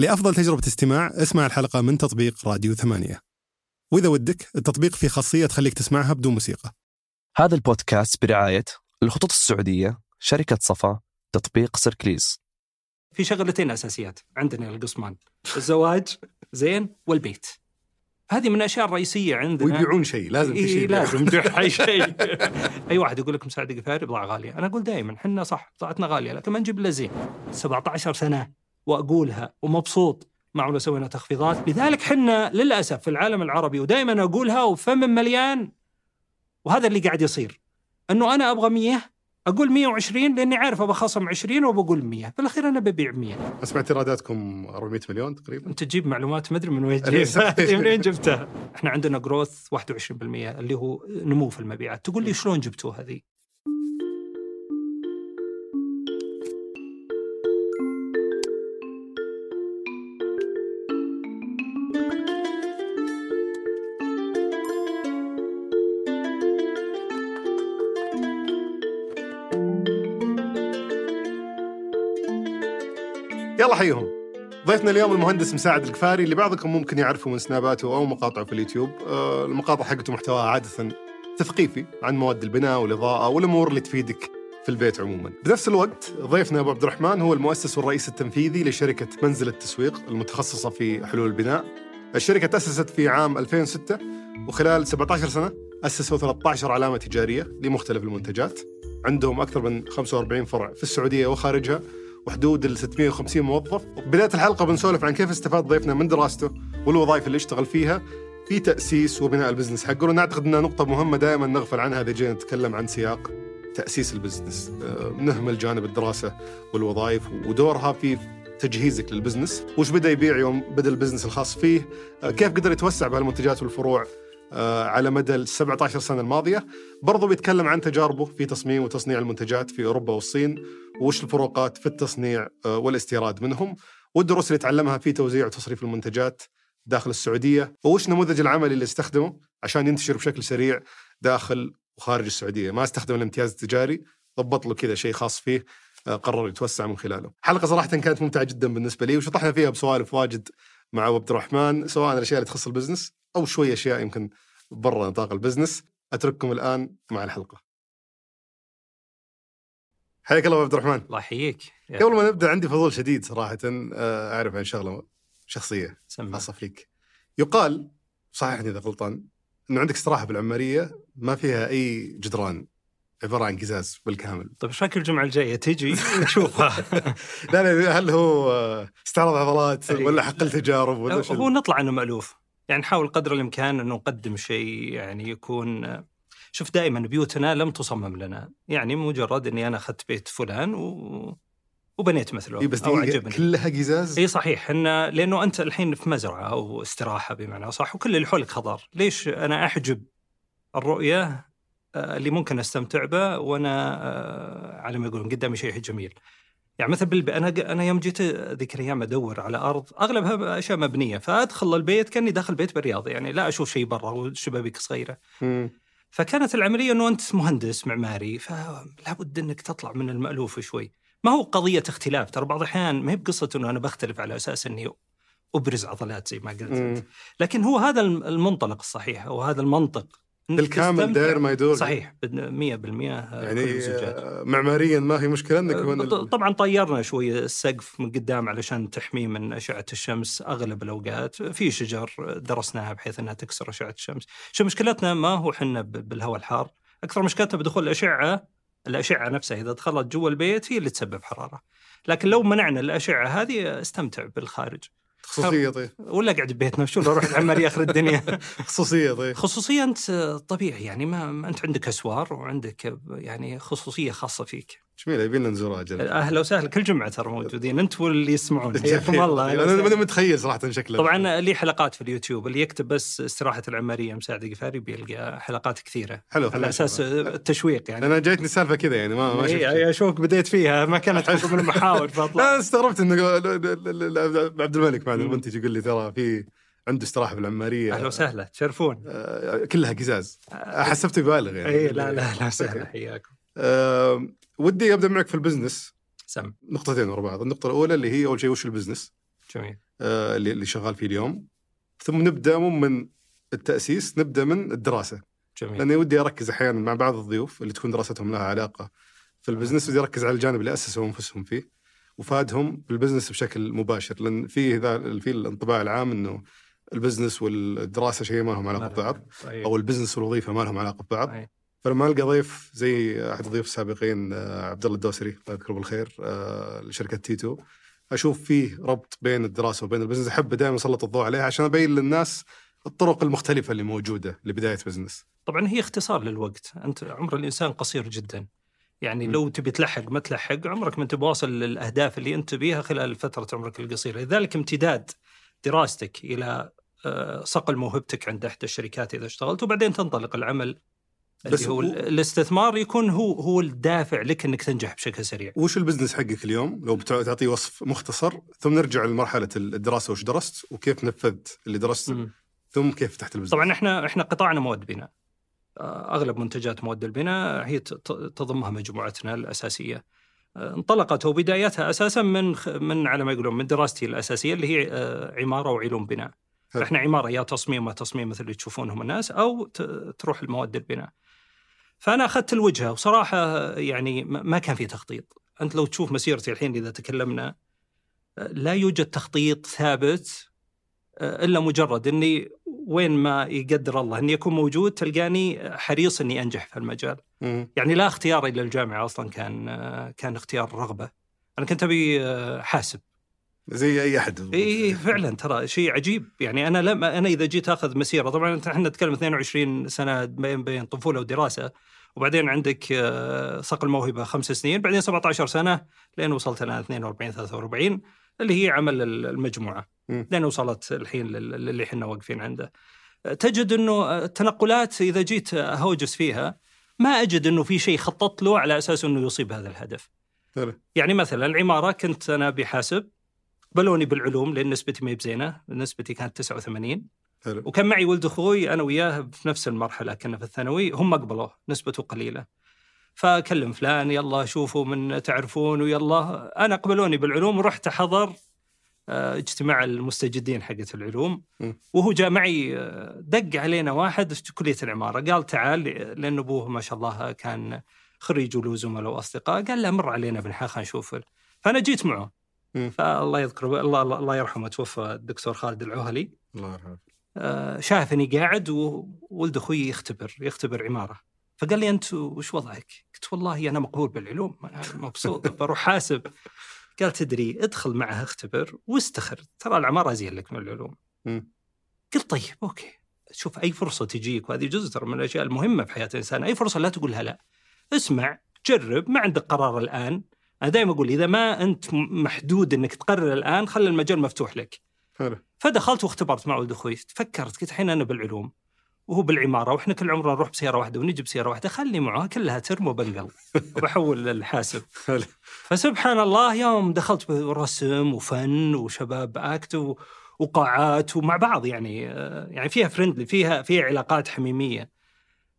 لأفضل تجربة استماع اسمع الحلقة من تطبيق راديو ثمانية. وإذا ودك التطبيق فيه خاصية تخليك تسمعها بدون موسيقى. هذا البودكاست برعاية الخطوط السعودية شركة صفا تطبيق سيركليز. في شغلتين أساسيات عندنا القصمان. الزواج زين والبيت. هذه من الاشياء الرئيسيه عندنا. ويبيعون شيء لازم في إيه شيء لازم. اي شيء. أي واحد يقول لك مساعد قفاري بضاعه غالية. أنا أقول دائما إحنا صح بضاعتنا غالية لكن ما نجيب إلا زين. 17 سنة. وأقولها ومبسوط معه لو سوينا تخفيضات. لذلك حنا للأسف في العالم العربي ودائما أقولها وفم مليان وهذا اللي قاعد يصير. إنه أنا أبغى 100 أقول 120 لأني عارف أبغى خصم 20 وبقول 100 في الأخير أنا ببيع 100 أسمع ايراداتكم 400 مليون تقريبا. أنت تجيب معلومات ما أدري من وين جبتها. صحيح. منين جبتها؟ إحنا عندنا جروث 21% اللي هو نمو في المبيعات. تقول لي شلون جبتوها هذه؟ يلا حيهم ضيفنا اليوم المهندس مساعد القفاري اللي بعضكم ممكن يعرفه من سناباته أو مقاطعه في اليوتيوب آه، المقاطع حقته محتواها عادة تثقيفي عن مواد البناء والإضاءة والأمور اللي تفيدك في البيت عموما. بنفس الوقت ضيفنا أبو عبد الرحمن هو المؤسس والرئيس التنفيذي لشركة منزل التسويق المتخصصة في حلول البناء. الشركة تأسست في عام 2006 وخلال 17 سنة أسسوا 13 علامة تجارية لمختلف المنتجات. عندهم أكثر من 45 فرع في السعودية وخارجها وحدود ال 650 موظف. بداية الحلقة بنسولف عن كيف استفاد ضيفنا من دراسته والوظائف اللي اشتغل فيها في تأسيس وبناء ال business حقه. ونعتقد أنها نقطة مهمة دائما نغفل عنها إذا جينا نتكلم عن سياق تأسيس ال business. آه، نهمل جانب الدراسة والوظائف ودورها في تجهيزك لل business. وش بدأ يبيع يوم بدأ ال business الخاص فيه؟ آه، كيف قدر يتوسع بهالمنتجات والفروع؟ على مدى ال 17 سنة الماضية. برضو بيتكلم عن تجاربه في تصميم وتصنيع المنتجات في أوروبا والصين وش الفروقات في التصنيع آه، والاستيراد منهم والدروس اللي تعلمها في توزيع وتصريف المنتجات داخل السعودية وش نموذج العمل اللي استخدمه عشان ينتشر بشكل سريع داخل وخارج السعودية. ما استخدم الامتياز التجاري ضبط له كذا شيء خاص فيه آه، قرر يتوسع من خلاله. حلقة صراحة كانت ممتعة جدا بالنسبة لي وشطحنا فيها بسوالف واجد مع عبد الرحمن سواء الأشياء اللي تخص ال business أو شوية أشياء يمكن برا نطاق ال business. أترككم الآن مع الحلقة. حياك الله أبو عبد الرحمن. الله يحييك. قبل ما نبدأ عندي فضول شديد صراحة آه، أعرف عن شغله شخصية سمع. خاصة فيك. يقال صححني إذا غلطان إنه عندك استراحة بالعمارية ما فيها أي جدران. عبارة عن قزاز بالكامل. طيب إيش رايك الجمعه الجاية تجي نشوفها؟ لا لا هل هو استعراض عضلات. ولا حقل تجارب ولا هو نطلع إنه مألوف. يعني نحاول قدر الإمكان إنه نقدم شيء يعني يكون شوف دائما بيوتنا لم تصمم لنا. يعني مجرد إني أنا أخذت بيت فلان و... وبنيت مثله إي بس أو عجبني. كلها قزاز؟ اي صحيح. إن لأنه أنت الحين في مزرعة أو استراحة بمعنى صح وكل اللي حولك خضار، ليش أنا أحجب الرؤية اللي ممكن أستمتع به وأنا آه، على ما يقولون قدامي شيء جميل. يعني مثلا بالب... أنا أنا يوم جيت ذيك الأيام أدور على أرض أغلبها أشياء مبنية فأدخل البيت كأني داخل بيت بالرياض يعني لا أشوف شيء برا والشبابيك صغيرة. مم. فكانت العملية إنه أنت مهندس معماري فلا بد إنك تطلع من المألوف شوي. ما هو قضية اختلاف ترى بعض الأحيان ما هي بقصة إنه أنا بختلف على أساس إني أبرز عضلات زي ما قلت. أنت. لكن هو هذا الم- المنطلق الصحيح أو هذا المنطق بالكامل. داير ما يدور. صحيح 100% يعني كل الزوجات. آه، معماريا ما هي مشكلة إنك ط- طبعا طيرنا شوي السقف من قدام علشان تحميه من أشعة الشمس. أغلب الأوقات في شجر درسناها بحيث إنها تكسر أشعة الشمس. شو مشكلتنا؟ ما هو حنا بالهواء الحار. أكثر مشكلتنا بدخول الأشعة الأشعة نفسها إذا دخلت جوا البيت هي اللي تسبب حرارة. لكن لو منعنا الأشعة هذه استمتع بالخارج. خصوصية طيب. ولا قاعد ببيتنا شو أروح العماريه اخر الدنيا. خصوصية طيب. خصوصيا أنت طبيعي يعني ما ما أنت عندك أسوار وعندك يعني خصوصية خاصة فيك. جميله يبي لنا نزورها أجل أهلا وسهلا. كل جمعة ترى موجودين. انت واللي يسمعون. حياكم الله. أنا. ماني متخيل صراحة شكله. طبعا لي حلقات في اليوتيوب. اللي يكتب بس استراحة العمارية مساعد قفاري بيلقى حلقات كثيرة. حلو على أساس التشويق يعني. أنا جايتني سالفة كذا يعني ما ما شفت. شيء. اي أشوفك بديت فيها. ما كانت من المحاور فأطلع. استغربت إنه عبد الملك معنا المنتج يقول لي ترى في عنده استراحة بالعماريه أهلا وسهلا. تشرفون. آه، كلها قزاز. حسبت يبالغ يعني. اي لا لا لا وسهلا حياكم. ودي أبدأ معك في ال business. سم. نقطتين ورا بعض. النقطة الأولى اللي هي أول شيء وش ال business؟ جميل. آه، اللي اللي شغال فيه اليوم. ثم نبدأ مو من التأسيس نبدأ من الدراسة. جميل. لأني ودي أركز أحيانا مع بعض الضيوف اللي تكون دراستهم لها علاقة في ال business ودي أركز على الجانب اللي أسسوا أنفسهم فيه وفادهم بال business بشكل مباشر. لأن فيه ذا في الانطباع العام إنه ال business والدراسة شيء ما لهم علاقة ببعض طيب. أو ال business والوظيفة ما لهم علاقة ببعض. أي. فلما القى ضيف زي أحد الضيوف السابقين آه، عبد الله الدوسري الله يذكره بالخير آه، لشركة تيتو. أشوف فيه ربط بين الدراسة وبين ال business أحب دائما أسلط الضوء عليها عشان أبين للناس الطرق المختلفة اللي موجودة لبداية business. طبعا هي اختصار للوقت. أنت عمر الإنسان قصير جدا. يعني. لو تبي تلحق ما تلحق عمرك ما أنت بواصل للأهداف اللي أنت بيها خلال فترة عمرك القصيرة. لذلك امتداد دراستك إلى آه، صقل موهبتك عند إحدى الشركات إذا اشتغلت وبعدين تنطلق العمل بس هو هو- ال- الاستثمار يكون هو هو الدافع لك إنك تنجح بشكل سريع. وش البزنس حقك اليوم؟ لو بتع- تعطيه وصف مختصر ثم نرجع لمرحلة الدراسة وش درست وكيف نفذت اللي درسته. ثم كيف فتحت ال business؟ طبعا إحنا إحنا قطاعنا مواد بناء. آه، أغلب منتجات مواد البناء هي تضمها مجموعتنا الأساسية. آه، انطلقت وبدايتها أساسا من من على ما يقولون من دراستي الأساسية اللي هي آه، عمارة وعلوم بناء. إحنا عمارة يا تصميم ما تصميم مثل اللي تشوفونهم الناس أو تروح المواد البناء. فأنا أخذت الوجهة وصراحة يعني ما كان في تخطيط أنت لو تشوف مسيرتي الحين إذا تكلمنا لا يوجد تخطيط ثابت آه، إلا مجرد إني وين ما يقدر الله إني أكون موجود تلقاني حريص إني أنجح في المجال، مم. يعني لا اختياري إلى الجامعة أصلا كان آه، كان اختيار رغبة. أنا كنت أبي آه، حاسب، زي أي أحد إي فعلا ترى شيء عجيب، يعني أنا لم أنا إذا جيت أخذ مسيرة طبعا إحنا نتكلم 22 سنة بين بين طفولة ودراسة وبعدين عندك آه، صقل موهبة خمس سنين، بعدين 17 سنة لين وصلت أنا 42 43 اللي هي عمل المجموعة. لين وصلت الحين لل- للي إحنا واقفين عنده. تجد إنه التنقلات إذا جيت أهوجس فيها ما أجد إنه في شيء خططت له على أساس إنه يصيب هذا الهدف. يعني مثلا العمارة كنت أنا بحاسب قبلوني بالعلوم لأن نسبتي ما هي بزينة، نسبتي كانت 89 حلو. وكان معي ولد أخوي أنا وياه في نفس المرحلة كنا في الثانوي هم قبلوه نسبته قليلة. فأكلم فلان يلا شوفوا من تعرفون ويلا. أنا قبلوني بالعلوم ورحت احضر آه، اجتماع المستجدين حقت العلوم. وهو جاء معي آه، دق علينا واحد في كلية العمارة. قال تعال لأن أبوه ما شاء الله كان خريج وله زملاء وأصدقاء. قال لا مر علينا خلينا نشوف فأنا جيت معه. فالله يذكره الله الله يرحمه. توفى الدكتور خالد العهلي الله يرحمه. آه، شافني قاعد وولد أخوي يختبر يختبر عمارة. فقال لي أنت وش وضعك؟ قلت والله أنا مقبول بالعلوم أنا مبسوط بروح حاسب. قال تدري ادخل معه اختبر واستخر. ترى العمارة ازين لك من العلوم. قلت طيب أوكي. شوف أي فرصة تجيك وهذه جزء ترى من الأشياء المهمة في حياة الإنسان. أي فرصة لا تقولها لا. اسمع جرب. ما عندك قرار الآن. أنا دائما أقول إذا ما أنت محدود إنك تقرر الآن خلي المجال مفتوح لك. حلو. فدخلت واختبرت مع ولد أخوي فكرت قلت الحين أنا بالعلوم وهو بالعمارة وإحنا كل عمرنا نروح بسيارة واحدة ونجي بسيارة واحدة خلي معه كلها ترم وبنقل. وبحول للحاسب فسبحان الله يوم دخلت برسم وفن وشباب أكت و- وقاعات ومع بعض يعني آه، يعني فيها فريندلي فيها فيها علاقات حميمية.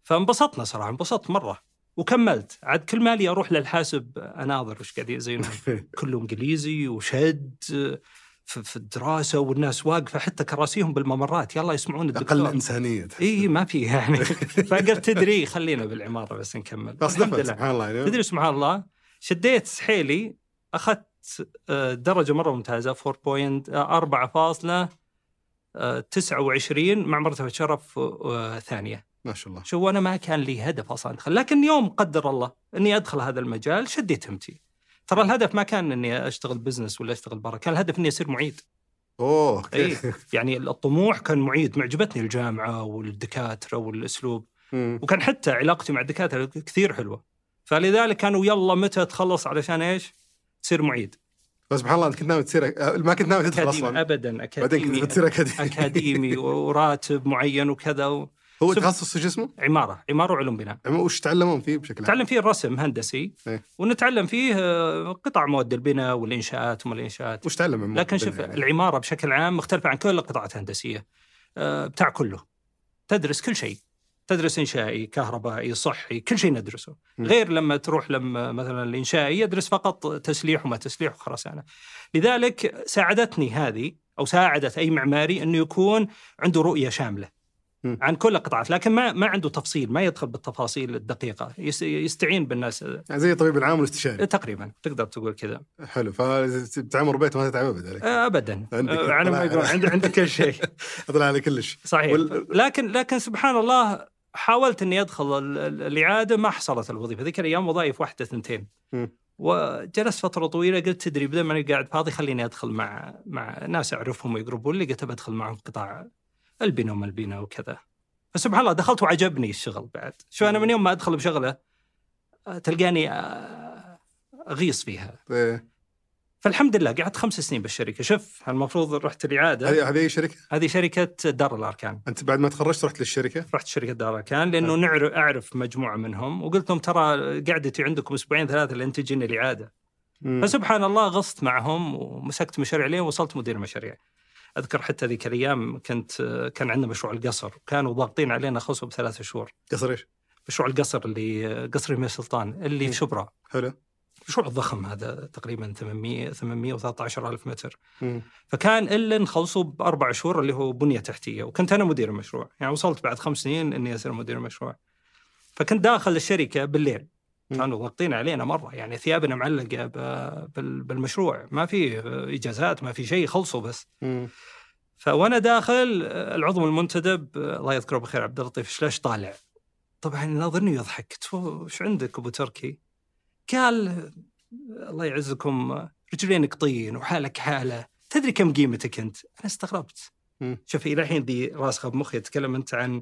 فانبسطنا صراحة انبسطت مرة. وكملت. عاد كل مالي أروح للحاسب أناظر وش قاعد يزينون كله إنجليزي وشد آه، في الدراسة والناس واقفة حتى كراسيهم بالممرات. يلا يسمعون الدكتور. أقل إنسانية. إي ما في يعني. فقلت تدري خلينا بالعمارة بس نكمل. بس الحمد دفعت لله. سبحان الله. يعني تدري سبحان الله شديت حيلي أخذت آه، درجة مرة ممتازة 4.4.29 مع مرتبة شرف آه، ثانية. ما شاء الله. شو أنا ما كان لي هدف أصلا. ادخل لكن يوم قدر الله إني أدخل هذا المجال شديت همتي. ترى الهدف ما كان إني أشتغل business ولا أشتغل برا كان الهدف إني أصير معيد. أوه اي okay يعني الطموح كان معيد. معجبتني الجامعة والدكاترة والأسلوب. مم. وكان حتى علاقتي مع الدكاترة كثير حلوة. فلذلك كانوا يلا متى تخلص علشان إيش؟ تصير معيد. بس سبحان الله انت كنت ناوي تصير ما كنت ناوي تدخل أصلا. ابدا بعدين اكاديمي كنت بتصير أكاديمي. أكاديمي وراتب معين وكذا و... هو تخصص شو اسمه؟ عمارة عمارة وعلوم بناء عم- وش تعلمون فيه بشكل عام؟ نتعلم فيه الرسم هندسي إيه. ونتعلم فيه آه، قطع مواد البناء والإنشاءات وما الإنشاءات وش تعلم من لكن شوف البناء؟ العمارة بشكل عام مختلفة عن كل القطاعات الهندسية آه، بتاع كله تدرس كل شيء تدرس إنشائي كهربائي صحي كل شيء ندرسه. غير لما تروح لما مثلا الإنشائي يدرس فقط تسليح وما تسليح وخرسانة لذلك ساعدتني هذه أو ساعدت أي معماري أنه يكون عنده رؤية شاملة. عن كل القطاعات لكن ما ما عنده تفصيل ما يدخل بالتفاصيل الدقيقة يس- يستعين بالناس. يعني زي الطبيب العام والاستشاري. تقريبا تقدر تقول كذا. حلو فبتعمر بيت ما تتعب ابد عليك ابدا. عندك- آه، على ما يقولون عند- عندك كل شيء. اطلع على كلش صحيح. وال- لكن لكن سبحان الله حاولت إني أدخل ال- ال- الإعادة ما حصلت الوظيفة. ذيك الأيام وظائف واحدة ثنتين مم. وجلست فترة طويلة قلت تدري بدل ما أنا قاعد فاضي خليني أدخل مع مع ناس أعرفهم ويقربون لي قلت بدخل معهم قطاع البناء وما البناء وكذا. فسبحان الله دخلت وعجبني الشغل بعد. شو أنا من يوم ما أدخل بشغلة آه، تلقاني آه، أغيص فيها. إيه. فالحمد لله قعدت خمس سنين بالشركة. شوف المفروض رحت الإعادة. هذه هذه شركة؟ هذه شركة دار الأركان. أنت بعد ما تخرجت رحت للشركة؟ رحت شركة دار الأركان لأنه نعرف أعرف مجموعة منهم. وقلت لهم ترى قعدتي عندكم أسبوعين ثلاثة لين تجيني الإعادة. مم. فسبحان الله غصت معهم ومسكت مشاريع لين وصلت مدير مشاريع أذكر حتى ذيك الأيام كنت كان عندنا مشروع القصر وكانوا ضاغطين علينا خصم بثلاث شهور قصر إيش؟ مشروع القصر اللي قصر يمين سلطان اللي. في شبرا حلو مشروع ضخم هذا تقريبا 800 813 ألف متر مم. فكان إلا نخلصه بأربع شهور اللي هو بنية تحتية وكنت أنا مدير المشروع يعني وصلت بعد خمس سنين إني اصير مدير المشروع فكنت داخل الشركة بالليل. كانوا ضاغطين علينا مرة. يعني ثيابنا معلقة بالمشروع. ما في إجازات ما في شيء خلصوا بس. فوأنا داخل العضو المنتدب الله يذكره بالخير عبد اللطيف شلاش طالع. طبعا ناظرني يضحك. قلت "فو، وش عندك أبو تركي؟ قال الله يعزكم رجلينك طين وحالك حالة. تدري كم قيمتك أنت؟ أنا استغربت. شوف إلى الحين ذي راسخه بمخي تكلم أنت عن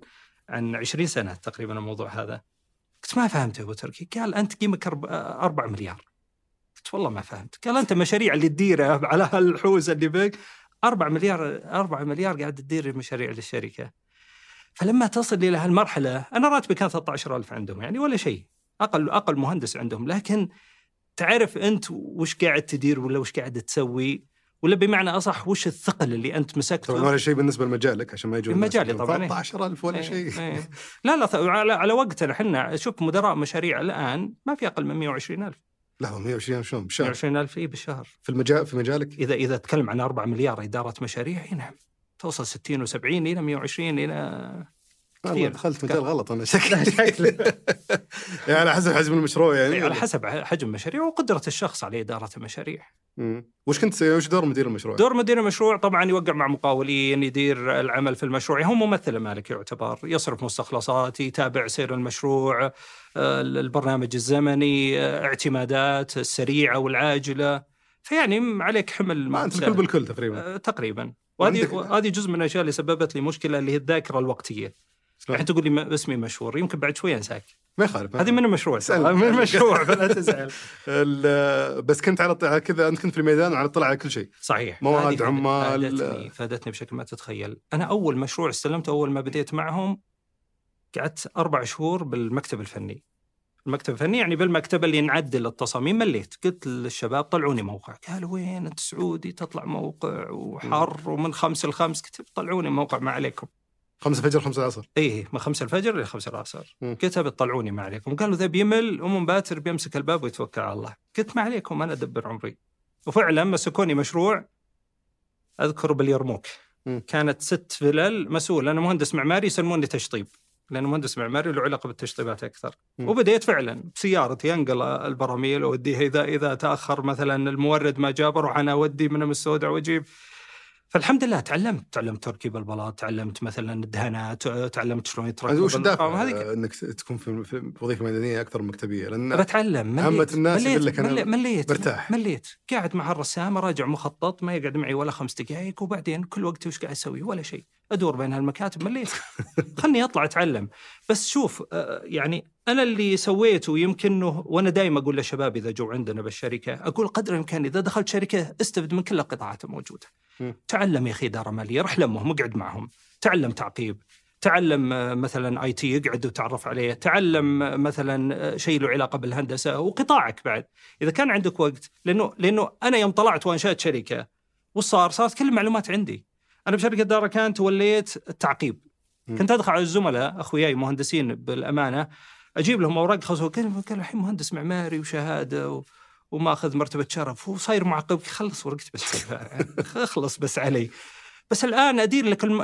عن 20 سنة تقريبا الموضوع هذا. قلت ما فهمت يا أبو تركي. قال أنت قيمك 4 مليار. قلت والله ما فهمت. قال أنت مشاريع اللي تديرها على هالحوزه اللي بك 4 مليار 4 مليار قاعد تدير مشاريع للشركة. فلما تصل إلى هالمرحلة أنا راتبي كان 13000 عندهم يعني ولا شيء. أقل أقل مهندس عندهم. لكن تعرف أنت وش قاعد تدير ولا وش قاعد تسوي؟ ولا بمعنى أصح وش الثقل اللي أنت مسكته؟ طبعا ولا شيء بالنسبة لمجالك عشان ما يجون مجالي طبعاً، إيه. 13000 ولا إيه، شيء. إيه. لا لا على, على وقتنا إحنا شوف مدراء مشاريع الآن ما في أقل من 120000 لحظه 120 شلون؟ بالشهر 120000 اي بالشهر. في المجال في مجالك؟ إذا إذا تكلم عن 4 مليار إدارة مشاريع اي نعم. توصل 60 و70 إلى 120 إلى كثير. دخلت مجال غلط أنا شكلي. يعني على حسب حجم المشروع يعني إيه، على حسب حجم المشاريع وقدرة الشخص على إدارة المشاريع. مم. وش كنت وش دور مدير المشروع؟ دور مدير المشروع طبعا يوقع مع مقاولين يدير العمل في المشروع هو ممثل المالك يعتبر يصرف مستخلصات يتابع سير المشروع آه، البرنامج الزمني آه، اعتمادات السريعة والعاجلة فيعني عليك حمل ما أنت. الكل بالكل تقريبا آه، تقريبا وهذه وهذه جزء من الاشياء اللي سببت لي مشكلة اللي هي الذاكرة الوقتية؟ الحين تقول لي اسمي مشهور يمكن بعد شوي أنساك. ما يخالف. هذه من المشروع. ترى، من المشروع فلا تزعل. بس كنت على كذا أنت كنت في الميدان وعلى اطلاع على كل شيء. صحيح. مواد، عمال. فادتني فادتني بشكل ما تتخيل. أنا أول مشروع استلمته أول ما بديت معهم قعدت أربع شهور بالمكتب الفني. المكتب الفني يعني بالمكتب اللي نعدل التصاميم مليت. قلت للشباب طلعوني موقع. قالوا وين؟ أنت سعودي تطلع موقع وحر ومن خمس لخمس. قلت طلعوني موقع ما عليكم. خمسة فجر خمسة العصر. إيه من خمسة الفجر إلى خمسة العصر. قلت بتطلعوني ما عليكم. قالوا ذا بيمل أم باتر بيمسك الباب ويتوكل على الله. قلت ما عليكم أنا أدبر عمري. وفعلا مسكوني مشروع اذكر باليرموك. كانت ست فلل مسؤول أنا مهندس معماري يسموني تشطيب. لأنه مهندس معماري له علاقة بالتشطيبات أكثر. مم. وبديت فعلا بسيارتي انقل البراميل. واوديها إذا إذا تأخر مثلا المورد ما جاب أروح أنا أودي من السوداء وأجيب. فالحمد لله تعلمت تعلمت تركيب البلاط تعلمت مثلا الدهانات تعلمت شلون يتركب وش الدافع إنك تكون في وظيفة مدنيه أكثر من مكتبية؟ لأن بتعلم مليت عامة الناس مليت لك أنا مليت برتاح. مليت. قاعد مع الرسام اراجع مخطط ما يقعد معي ولا خمس دقائق وبعدين كل وقت وش قاعد أسوي؟ ولا شيء. أدور بين هالمكاتب مليت. خلني أطلع أتعلم. بس شوف آه، يعني أنا اللي سويته يمكن إنه وأنا دائما أقول للشباب إذا جو عندنا بالشركة أقول قدر الإمكان إذا دخلت شركة استفد من كل القطاعات الموجودة. تعلم يا أخي إدارة مالية روح لمهم اقعد معهم. تعلم تعقيب. تعلم آه، مثلا آي تي اقعد وتعرف عليه. تعلم آه، مثلا آه، شيء له علاقة بالهندسة وقطاعك بعد. إذا كان عندك وقت لأنه لأنه أنا يوم طلعت وانشأت شركة وش صار؟ صارت كل المعلومات عندي. أنا بشركة دار كان توليت التعقيب. كنت أدخل على الزملاء أخوياي مهندسين بالأمانة أجيب لهم أوراق خصوصا قال الحين مهندس معماري وشهادة و... وماخذ مرتبة شرف وصاير معقب خلص ورقتي بس اخلص بس علي. بس الآن أدير لك الم...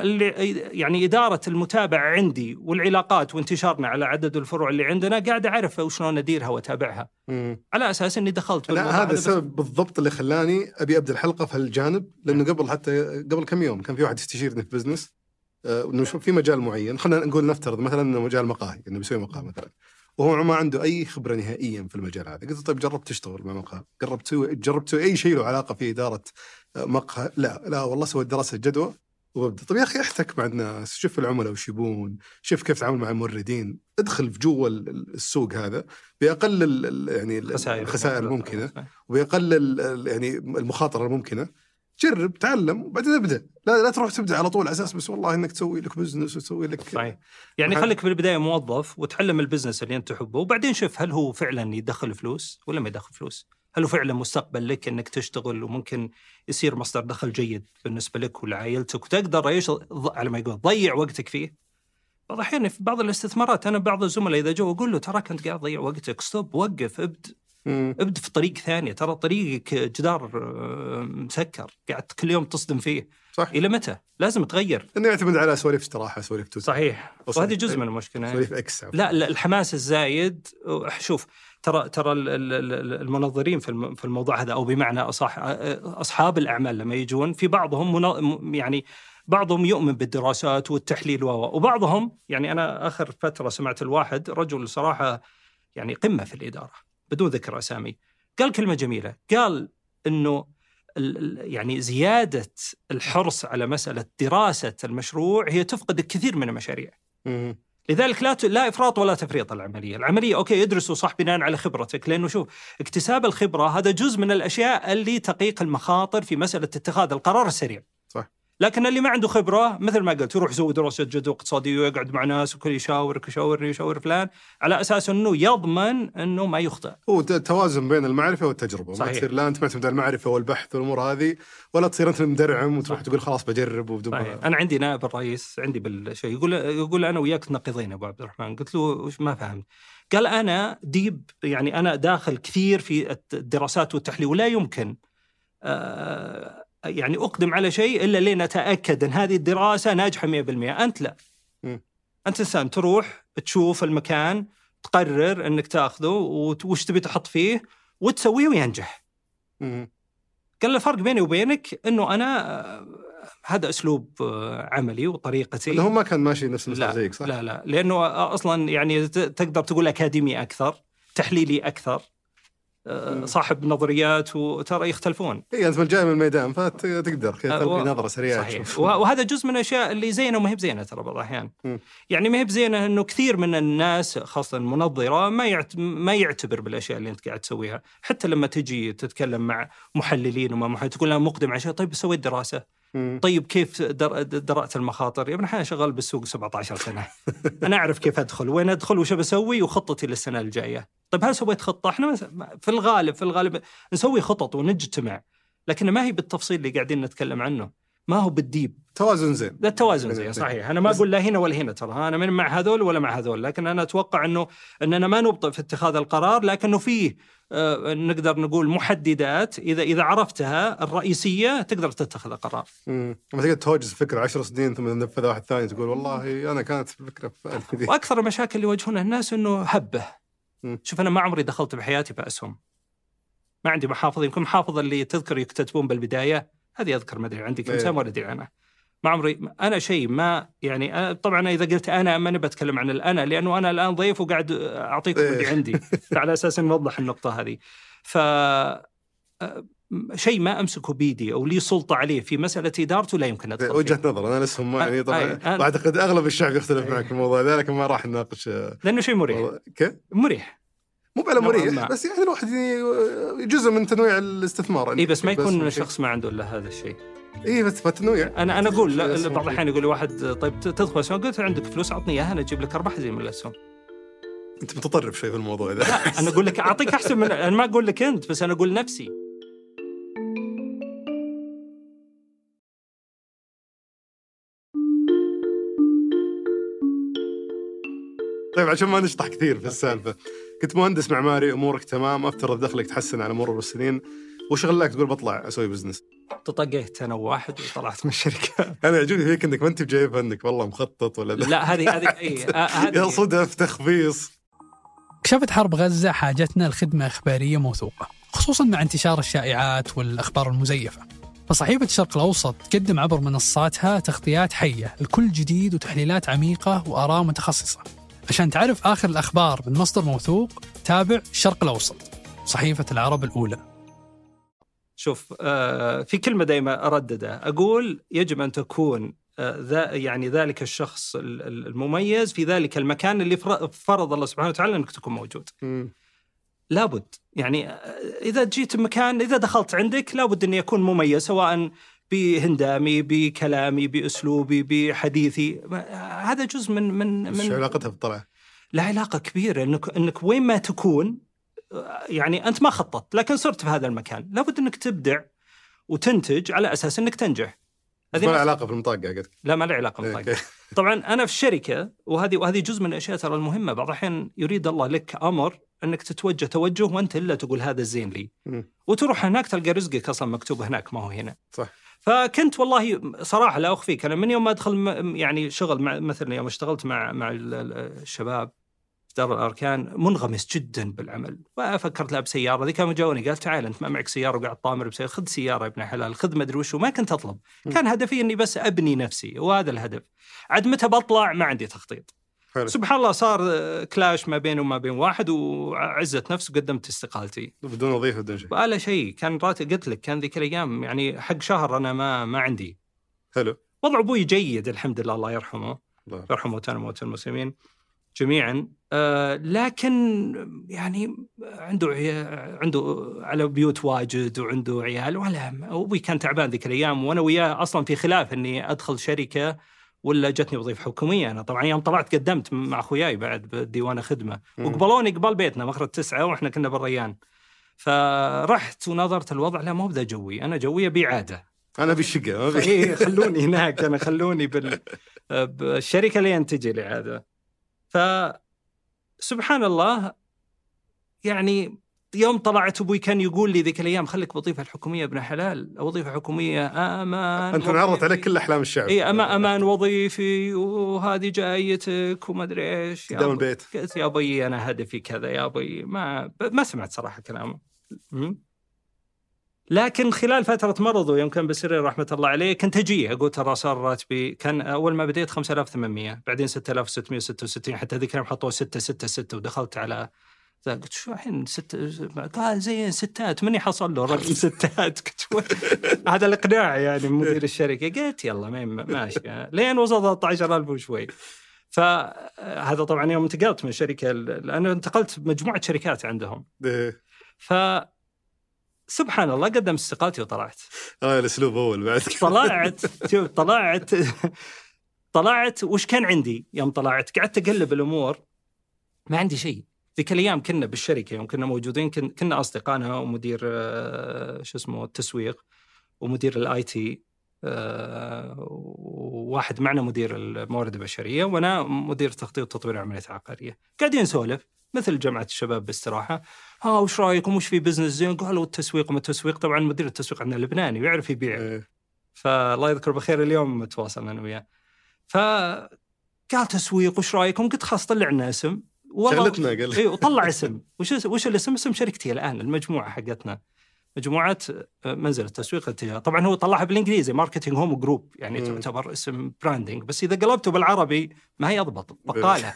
يعني إدارة المتابعة عندي والعلاقات وانتشارنا على عدد الفروع اللي عندنا قاعد اعرف وشلون أديرها وأتابعها. مم. على أساس إني دخلت لا هذا بس- السبب بالضبط اللي خلاني أبي أبدأ الحلقة في هالجانب لأنه قبل حتى قبل كم يوم كان في واحد يستشيرني في business آه، إنه في مجال معين. خلينا نقول نفترض مثلا إنه مجال مقاهي إنه بيسوي مقهى مثلا. وهو ما عنده أي خبرة نهائيا في المجال هذا. قلت له طيب جربت تشتغل مع مقهى؟ جربت تسوي جربت تسوي أي شيء له علاقة في إدارة آه، مقهى؟ لا لا والله سويت دراسة جدوى وببدا طيب يا أخي احتك مع الناس شوف العملاء وش يبون شوف كيف تتعامل مع الموردين. ادخل في جوا ال- ال- السوق هذا بأقل ال- يعني ال- خسائر الخسائر الممكنة وبيقلل ال- يعني المخاطرة الممكنة. جرب تعلم وبعدين ابدأ لا لا تروح تبدأ على طول على أساس بس والله إنك تسوي لك بزنس وتسوي لك صحيح يعني خليك في البداية موظف وتعلم البزنس اللي أنت تحبه وبعدين شوف هل هو فعلا يدخل فلوس ولا ما يدخل فلوس؟ هل هو فعلا مستقبل لك إنك تشتغل وممكن يصير مصدر دخل جيد بالنسبة لك ولعائلتك وتقدر إيش على ما يقول تضيع وقتك فيه؟ بعض الأحيان في بعض الاستثمارات أنا بعض الزملاء إذا جو أقول له تراك أنت قاعد تضيع وقتك stop وقف ابد مم. ابد في طريق ثانية ترى طريقك جدار آه، مسكر. قاعد كل يوم تصدم فيه. صح إلى متى؟ لازم تغير. إنه يعتمد على سواليف استراحه سواليف تويتر. صحيح. وهذه جزء من المشكلة. سواليف إكس. لا لا الحماس الزايد. شوف ترى ترى ال- ال- ال- المنظرين في الم- في الموضوع هذا أو بمعنى أصح أصحاب الأعمال لما يجون في بعضهم يعني بعضهم يؤمن بالدراسات والتحليل و و- وبعضهم يعني أنا آخر فترة سمعت الواحد رجل صراحة يعني قمة في الإدارة. بدون ذكر أسامي قال كلمة جميلة قال إنه يعني زيادة الحرص على مسألة دراسة المشروع هي تفقد الكثير من المشاريع مم. لذلك لا لا إفراط ولا تفريط العملية، العملية أوكي ادرسوا صح بناء على خبرتك لأنه شوف اكتساب الخبرة هذا جزء من الأشياء اللي تقيق المخاطر في مسألة اتخاذ القرار السريع. لكن اللي ما عنده خبرة مثل ما قلت يروح يسوي دراسة جدوى اقتصادية ويقعد مع ناس وكل يشاورك يشاورني يشاور فلان على أساس إنه يضمن إنه ما يخطئ. هو توازن بين المعرفة والتجربة ما صحيح. تصير لا أنت معتمد على المعرفة والبحث والأمور هذه ولا تصير أنت مدرعم وتروح صح. تقول خلاص بجرب وبدون صحيح. أنا عندي نائب الرئيس عندي بالشيء يقول يقول أنا وياك نقيضين أبو عبد الرحمن قلت له وش ما فهمت قال أنا ديب يعني أنا داخل كثير في الدراسات والتحليل ولا يمكن آه، يعني أقدم على شيء إلا لين اتاكد أن هذه الدراسة ناجحة 100% أنت لا مم. أنت إنسان تروح تشوف المكان تقرر أنك تأخذه وش تبي تحط فيه وتسويه وينجح مم. قال الفرق بيني وبينك إنه أنا آه، هذا أسلوب آه، عملي وطريقتي اللي هو ما كان ماشي نفس لا زيك صح؟ لا لا لأنه أصلا يعني تقدر تقول أكاديمي أكثر تحليلي أكثر. صاحب نظريات وترى يختلفون. اي أنت من جاي من الميدان فتقدر آه، تلقي نظرة سريعة صحيح. تشوف. وهذا جزء من الاشياء اللي زينة وما هي بزينة ترى بعض الأحيان. يعني ما هي بزينة إنه كثير من الناس خاصة المنظرة ما يعت... ما يعتبر بالأشياء اللي أنت قاعد تسويها. حتى لما تجي تتكلم مع محللين وما محللين تقول لهم مقدم على شيء طيب سويت دراسة. مم. طيب كيف در... درأت المخاطر؟ يا ابن الحلال شغال بالسوق 17 سنة. أنا أعرف كيف أدخل، وين أدخل، وش بسوي، وخطتي للسنة الجاية. طيب هل سويت خطة؟ إحنا في الغالب في الغالب نسوي خطط ونجتمع، لكن ما هي بالتفصيل اللي قاعدين نتكلم عنه. ما هو بالديب، توازن زين. لا التوازن زي صحيح، أنا ما أقول لا هنا ولا هنا ترى، أنا من مع هذول ولا مع هذول، لكن أنا أتوقع إنه إننا ما نبطئ في اتخاذ القرار، لكنه فيه آه، نقدر نقول محددات. إذا إذا عرفتها الرئيسية تقدر تتخذ القرار. مم. لما تقعد تهوجس فكرة 10 سنين ثم تنفذها واحد ثاني تقول والله أنا كانت الفكرة في وأكثر المشاكل اللي يواجهونها الناس إنه هبة. مم. شوف أنا ما عمري دخلت بحياتي بأسهم. ما عندي محافظ. يمكن محافظ اللي تذكر يكتتبون بالبداية. هذه أذكر ما أدري عندي كم إيه. سنه ولا أدري عنها ما عمري أنا شيء ما يعني أنا طبعا إذا قلت أنا ماني بتكلم عن الأنا لأنه أنا الآن ضيف وقاعد أعطيكم إيه. اللي عندي على أساس نوضح النقطة هذه ف شيء ما أمسكه بيدي أو لي سلطة عليه في مسألة إدارته لا يمكن أدخل فيه. وجهة نظر أنا لسه ما يعني طبعا واعتقد أغلب الشعب يختلف أي. معك في الموضوع ذا لكن ما راح نناقش آه، لأنه شيء مريح كيف؟ مريح مو نوعاً مريح ما. بس يعني الواحد ي- جزء من تنويع الاستثمار اي بس ما يكون شيء. شخص ما عنده إلا هذا الشيء اي بس فتنويع أنا أنا أقول لا- بعض شيء. الأحيان يقول لي واحد طيب تدخل أسهم قلت عندك فلوس أعطني إياها أنا أجيب لك أرباح زي من الاسهم أنت متطرف شوي في الموضوع ذا أنا أقول لك أعطيك أحسن من أنا ما أقول لك أنت بس أنا أقول نفسي طيب عشان ما نشطح كثير في السالفة كنت مهندس معماري أمورك تمام أفترض دخلك تحسن على مرور السنين. وش خلاك تقول بطلع أسوي business؟ تطاقيت أنا وواحد وطلعت من الشركة. أنا يعجبني فيك إنك ما أنت بجايبها انك والله مخطط ولا لا هذه هذه اي آه، يا صدف تخبيص. كشفت حرب غزة حاجتنا لخدمة إخبارية موثوقة خصوصا مع انتشار الشائعات والأخبار المزيفة. فصحيفة الشرق الأوسط تقدم عبر منصاتها تغطيات حية لكل جديد وتحليلات عميقة وآراء متخصصة. عشان تعرف آخر الأخبار من مصدر موثوق تابع الشرق الأوسط صحيفة العرب الأولى. شوف آه، في كلمة دائما ارددها أقول يجب أن تكون آه، ذا يعني ذلك الشخص ال- ال- المميز في ذلك المكان اللي فر- فرض الله سبحانه وتعالى أنك تكون موجود. مم. لابد. يعني آه، إذا جيت مكان إذا دخلت عندك لابد اني اكون مميز سواء بهندامي بكلامي بأسلوبي بحديثي. ما- هذا جزء من من من علاقتها بالطلعة؟ لا علاقة كبيرة. انك إنك وين ما تكون يعني أنت ما خططت لكن صرت في هذا المكان. لابد إنك تبدع وتنتج على أساس إنك تنجح. ما هذه له علاقة بالمطاقه قلت لا ما له علاقة بالطاقه طبعا أنا في الشركة وهذه وهذه جزء من الأشياء ترى المهمة. بعض الأحيان يريد الله لك أمر إنك تتوجه توجه وأنت إلا تقول هذا الزين لي. وتروح هناك تلقى رزقك أصلا مكتوب هناك ما هو هنا. صح. فكنت والله صراحة لا أخفيك. أنا من يوم ما أدخل يعني شغل مع مثلا يوم اشتغلت مع مع ال- ال- الشباب في دار الأركان منغمس جدا بالعمل. ففكرت لا بسياره ذي كانوا جاوني قال تعال أنت ما معك سيارة وقاعد طامر بسيارة. خذ سيارة يا ابن حلال خذ مدري وش. وما كنت أطلب. كان هدفي إني بس أبني نفسي وهذا الهدف. عاد متى بطلع؟ ما عندي تخطيط. حلو. سبحان الله صار آه، كلاش ما بيني وما بين واحد وعزة نفس وقدمت استقالتي. بدون وظيفة بدون شيء. ولا شيء. كان راتب قلت لك كان ذيك الأيام يعني حق شهر أنا ما ما عندي. حلو. وضع أبوي جيد الحمد لله الله يرحمه. الله يرحم موتانا وموتى المسلمين جميعا. آه لكن يعني عنده عنده على بيوت واجد وعنده عيال ولا أبوي كان تعبان ذيك الأيام وأنا وياه أصلا في خلاف إني أدخل شركة ولا جتني وظيفة حكومية أنا. طبعا يوم طلعت قدمت مع أخوياي بعد بديوان خدمة. وقبلوني قبال بيتنا مخرج تسعة وإحنا كنا بالريان. فرحت ونظرت الوضع لا مو بذا جوي. أنا جوي أبي عادة. أنا بالشقه ما إيه خلوني هناك أنا خلوني بال بالشركة لين تجي لي عادة. ف سبحان الله يعني يوم طلعت أبوي كان يقول لي ذيك الأيام خليك وظيفه الحكومية ابن حلال وظيفة حكومية أمان أنت منعرضت عليك كل أحلام الشعب. إي أما أمان وظيفي وهذه جايتك وما أدري إيش. قدام البيت. قلت يا أبوي أنا هدفي كذا يا أبوي ما ما سمعت صراحة كلامه? لكن خلال فترة مرضه يوم كان بسرير رحمة الله عليه كنت اجيه أقول ترى صار راتبي كان أول ما بديت 5800 بعدين 6666 حتى ذيك اليوم حطوه 6 6 6 ودخلت على قلت شو الحين ست قال زين ستات من يحصل له رقم ستات. قلت؟ هذا الإقناع يعني من مدير الشركة. قلت يلا ماشي لين وصل 13000 وشوي. فهذا طبعا يوم انتقلت من الشركة لأنه انتقلت مجموعة شركات عندهم. إيه. ف سبحان الله قدم استقالتي وطلعت. آه الأسلوب أول بعد. طلعت شوف طلعت. طلعت وش كان عندي؟ يوم طلعت قعدت أقلب الأمور. ما عندي شيء. ذيك الأيام كنا بالشركة يوم كنا موجودين كن- كنا اصدقاء أنا ومدير آه، شو اسمه التسويق ومدير ال IT وواحد معنا مدير الموارد البشرية وأنا مدير تخطيط وتطوير العمليات العقارية. قاعدين نسولف مثل جامعه الشباب باستراحة. ها وش رايكم وش في business زين؟ قالوا التسويق ما التسويق. طبعا مدير التسويق عندنا لبناني ويعرف يبيع. إيه. فالله يذكر بخير اليوم متواصل أنا وياه. فقال تسويق وش رأيكم؟ قلت خلاص طلع لنا اسم. شغلتنا قال. اي وطلع اسم. وش وش الاسم؟ اسم شركتي الآن المجموعة حقتنا. مجموعة منزل التسويق التجاري طبعا هو طلعها بالإنجليزي marketing home group يعني مم. تعتبر اسم branding بس إذا قلبته بالعربي ما هي يضبط بقاله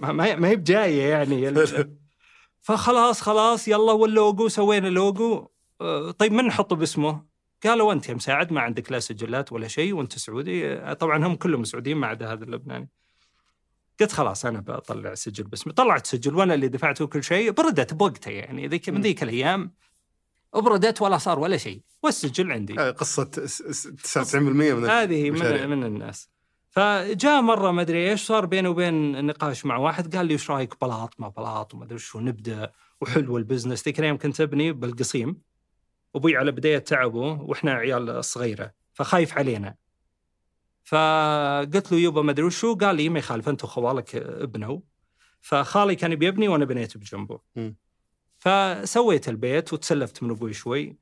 ما ما هي ما هي بجاية يعني. فخلاص خلاص يلا واللوجو سوينا لوجو آه، طيب من نحطه باسمه؟ قالوا أنت يا مساعد ما عندك لا سجلات ولا شيء وأنت سعودي. آه، طبعا هم كلهم سعوديين ما عدا هذا اللبناني. قلت خلاص أنا بطلع سجل باسمي. طلعت سجل وأنا اللي دفعته كل شيء بردت بوقتها يعني ذيك من. ذيك الأيام. بردت ولا صار ولا شيء. والسجل عندي. قصة س- س- 99% من هذه. من, من الناس. فجاء مرة ما أدري إيش صار بيني وبين نقاش مع واحد قال لي إيش رأيك بلاط؟ ما بلاط وما أدري شو نبدأ وحلو ال business. ذيك الأيام كنت أبني بالقصيم. أبوي على بداية تعبه وإحنا عيال صغيرة. فخايف علينا. فقلت له يبا ما أدري وشو. قال لي ما يخالف انت وخوالك ابنوا فخالي كان بيبني وأنا بنيت بجنبه. مم. فسويت البيت وتسلفت من أبوي شوي.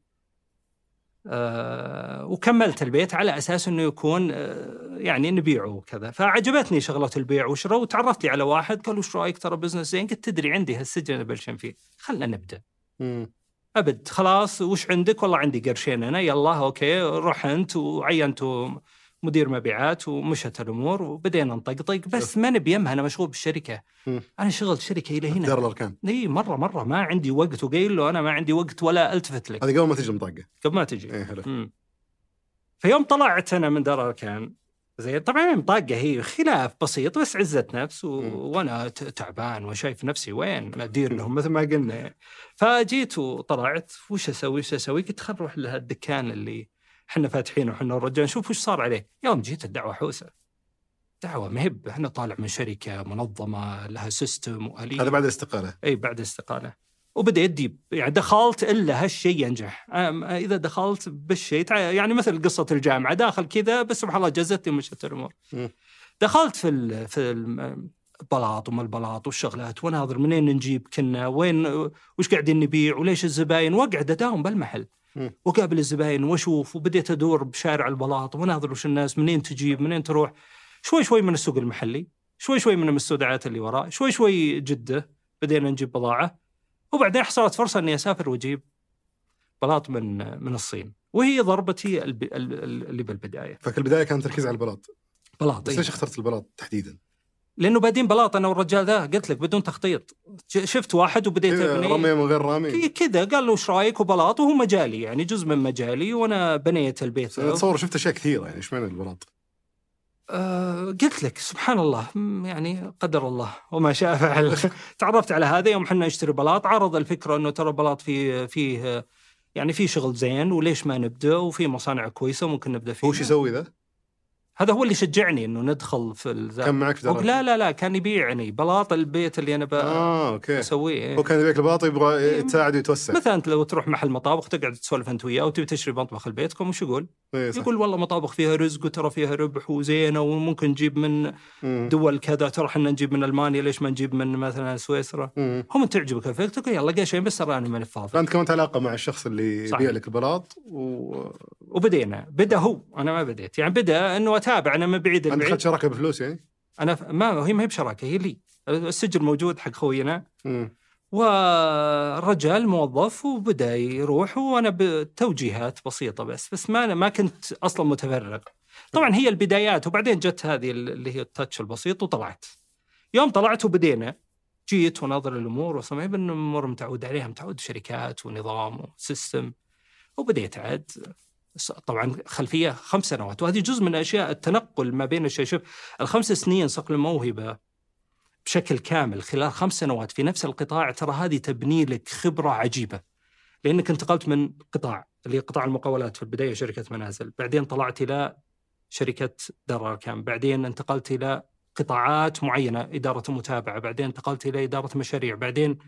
آه وكملت البيت على أساس إنه يكون آه يعني نبيعه وكذا. فعجبتني شغلة البيع والشراء وتعرفت لي على واحد قال وش رأيك ترى business زين؟ قلت تدري عندي هالسجن بلشن فيه. خلنا نبدأ. مم. أبد خلاص وش عندك؟ والله عندي قرشين أنا يلا okay روح أنت وعينت مدير مبيعات ومشت الأمور وبدينا نطقطق بس ما نبي يمها أنا مشغول بالشركة. أنا شغل شركة إلى هنا. دار الاركان إي مرة مرة. ما عندي وقت وقايل له أنا ما عندي وقت ولا ألتفت لك. هذه قبل ما تجي المطاقة قبل ما تجي. حلو مم. فيوم طلعت أنا من دار الاركان زين طبعا مطاقه هي خلاف بسيط بس عزة نفس و... وأنا تعبان وشايف نفسي وين؟ ادير لهم مثل ما قلنا. فجيت وطلعت وش أسوي وش أسوي؟ قلت خل نروح لهالدكان اللي إحنا فاتحينه وحنا الرجال نشوف وش صار عليه. يوم جيت الدعوة حوسة. دعوة مهب إحنا طالع من شركة منظمة لها سيستم وآلية هذا بعد الاستقالة. إي بعد الاستقالة. وبديت ديب يعني دخلت إلا هالشيء ينجح. إذا دخلت بالشيء يعني مثل قصة الجامعة داخل كذا بس سبحان الله جزتني ومشت الأمور. دخلت في ال في ال- البلاط وما البلاط والشغلات وناظر منين نجيب كنا وين وش قاعدين نبيع وليش الزباين وأقعد أداوم بالمحل. وقابل الزباين واشوف وبديت أدور بشارع البلاط وناظر وش الناس منين تجيب منين تروح. شوي شوي من السوق المحلي شوي شوي من المستودعات اللي وراء شوي شوي جدة بدينا نجيب بضاعة. وبعدين حصلت فرصة إني أسافر وأجيب بلاط من من الصين. وهي ضربتي اللي بالبداية. ففي البداية كان تركيز على البلاط. بلاط بس إيه. ليش اخترت البلاط تحديدا؟ لأنه بعدين بلاط أنا والرجال ذا قلت لك بدون تخطيط. شفت واحد وبديت ابني رمي من غير رامي كذا قال له إيش رأيك؟ وبلاط وهو مجالي يعني جزء من مجالي وأنا بنيت البيت اتصور شفت أشياء كثيرة يعني إيش معنى البلاط؟ آه قلت لك سبحان الله يعني قدر الله وما شاء فعل. تعرفت على هذا يوم حنا نشتري بلاط عرض الفكرة إنه ترى البلاط فيه فيه يعني في شغل زين وليش ما نبدأ؟ وفي مصانع كويسة ممكن نبدأ فيها. هو شو يسوي ذا؟ هذا هو اللي شجعني إنه ندخل في الذا كان معك في لا لا لا كان يبيعني بلاط البيت اللي أنا آه okay بسويه إيه. هو كان يبيك البلاط يبغى إيه. يتساعد ويتوسع مثلا أنت لو تروح محل مطابخ تقعد تسولف أنت وياه وتبي تشتري مطبخ لبيتكم وش يقول؟ إيه صح. يقول والله مطابخ فيها رزق وترى فيها ربح وزينة وممكن نجيب من مم. دول كذا ترى إحنا نجيب من ألمانيا ليش ما نجيب من مثلا سويسرا؟ مم. هم تعجبك الفكرة تقول يلا قشين بس ترى أنا ماني فاضي فانت كونت علاقة مع الشخص اللي. يبيع لك البلاط و وبدينا بدأ هو أنا ما بديت يعني بدأ إنه اتابع أنا من بعيد انت اخذت شراكة بفلوس يعني؟ أنا ف... ما هي ما هي بشراكة هي لي. السجل موجود حق خوينا. والرجال موظف وبدأ يروح وأنا بتوجيهات بسيطة بس بس ما ما كنت أصلا متفرغ. طبعا هي البدايات وبعدين جت هذه اللي هي التاتش البسيط وطلعت. يوم طلعت وبدينا جيت وناظر الأمور وسمعت بان الأمور متعود عليها متعود شركات ونظام وسيستم. وبديت عاد طبعا خلفية خمس سنوات. وهذه جزء من أشياء التنقل ما بين الشيء. شوف الخمس سنين صقل الموهبة بشكل كامل خلال خمس سنوات في نفس القطاع ترى هذه تبني لك خبرة عجيبة. لأنك انتقلت من قطاع اللي قطاع المقاولات. في البداية شركة منازل بعدين طلعت إلى شركة دار اركان بعدين انتقلت إلى قطاعات معينة إدارة متابعه بعدين انتقلت إلى إدارة مشاريع بعدين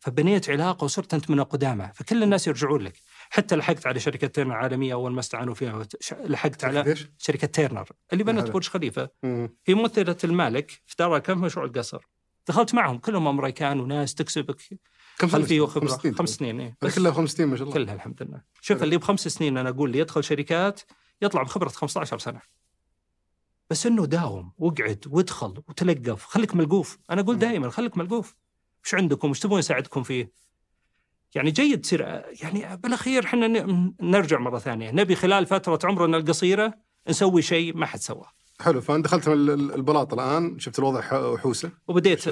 فبنيت علاقة وصرت أنت من القدامى. فكل الناس يرجعون لك. حتى لحقت على شركة تيرنر عالمية أول ما استعانوا فيها لحقت على؟ شركة تيرنر اللي بنت. برج خليفة. هي ممثلة المالك في دار كم في مشروع القصر دخلت معهم كلهم أمريكان وناس تكسبك كم؟ خلفية وخبرة. خمس سنين. خمس سنين إيه. كلها خمس سنين ما شاء الله. كلها الحمد لله. شوف اللي بخمس سنين أنا أقول لي يدخل شركات يطلع بخبرة 15 سنة. بس إنه داوم واقعد وادخل وتلقف. خليك ملقوف. أنا أقول. دائما خليك ملقوف. وش عندكم؟ وش تبون يساعدكم فيه؟ يعني جيد تصير يعني بالأخير إحنا نرجع مرة ثانية. نبي خلال فترة عمرنا القصيرة نسوي شيء ما حد سواه. حلو. فأنت دخلت ال- ال- البلاط الآن شفت الوضع حوسة. وبديت.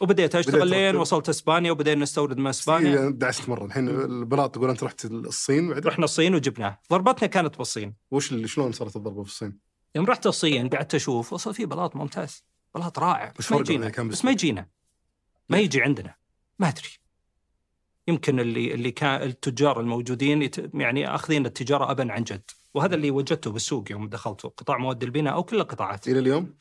وبديت أشتغل لين. وصلت إسبانيا وبدينا نستورد من إسبانيا. إيه، دعست مرة. الحين البلاط تقول أنت رحت الصين بعد؟ رحنا الصين وجبناه. ضربتنا كانت بالصين. وش اللي شلون صارت الضربة في الصين؟ يوم رحت الصين قعدت أشوف وصل في بلاط ممتاز. بلاط رائع. بس ما يجينا. بس؟ ما يجينا. ما يجي عندنا. ما أدري. يمكن اللي اللي كان التجار الموجودين يعني اخذين التجارة ابا عن جد. وهذا اللي وجدته بالسوق يوم دخلت قطاع مواد البناء أو كل القطاعات. إلى اليوم؟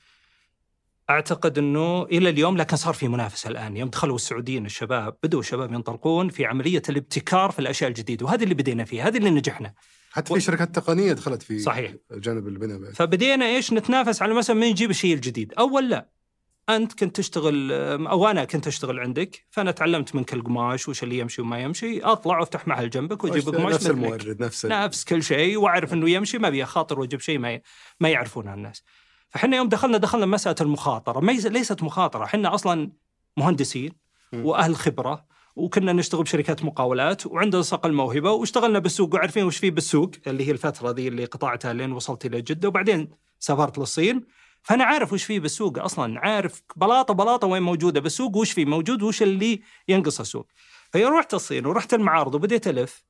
أعتقد إنه إلى اليوم لكن صار في منافسة الآن. يوم دخلوا السعوديين الشباب بدوا الشباب ينطلقون في عملية الابتكار في الأشياء الجديدة. وهذه اللي بدينا فيه هذه اللي نجحنا. حتى و- في شركات تقنية دخلت في صحيح. جانب البناء بعد. فبدينا إيش؟ نتنافس على مثلا من يجيب الشيء الجديد. أول لا. أنت كنت تشتغل أو أنا كنت أشتغل عندك فأنا تعلمت منك القماش وش اللي يمشي وما يمشي أطلع وأفتح محل جنبك وأجيب قماش نفس. المورد نفس نفس كل شيء وأعرف إنه يمشي ما ابي خاطر وأجيب شيء ما ي- ما يعرفونه الناس. فاحنا يوم دخلنا دخلنا مسألة المخاطرة، ليست مخاطرة، إحنا أصلا مهندسين. وأهل خبرة وكنا نشتغل بشركات مقاولات وعندنا صقل موهبه واشتغلنا بالسوق وعارفين وش فيه بالسوق اللي هي الفترة ذي اللي قطعتها لين وصلت إلى جدة وبعدين سافرت للصين فأنا عارف وش فيه بالسوق أصلا عارف بلاطة بلاطة وين موجودة بالسوق وش فيه موجود وش اللي ينقص السوق. فيوم رحت الصين ورحت المعارض وبديت ألف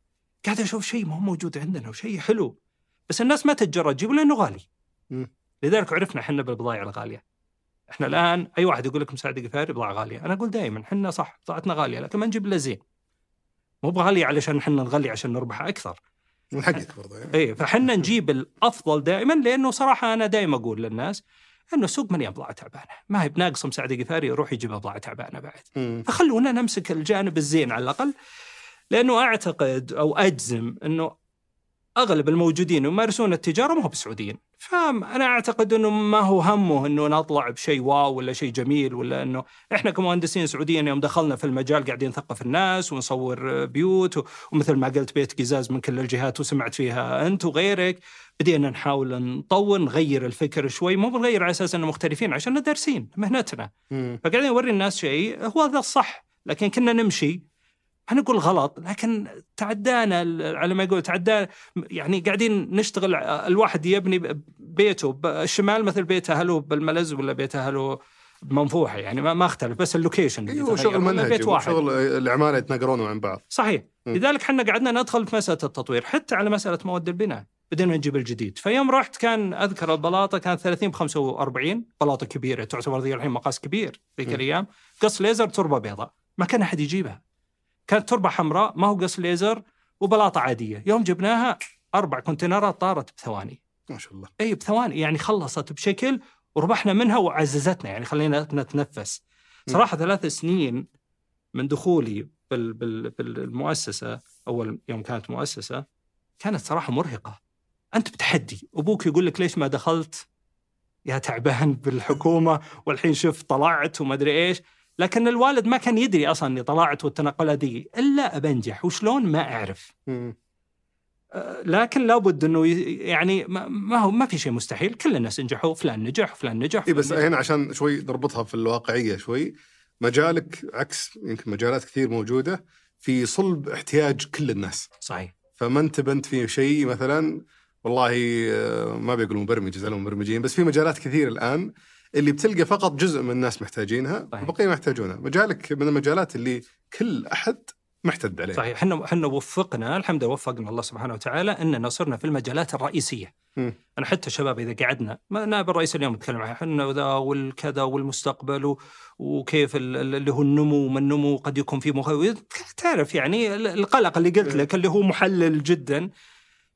قاعد أشوف شيء ما هو موجود عندنا وشيء حلو بس الناس ما تتجرأ تجيبه لأنه غالي. مم. لذلك عرفنا إحنا بالبضائع الغالية. إحنا الآن أي واحد يقول لك مساعد قفاري بضاعة غالية، أنا أقول دائما إحنا صح بضاعتنا غالية لكن ما نجيب إلا زين. مو بغاليه علشان إحنا نغلي عشان نربح أكثر. من حقك برضه يعني. اي فاحنا نجيب الأفضل دائما لأنه صراحة أنا دائما أقول للناس إنه السوق مليان بضاعه تعبانه، ما هي بناقصه مساعد قفاري يروح يجيب بضاعة تعبانه بعد. فخلونا نمسك الجانب الزين على الأقل لأنه أعتقد أو أجزم إنه أغلب الموجودين يمارسون التجارة ما هو بسعوديين فانا أعتقد إنه ما هو همه إنه نطلع بشيء واو ولا شيء جميل ولا إنه إحنا كمهندسين سعوديين يوم دخلنا في المجال قاعدين نثقف الناس ونصور بيوت ومثل ما قلت بيت قزاز من كل الجهات وسمعت فيها أنت وغيرك بدينا نحاول نطور نغير الفكر شوي مو بنغير على أساس إنه مختلفين عشان دارسين مهنتنا. فقاعدين نوري الناس شيء هو هذا الصح لكن كنا نمشي ما نقول غلط لكن تعدانا على ما يقول تعدانا يعني قاعدين نشتغل الواحد يبني بيته بالشمال مثل بيت أهله بالملز ولا بيت أهله بمنفوحه يعني ما, ما أختلف بس ال location أيوه. شغل منهجي بيت واحد. شغل العمالة يتناقرون عن بعض. صحيح. م. لذلك إحنا قعدنا ندخل في مسألة التطوير حتى على مسألة مواد البناء. بدينا نجيب الجديد. فيوم رحت كان أذكر البلاطة كانت 30 ب 45 بلاطة كبيرة تعتبر ذي الحين مقاس كبير ذيك. الأيام. قص ليزر تربة بيضاء ما كان أحد يجيبها. كانت تربة حمراء ما هو قص ليزر وبلاطة عادية. يوم جبناها أربع كونتينرات طارت بثواني. ما شاء الله. إي بثواني. يعني خلصت بشكل وربحنا منها وعززتنا يعني خلينا نتنفس. صراحة ثلاث سنين من دخولي بال بال بالمؤسسة أول يوم كانت مؤسسة كانت صراحة مرهقة. أنت بتحدي. أبوك يقول لك ليش ما دخلت؟ يا تعبان بالحكومة والحين شوف طلعت وما أدري إيش. لكن الوالد ما كان يدري أصلا إني طلعت والتنقلات دي إلا بنجح وشلون ما أعرف. آه، لكن لابد إنه يعني ما هو ما في شيء مستحيل. كل الناس نجحوا فلان نجح وفلان نجح اي بس فلان. هنا عشان شوي نربطها في الواقعية شوي مجالك عكس يمكن مجالات كثير موجودة في صلب احتياج كل الناس. صحيح. فما أنت بنت في شيء مثلا والله آه، ما بيقول مبرمج زالوا مبرمجين بس في مجالات كثير الآن اللي بتلقى فقط جزء من الناس محتاجينها صحيح. والبقية ما يحتاجونها مجالك من المجالات اللي كل أحد محتد عليه صحيح إحنا إحنا وفقنا الحمد لله وفقنا الله سبحانه وتعالى اننا صرنا في المجالات الرئيسية. مم. أنا حتى الشباب إذا قعدنا ما نائب الرئيس اليوم نتكلم عنه إحنا وذا والكذا والمستقبل و- وكيف ال- ال- اللي هو النمو وما النمو قد يكون في مخ... تعرف يعني ال- القلق اللي قلت لك اللي هو محلل جدا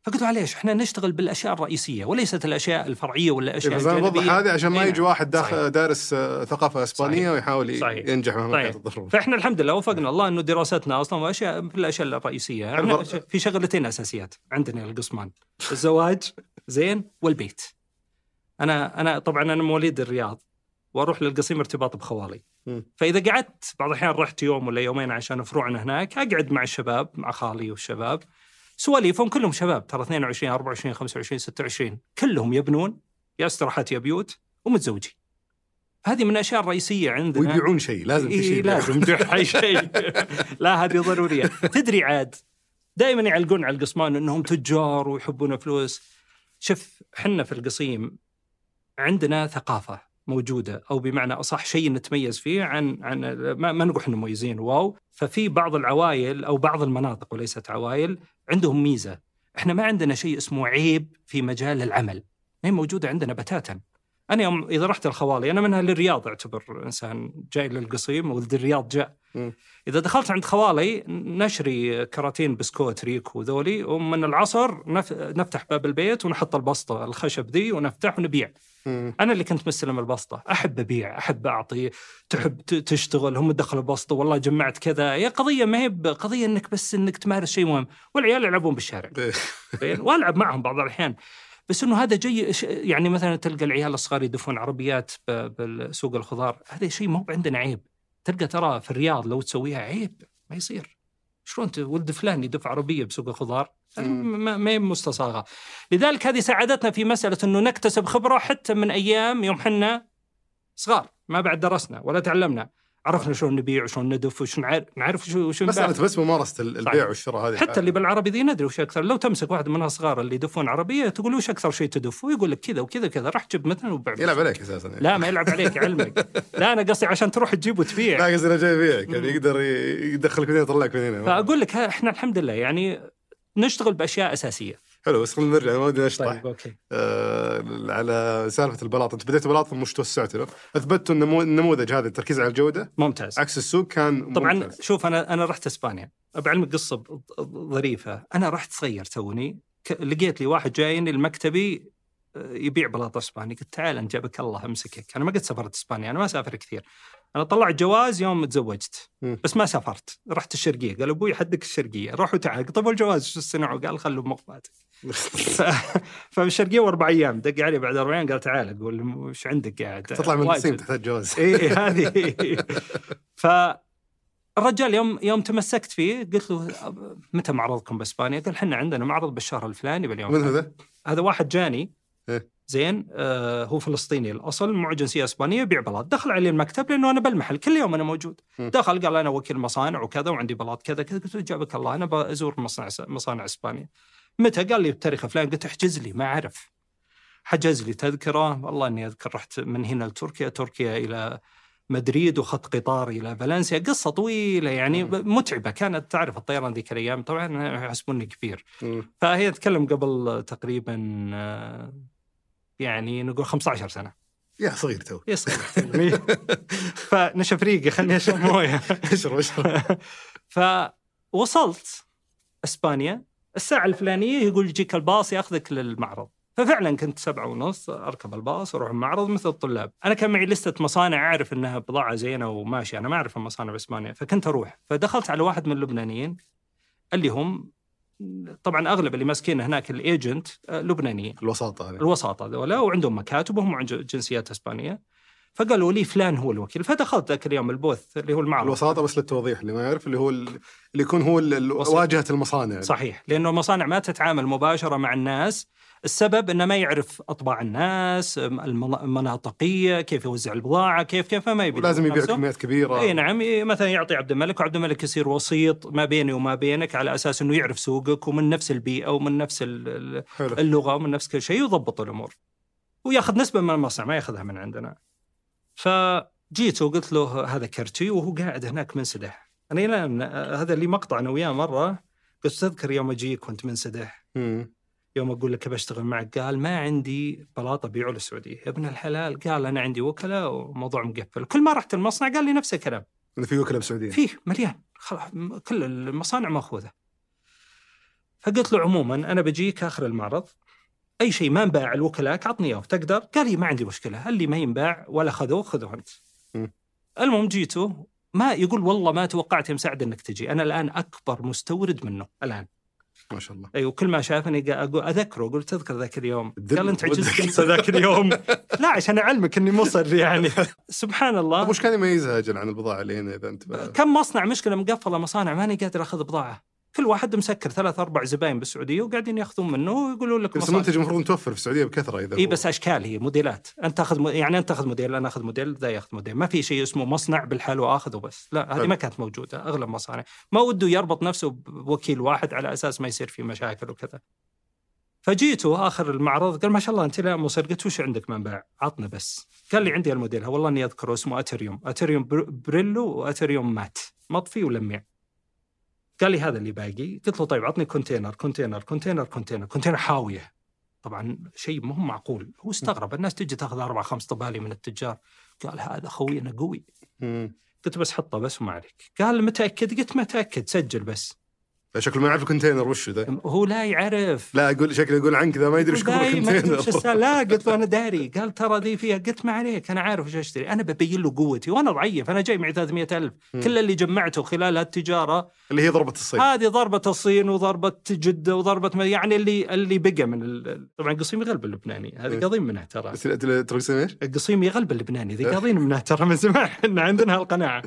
فقلت له معليش إحنا نشتغل بالأشياء الرئيسية وليست الأشياء الفرعية ولا إيه، الاشياء بس بوضح الجانبية هذه عشان ما إيه يجي. واحد داخل صحيح. دارس آه، ثقافة إسبانية صحيح. ويحاول صحيح. ينجح مهما صحيح. كانت الظروف فإحنا الحمد لله وفقنا الله إنه دراستنا أصلا وأشياء في الاشياء الرئيسية إحنا في شغلتين أساسيات عندنا القسمان الزواج زين والبيت أنا أنا طبعا أنا مواليد الرياض وأروح للقصيم ارتباط بخوالي. فإذا قعدت بعض الأحيان رحت يوم ولا يومين عشان فروعنا هناك أقعد مع الشباب مع خالي والشباب سواليفهم كلهم شباب ترى 22 24 25 26 كلهم يبنون يا استراحات يا بيوت ومتزوجين. هذه من الاشياء الرئيسيه عندنا. ويبيعون شيء لازم في شيء إيه يبيعون. لازم تبيع شيء. لا هذه ضرورية. تدري عاد دائما يعلقون على القصمان إنهم تجار ويحبون فلوس. شوف حنا في القصيم عندنا ثقافة. موجودة أو بمعنى أصح شيء نتميز فيه عن عن ما, ما نقول إحنا مميزين واو. ففي بعض العوائل أو بعض المناطق وليست عوائل عندهم ميزة. إحنا ما عندنا شيء اسمه عيب في مجال العمل. ما هي موجودة عندنا بتاتا. أنا يوم إذا رحت الخوالي أنا منها للرياض أعتبر إنسان جاي للقصيم ولد الرياض جاء. مم. إذا دخلت عند خوالي نشري كراتين بسكوت ريكو ذولي ومن العصر نف... نفتح باب البيت ونحط البسطة الخشب ذي ونفتح ونبيع. مم. أنا اللي كنت مستلم البسطة. أحب أبيع أحب أعطي تحب تشتغل هم دخلوا البسطة والله جمعت كذا. هي قضية ما هي قضية إنك بس إنك تمارس شيء مهم. والعيال يلعبون بالشارع. إيه. وألعب معهم بعض الأحيان. بس إنه هذا جاي ش- يعني مثلا تلقى العيال الصغار يدفون عربيات بسوق الخضار هذا شيء مو عندنا عيب. تلقى ترى في الرياض لو تسويها عيب ما يصير. شلون ولد فلان يدف عربية بسوق الخضار؟ ما هي مستصاغة. لذلك هذه ساعدتنا في مسألة إنه نكتسب خبرة حتى من أيام يوم حنا صغار ما بعد درسنا ولا تعلمنا. عرفنا شلون نبيع وشلون ندف وش نعرف نعرف شو شو نباع. مساله بس ممارسه ال- البيع. والشراء هذه حتى اللي بالعربي ذي ندري وش أكثر. لو تمسك واحد من الصغار اللي يدفون عربية تقول وش أكثر شيء تدف؟ ويقول لك كذا وكذا كذا راح تجيب مثلا وبيع يلعب عليك أساسا. يعني. لا ما يلعب عليك علمك لا أنا قصدي عشان تروح تجيب وتبيع. لا قصدي أنا جاي يبيعك يعني يقدر يدخلك من هنا يطلعك من هنا فأقول لك إحنا الحمد لله يعني نشتغل بأشياء أساسية. حلو بس خلينا نرجع ما ودي اشطح طيب okay. آه على سالفة البلاط أنت بديت بلاط مش توسعت له اثبتوا النمو... النموذج هذا التركيز على الجودة؟ ممتاز. عكس السوق كان طبعا ممتاز. شوف أنا أنا رحت إسبانيا. بعلمك قصة ظريفة. أنا رحت صغير توني. ك- لقيت لي واحد جايني المكتبي آه، يبيع بلاط إسباني. قلت تعال أنت جابك الله أمسكك. أنا ما قد سافرت إسبانيا أنا ما اسافر كثير. أنا طلعت جواز يوم تزوجت. بس ما سافرت رحت الشرقية قال أبوي حدك الشرقية روح وتعال طيب والجواز شو الصناعه قال خلوا بمخباتك. فالشرقية وأربع أيام دق علي بعد أربع أيام قال تعال أقول وش عندك قاعد تطلع من. الصين تحتاج جواز إيه هذه ف الرجال يوم يوم تمسكت فيه قلت له متى معرضكم بإسبانيا؟ قال إحنا عندنا معرض بالشهر الفلاني باليوم من هو الفلاني." ذا؟ هذا واحد جاني إيه. زين آه هو فلسطيني الأصل معه جنسيه اسبانيه يبيع بلاط. دخل علي المكتب لأنه أنا بالمحل كل يوم أنا موجود. دخل قال أنا وكيل مصانع وكذا وعندي بلاط كذا كذا قلت له جابك الله أنا بزور مصنع مصانع اسبانيا متى؟ قال لي بتاريخ فلان. قلت احجز لي ما أعرف. حجز لي تذكرة والله إني أذكر رحت من هنا لتركيا تركيا إلى مدريد وخط قطار إلى فالنسيا. قصة طويلة يعني. متعبة. كانت تعرف الطيران ذيك الأيام طبعا يحسبوني كبير. فهي تتكلم قبل تقريبا آه، يعني نقول 15 سنة. يا صغير تو. يا صغير فنشف ريقي خلني أشرب موية. أشرب أشرب. فوصلت إسبانيا. الساعة الفلانية يقول يجيك الباص ياخذك للمعرض. ففعلا كنت سبعة ونص أركب الباص أروح المعرض مثل الطلاب، أنا كان معي لستة مصانع أعرف إنها بضاعة زينة وماشية، أنا ما أعرف المصانع بإسبانيا، فكنت أروح، فدخلت على واحد من اللبنانيين. اللي هم طبعا أغلب اللي ماسكين هناك ال agent آه، لبنانيين. الوساطة هذه. الوساطة ذولا وعندهم مكاتبهم وعندهم جنسيات إسبانية. فقالوا لي فلان هو الوكيل فدخلت ذاك اليوم ال booth اللي هو المعرض الوساطة بس للتوضيح اللي ما يعرف اللي هو ال- اللي يكون هو. واجهة المصانع صحيح لأنه المصانع ما تتعامل مباشرة مع الناس السبب إنه ما يعرف أطباع الناس المن- المناطقية كيف يوزع البضاعة كيف كيف ما يبي ولازم يبيع. كميات كبيرة إي نعم مثلا يعطي عبد الملك وعبد الملك يصير وسيط ما بيني وما بينك على أساس إنه يعرف سوقك ومن نفس البيئة ومن نفس اللغة ومن نفس كل شيء ويضبط الأمور. ويأخذ نسبة من المصنع ما يأخذها من عندنا. فجيت وقلت له هذا كرتي وهو قاعد هناك منسدح. أنا آه، هذا اللي مقطع أنا وياه مرة قلت تذكر يوم أجيك وأنت منسدح. يوم أقول لك بشتغل معك قال ما عندي بلاط ابيعه للسعوديه يا ابن الحلال قال أنا عندي وكلاء وموضوع مقفل. كل ما رحت المصنع قال لي نفس الكلام. إنه في وكلاء بسعودية. فيه مليان. خلاص كل المصانع مأخوذة. فقلت له عموما أنا بجيك آخر المعرض. أي شيء ما انباع الوكلاء عطني إياه. تقدر؟ قال لي ما عندي مشكلة. اللي ما ينباع ولا خذوه خذوه أنت. المهم جيته ما يقول والله ما توقعت يا مساعد إنك تجي. أنا الآن أكبر مستورد منه الآن. ما شاء الله. أيوه كل ما شافني أقول أذكره قلت تذكر ذاك اليوم. قال أنت. عجزت. ذاك اليوم. لا عشان أعلمك إني مصر يعني. سبحان الله. طيب وش كان يميزها أجل عن البضاعة اللي هنا إذا أنت كم مصنع مشكلة مقفلة مصانع ماني قادر أخذ بضاعة. كل واحد مسكر ثلاث أربع زباين بالسعودية وقاعدين يأخذون منه ويقولون لك بس. المنتج المفروض متوفر في السعودية بكثرة إذا إي بس أشكال هي موديلات. أنت تأخذ م... يعني أنت تأخذ موديل أنا أخذ موديل ذا يأخذ موديل. ما في شيء اسمه مصنع بالحال وآخذه بس. لا هذه. ما كانت موجودة أغلب مصانع. ما وده يربط نفسه بوكيل واحد على أساس ما يصير في مشاكل وكذا. فجيته آخر المعرض قال ما شاء الله أنت لا مصر قلت وش عندك منباع عطنا بس. قال لي عندي الموديل والله إني أذكره اسمه أتريوم. أتريوم بر- بريلو وأتريوم matte. مطفي ولميع. قال لي هذا اللي باقي. قلت له طيب عطني container container container container container حاوية. طبعا شيء مو معقول. هو استغرب. الناس تجي تاخذ أربع خمس طبالي من التجار. قال هذا خوينا قوي. مم. قلت بس حطه بس وما عليك. قال متأكد؟ قلت متأكد. سجل بس. شكله ما يعرف ال container وش ذا؟ هو لا يعرف. لا أقول شكله يقول عنك ذا ما يدري إيش السالفة؟ لا قلت له أنا داري. قال ترى ذي فيها. قلت ما عليك أنا عارف وش أشتري. أنا ببين له قوتي وأنا ضعيف. أنا جاي معي 300 ألف. كل اللي جمعته خلال هالتجارة اللي هي ضربة الصيد هذه ضربة الصين وضربة جدة وضربة يعني اللي اللي بقى من ال- طبعا قصيم يغلب اللبناني. هذه إيه. قاضين منها ترى. ترى؟ القصيم يغلب اللبناني. ذي قاضين منها ترى من زمان. إحنا عندنا هالقناعة.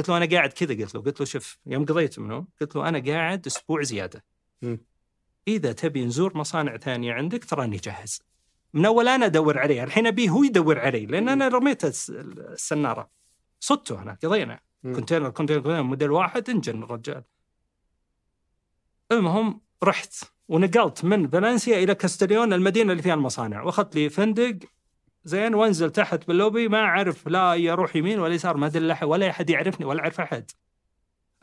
قلت له أنا قاعد كذا قلت له قلت له شوف يوم قضيت منه قلت له أنا قاعد أسبوع زيادة. مم. إذا تبي نزور مصانع ثانية عندك تراني جاهز. من أول أنا أدور عليه الحين ابيه هو يدور علي لأن أنا رميت الس- السنارة. صدته أنا قضينا. container container موديل واحد إنجن الرجال. المهم رحت ونقلت من فالنسيا إلى كاستليون المدينة اللي فيها المصانع. وأخذت لي فندق زين وانزل تحت باللوبي ما أعرف لا يروح يمين ولا يسار ما أدري ولا أحد يعرفني ولا أعرف أحد.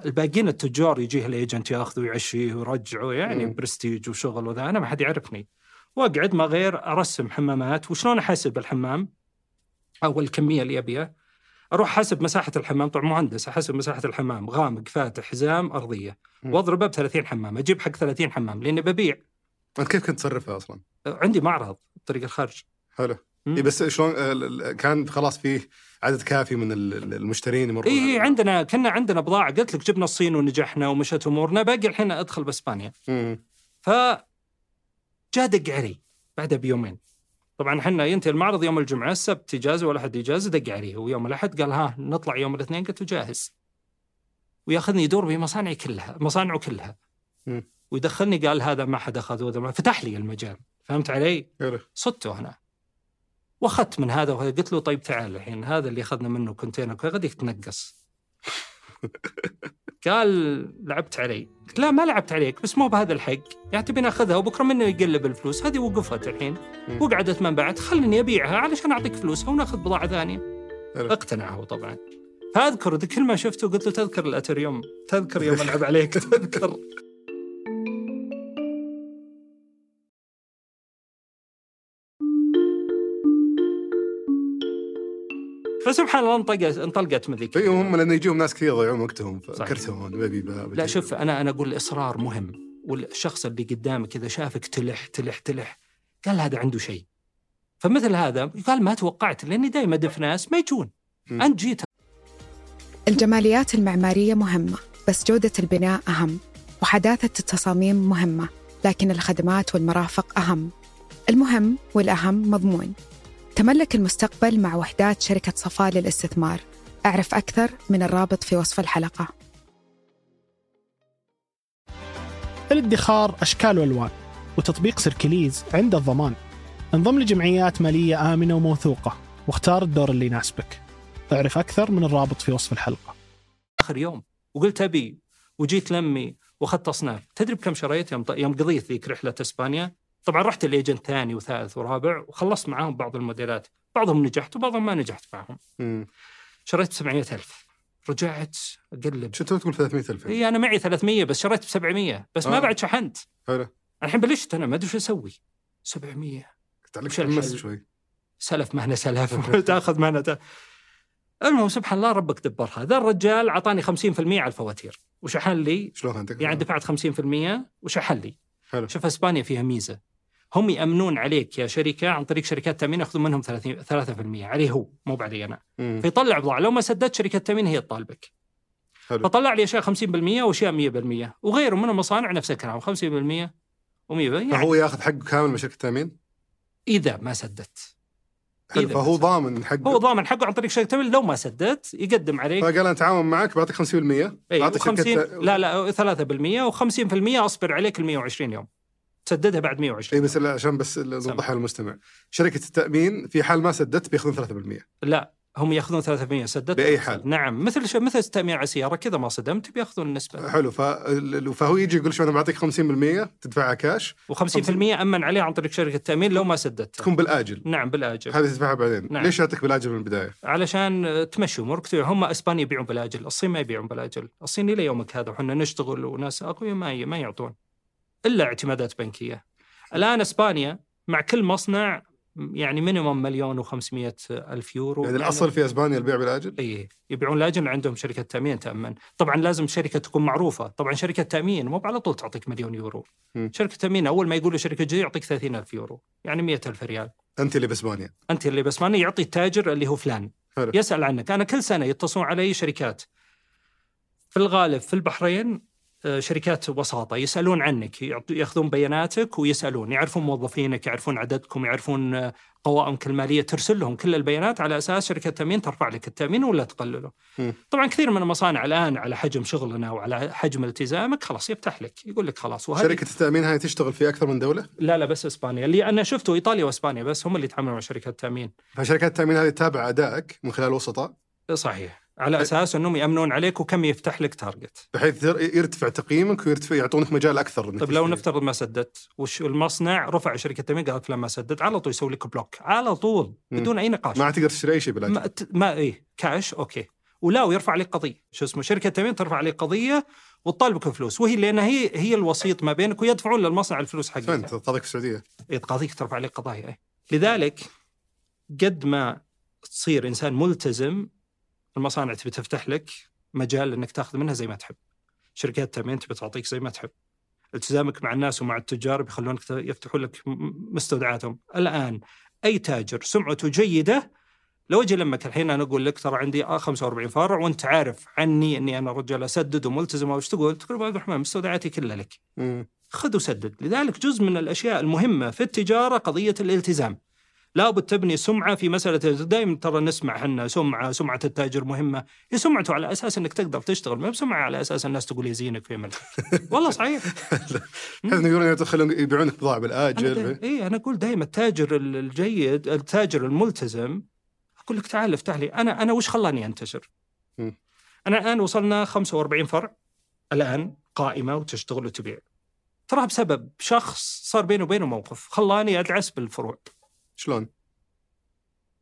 الباقيين التجار يجيه ال agent ياخذه ويعشيه ويرجعه يعني مم. برستيج وشغل وذا أنا ما حد يعرفني. وأقعد ما غير أرسم حمامات. وشلون احسب الحمام؟ أو الكميه اللي أبيها. أروح احسب مساحة الحمام. طبعا مهندس احسب مساحة الحمام. غامق فاتح حزام أرضية. وأضربه ب 30 حمام. أجيب حق 30 حمام لأني ببيع. كيف كنت تصرفها أصلا؟ عندي معرض طريق الخرج حلو. اي بس شلون آه، كان خلاص فيه عدد كافي من ال- ال- المشترين يمرون اي على- إيه عندنا كنا عندنا بضاعة. قلت لك جبنا الصين ونجحنا ومشت أمورنا. باقي الحين أدخل بإسبانيا. ف جاء دق علي بعدها بيومين. طبعا إحنا ينتهي المعرض يوم الجمعة السبت اجازه ولا حد اجازه دق علي. ويوم الأحد قال ها نطلع يوم الاثنين. قلت له جاهز. وياخذني يدور بمصانعي كلها مصانعه كلها. مم. ويدخلني قال هذا ما حد اخذ وهذا ما فتح لي المجال. فهمت علي؟ صدته أنا. واخذت من هذا وهذا. قلت له طيب تعال الحين هذا اللي أخذنا منه كونتينر كذا يتنقص. قال لعبت علي. قلت لا ما لعبت عليك بس مو بهذا الحق. يعني تبي ناخذها وبكرة منه يقلب الفلوس. هذه وقفت الحين. وقعدت من بعد. خلني أبيعها علشان أعطيك فلوسها وناخذ بضاعة ثانية. اقتنع هو طبعا. فأذكر كل ما شفته قلت له تذكر الأتريوم. تذكر يوم ألعب عليك. تذكر. فسبحان الله انطقت انطلقت من ذيك إي هم لأنه يجون ناس كثير يضيعون وقتهم. فكرتهم ببي لا شوف أنا أنا أقول الإصرار مهم والشخص اللي قدامك إذا شافك تلح تلح تلح قال هذا عنده شيء. فمثل هذا قال ما توقعت لأني دائما أدف ناس ما يجون. أنت جيت. الجماليات المعمارية مهمة بس جودة البناء أهم وحداثة التصاميم مهمة لكن الخدمات والمرافق أهم. المهم والأهم مضمون. تملك المستقبل مع وحدات شركة صفاء للاستثمار. أعرف أكثر من الرابط في وصف الحلقة. الادخار أشكال وألوان وتطبيق سيركليز عند الضمان. انضم لجمعيات مالية آمنة وموثوقة واختار الدور اللي يناسبك. أعرف أكثر من الرابط في وصف الحلقة. آخر يوم وقلت أبي وجيت لمي وأخذت أصناف. تدري بكم شريت يوم يوم قضيت ذيك رحلة إسبانيا؟ طبعا رحت ال agent ثاني وثالث ورابع وخلصت معاهم بعض الموديلات. بعضهم نجحت وبعضهم ما نجحت معهم. شريت ب 700000 رجعت أقلب. شو تقول 300000 إي أنا معي 300 بس شريت ب 700 بس ما آه. بعد شحنت. حلو. الحين بلشت أنا ما أدري شو أسوي. 700 تعلق وش تحمست؟ شوي. سلف مهنة سلف. تأخذ مهنة. تا- المهم سبحان الله ربك دبرها ذا الرجال اعطاني 50% على الفواتير. وشحن لي. شلون أنت؟ يعني دفعت 50% وشحن لي. حلو. شوف إسبانيا فيها ميزة. هم يأمنون عليك يا شركة عن طريق شركات تأمين يأخذون منهم 30 3% عليه هو مو علي أنا. مم. فيطلع بضاعه لو ما سددت شركة التامين هي تطالبك. حلو. فطلع لي أشياء 50% وأشياء 100% وغيره من المصانع نفس الكلام 50% و100% يعني فهو ياخذ حقه كامل من شركة التامين؟ إذا ما سددت. حلو. فهو. ضامن حقه. هو ضامن حقه عن طريق شركة التامين لو ما سددت يقدم عليك. فقال أنا أتعاون معك بعطيك 50% اي بعطيك 50 شركة لا لا 3% و50% أصبر عليك ال 120 يوم. تسددها بعد 120 إي بس عشان بس نوضحها للمستمع شركة التأمين في حال ما سددت بياخذون 3% لا هم ياخذون 3% سددت بأي حال. نعم مثل شو مثل التامين على السياره كذا ما صدمت بياخذون النسبة. حلو ف... فهو يجي يقول شو أنا بعطيك 50% تدفعها كاش و50% أمن عليه عن طريق شركة التأمين لو ما سددت تكون بالآجل. نعم بالآجل. هذه تدفعها بعدين. نعم. ليش يعطيك بالآجل من البداية؟ علشان تمشي أمورك هم إسبانيا يبيعون بالآجل، الصين ما يبيعون بالآجل، الصين إلى يومك هذا وحنا نشتغل وناس أقوياء ما ي- ما يعطون. إلا اعتمادات بنكية. الآن إسبانيا مع كل مصنع يعني minimum مليون و500 ألف يورو. يعني الأصل في إسبانيا البيع بالآجل؟ اي يبيعون لاجل عندهم شركة تأمين تأمن. طبعا لازم شركة تكون معروفة. طبعا شركة تأمين مو على طول تعطيك مليون يورو. مم. شركة تأمين أول ما يقولوا شركه جديده يعطيك 30 ألف يورو. يعني 100 ألف ريال. أنت اللي بإسبانيا. أنت اللي بس ماني يعطي التاجر اللي هو فلان. حلو. يسأل عنك. أنا كل سنة يتصلون علي شركات في الغالب في البحرين شركات وساطه يسألون عنك يأخذون بياناتك ويسألون يعرفون موظفينك يعرفون عددكم يعرفون آه، قوائمك المالية ترسل لهم كل البيانات على أساس شركة التامين ترفع لك التأمين ولا تقلله. مم. طبعا كثير من المصانع الآن على حجم شغلنا وعلى حجم التزامك خلاص يفتح لك يقول لك خلاص وهذه شركة التأمين هاي تشتغل في أكثر من دولة لا لا بس إسبانيا اللي أنا شفته إيطاليا وإسبانيا بس هم اللي يتعاملون مع شركات التامين. فشركات التأمين هذه تتابع أدائك من خلال وسطاء صحيح على أساس أنهم يأمنون عليك وكم يفتح لك target بحيث ير- يرتفع تقييمك ويرتفع يعطونك مجال أكثر طيب لو. نفترض ما سددت وش المصنع؟ رفع شركة التامين قالت فلان ما سدد على طول يسوي لك block على طول. بدون أي نقاش. ما تقدر تشتري أي شيء بالاجل ما, ت- ما إيه cash okay. ولا ويرفع عليك قضية. شو اسمه؟ شركة التامين ترفع عليك قضية وتطالبك فلوس وهي لأن هي هي الوسيط ما بينك ويدفعون للمصنع الفلوس فين حقتها تقاضيك في السعودية. إيه، تقاضيك ترفع عليك قضايا إيه. لذلك قد ما تصير إنسان ملتزم المصانع تبي تفتح لك مجال إنك تاخذ منها زي ما تحب. شركات التامين تبي تعطيك زي ما تحب. التزامك مع الناس ومع التجار بيخلونك يفتحوا لك مستودعاتهم. الآن أي تاجر سمعته جيدة لو أجي لمك الحين أنا أقول لك ترى عندي آه 45 فرع وأنت عارف عني إني أنا رجال أسدد وملتزم وش تقول؟ تقول أبو عبد الرحمن مستودعاتي كلها لك. خذ وسدد لذلك جزء من الأشياء المهمة في التجارة قضية الالتزام لابد تبني سمعة في مسألة دائما ترى نسمع إحنا سمعة سمعة التاجر مهمة. هي سمعته على أساس أنك تقدر تشتغل ما بسمعة على أساس الناس تقول يزينك في ملك. والله صحيح. إنه يقولون يدخلون يبيعونك بضاعه بالاجل اي أنا أقول دائما التاجر ال- الجيد التاجر الملتزم أقول لك تعال افتح لي أنا أنا وش خلاني أنتشر؟ أنا الآن وصلنا 45 فرع الآن قائمة وتشتغل وتبيع. تراها بسبب شخص صار بيني وبينه موقف خلاني أدعس بالفروع. شلون؟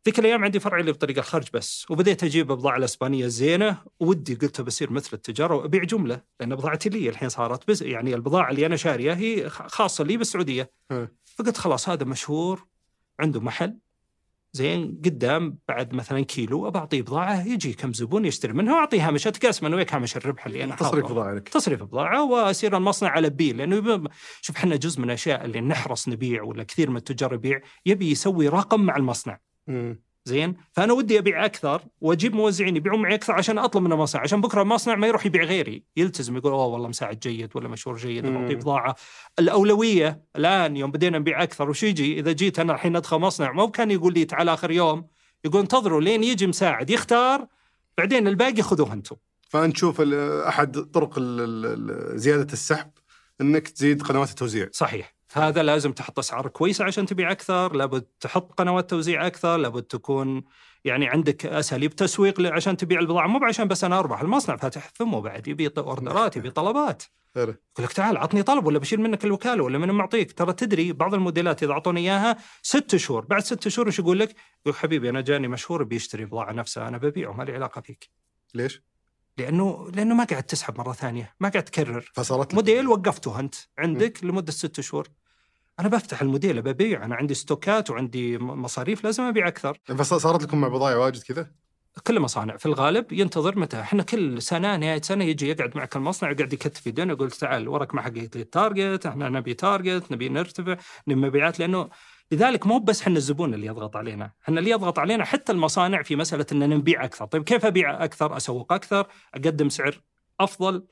ذيك الأيام عندي فرع اللي بطريق الخرج بس وبديت أجيب البضاعه الإسبانية الزينه ودي قلت بصير مثل التجارة وأبيع جملة لأن بضاعتي لي الحين صارت بس يعني البضاعة اللي أنا شاريه هي خاصة لي بالسعودية. فقلت خلاص هذا مشهور عنده محل زين قدام بعد مثلا كيلو ابى اعطيه بضاعة يجي كم زبون يشتري منها وأعطيه هامش اتقاسم أنا وياك هامش الربح اللي أنا تصريف. بضاعه لك تصريف بضاعة واصير المصنع على بي لأنه شوف إحنا جزء من الأشياء اللي نحرص نبيع ولا كثير من التجار يبيع يبي يسوي رقم مع المصنع مم. زين؟ فأنا ودي أبيع أكثر وأجيب موزعين يبيعون معي أكثر عشان أطلب من المصنع عشان بكرة المصنع ما يروح يبيع غيري. يلتزم يقول أوه والله مساعد جيد ولا مشهور جيد مم. بعطيه بضاعة. الأولوية الآن يوم بدينا نبيع أكثر وش يجي؟ إذا جيت أنا الحين أدخل مصنع مو كان يقول لي تعال آخر يوم يقول انتظروا لين يجي مساعد يختار بعدين الباقي خذوه أنتم. فانت تشوف أحد طرق زيادة السحب إنك تزيد قنوات التوزيع. صحيح. هذا لازم تحط أسعار كويسة عشان تبيع أكثر لابد تحط قنوات توزيع أكثر لابد تكون يعني عندك أساليب تسويق عشان تبيع البضاعة مو عشان بس أنا أربح المصنع فاتح فمه بعد يبي أوردرات يبي طلبات. يقول لك تعال عطني طلب ولا بشيل منك الوكالة ولا من معطيك. ترى تدري بعض الموديلات إذا أعطوني إياها ست شهور بعد ست شهور إيش يقول لك؟ يقول حبيبي أنا جاني مشهور بيشتري بضاعة نفسها أنا ببيعه ما لي علاقة فيك. ليش؟ لأنه لأنه ما قاعد تسحب مرة ثانية ما قاعد تكرر. فصارت موديل وقفته أنت عندك لمدة ست شهور. أنا بفتح الموديل ببيع. أنا عندي stock ات وعندي مصاريف لازم أبيع أكثر. فصارت لكم مع بضائع واجد كذا؟ كل المصانع. في الغالب ينتظر متى؟ إحنا كل سنة نهاية سنة يجي يقعد معك المصنع يقعد يكتف يدين يقول تعال وراك ما حققت لي ال target إحنا نبي target نبي نرتفع نبي مبيعات لأنه لذلك مو بس إحنا الزبون اللي يضغط علينا، إحنا اللي يضغط علينا حتى المصانع في مسألة إن نبيع أكثر، طيب كيف أبيع أكثر؟ أسوق أكثر، أقدم سعر أفضل.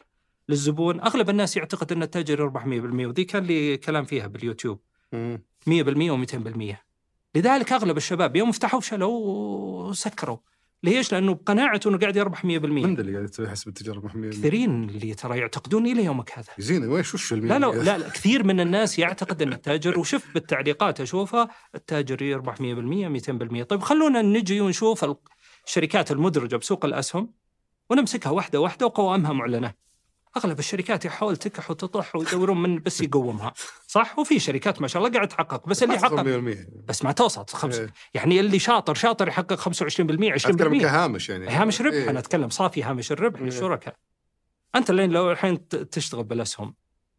للزبون، أغلب الناس يعتقد أن التاجر يربح 100% ودي كان لي كلام فيها باليوتيوب. مم. 100% و200% لذلك أغلب الشباب يوم فتحوا فشلوا وسكروا ليش؟ لأنه بقناعته أنه قاعد يربح 100% من اللي قاعد يسوي حسب التجارة محمية كثيرين اللي ترى يعتقدون إلى يومك هذا زين ويش وش المية؟ لا لا لا, لا كثير من الناس يعتقد أن التاجر وشوف بالتعليقات اشوفها التاجر يربح 100% 200% طيب خلونا نجي ونشوف الشركات المدرجة بسوق الأسهم ونمسكها واحدة واحدة وقوائمها معلنة أغلب الشركات يحاول تكح وتطح ويدورون من بس يقومها. صح؟ وفي شركات ما شاء الله قاعد تحقق بس اللي حقق. 100% بس ما توصل خمس. إيه. يعني اللي شاطر شاطر يحقق 25% 20% أتكلم كهامش يعني. هامش ربح إيه. أنا أتكلم صافي هامش الربح إيه. للشركاء. أنت الحين لو الحين تشتغل بالاسهم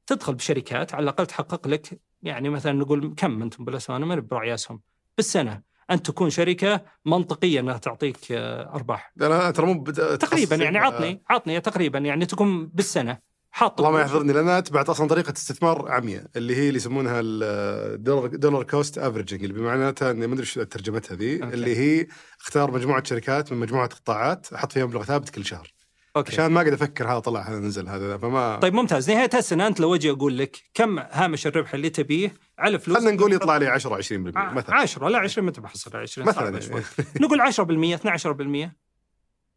تدخل بشركات على الأقل تحقق لك يعني مثلا نقول كم أنتم بالاسهم أنا ماني براعي اسهم بالسنة. أن تكون شركة منطقية أنها تعطيك آه، أرباح لا ترى مو تقريبا. يعني عطني عطني تقريبا يعني تكون بالسنة حاط والله ما يحضرني لأن أنا اتبعت أصلا طريقة استثمار عمياء اللي هي اللي يسمونها ال dollar dollar cost averaging اللي بمعناتها إني ما أدري شو ترجمتها ذي. اللي هي اختار مجموعة شركات من مجموعة قطاعات أحط فيها مبلغ ثابت كل شهر okay. عشان ما اقعد أفكر هذا طلع هذا نزل هذا فما طيب ممتاز. نهاية السنة أنت لو أجي أقول لك كم هامش الربح اللي تبيه على فلوس؟ خلينا نقول يطلع لي 10 20% ع- مثلا. 10 لا 20 ما انت بحصل؟ 20 مثلاً يعني. نقول 10% 12%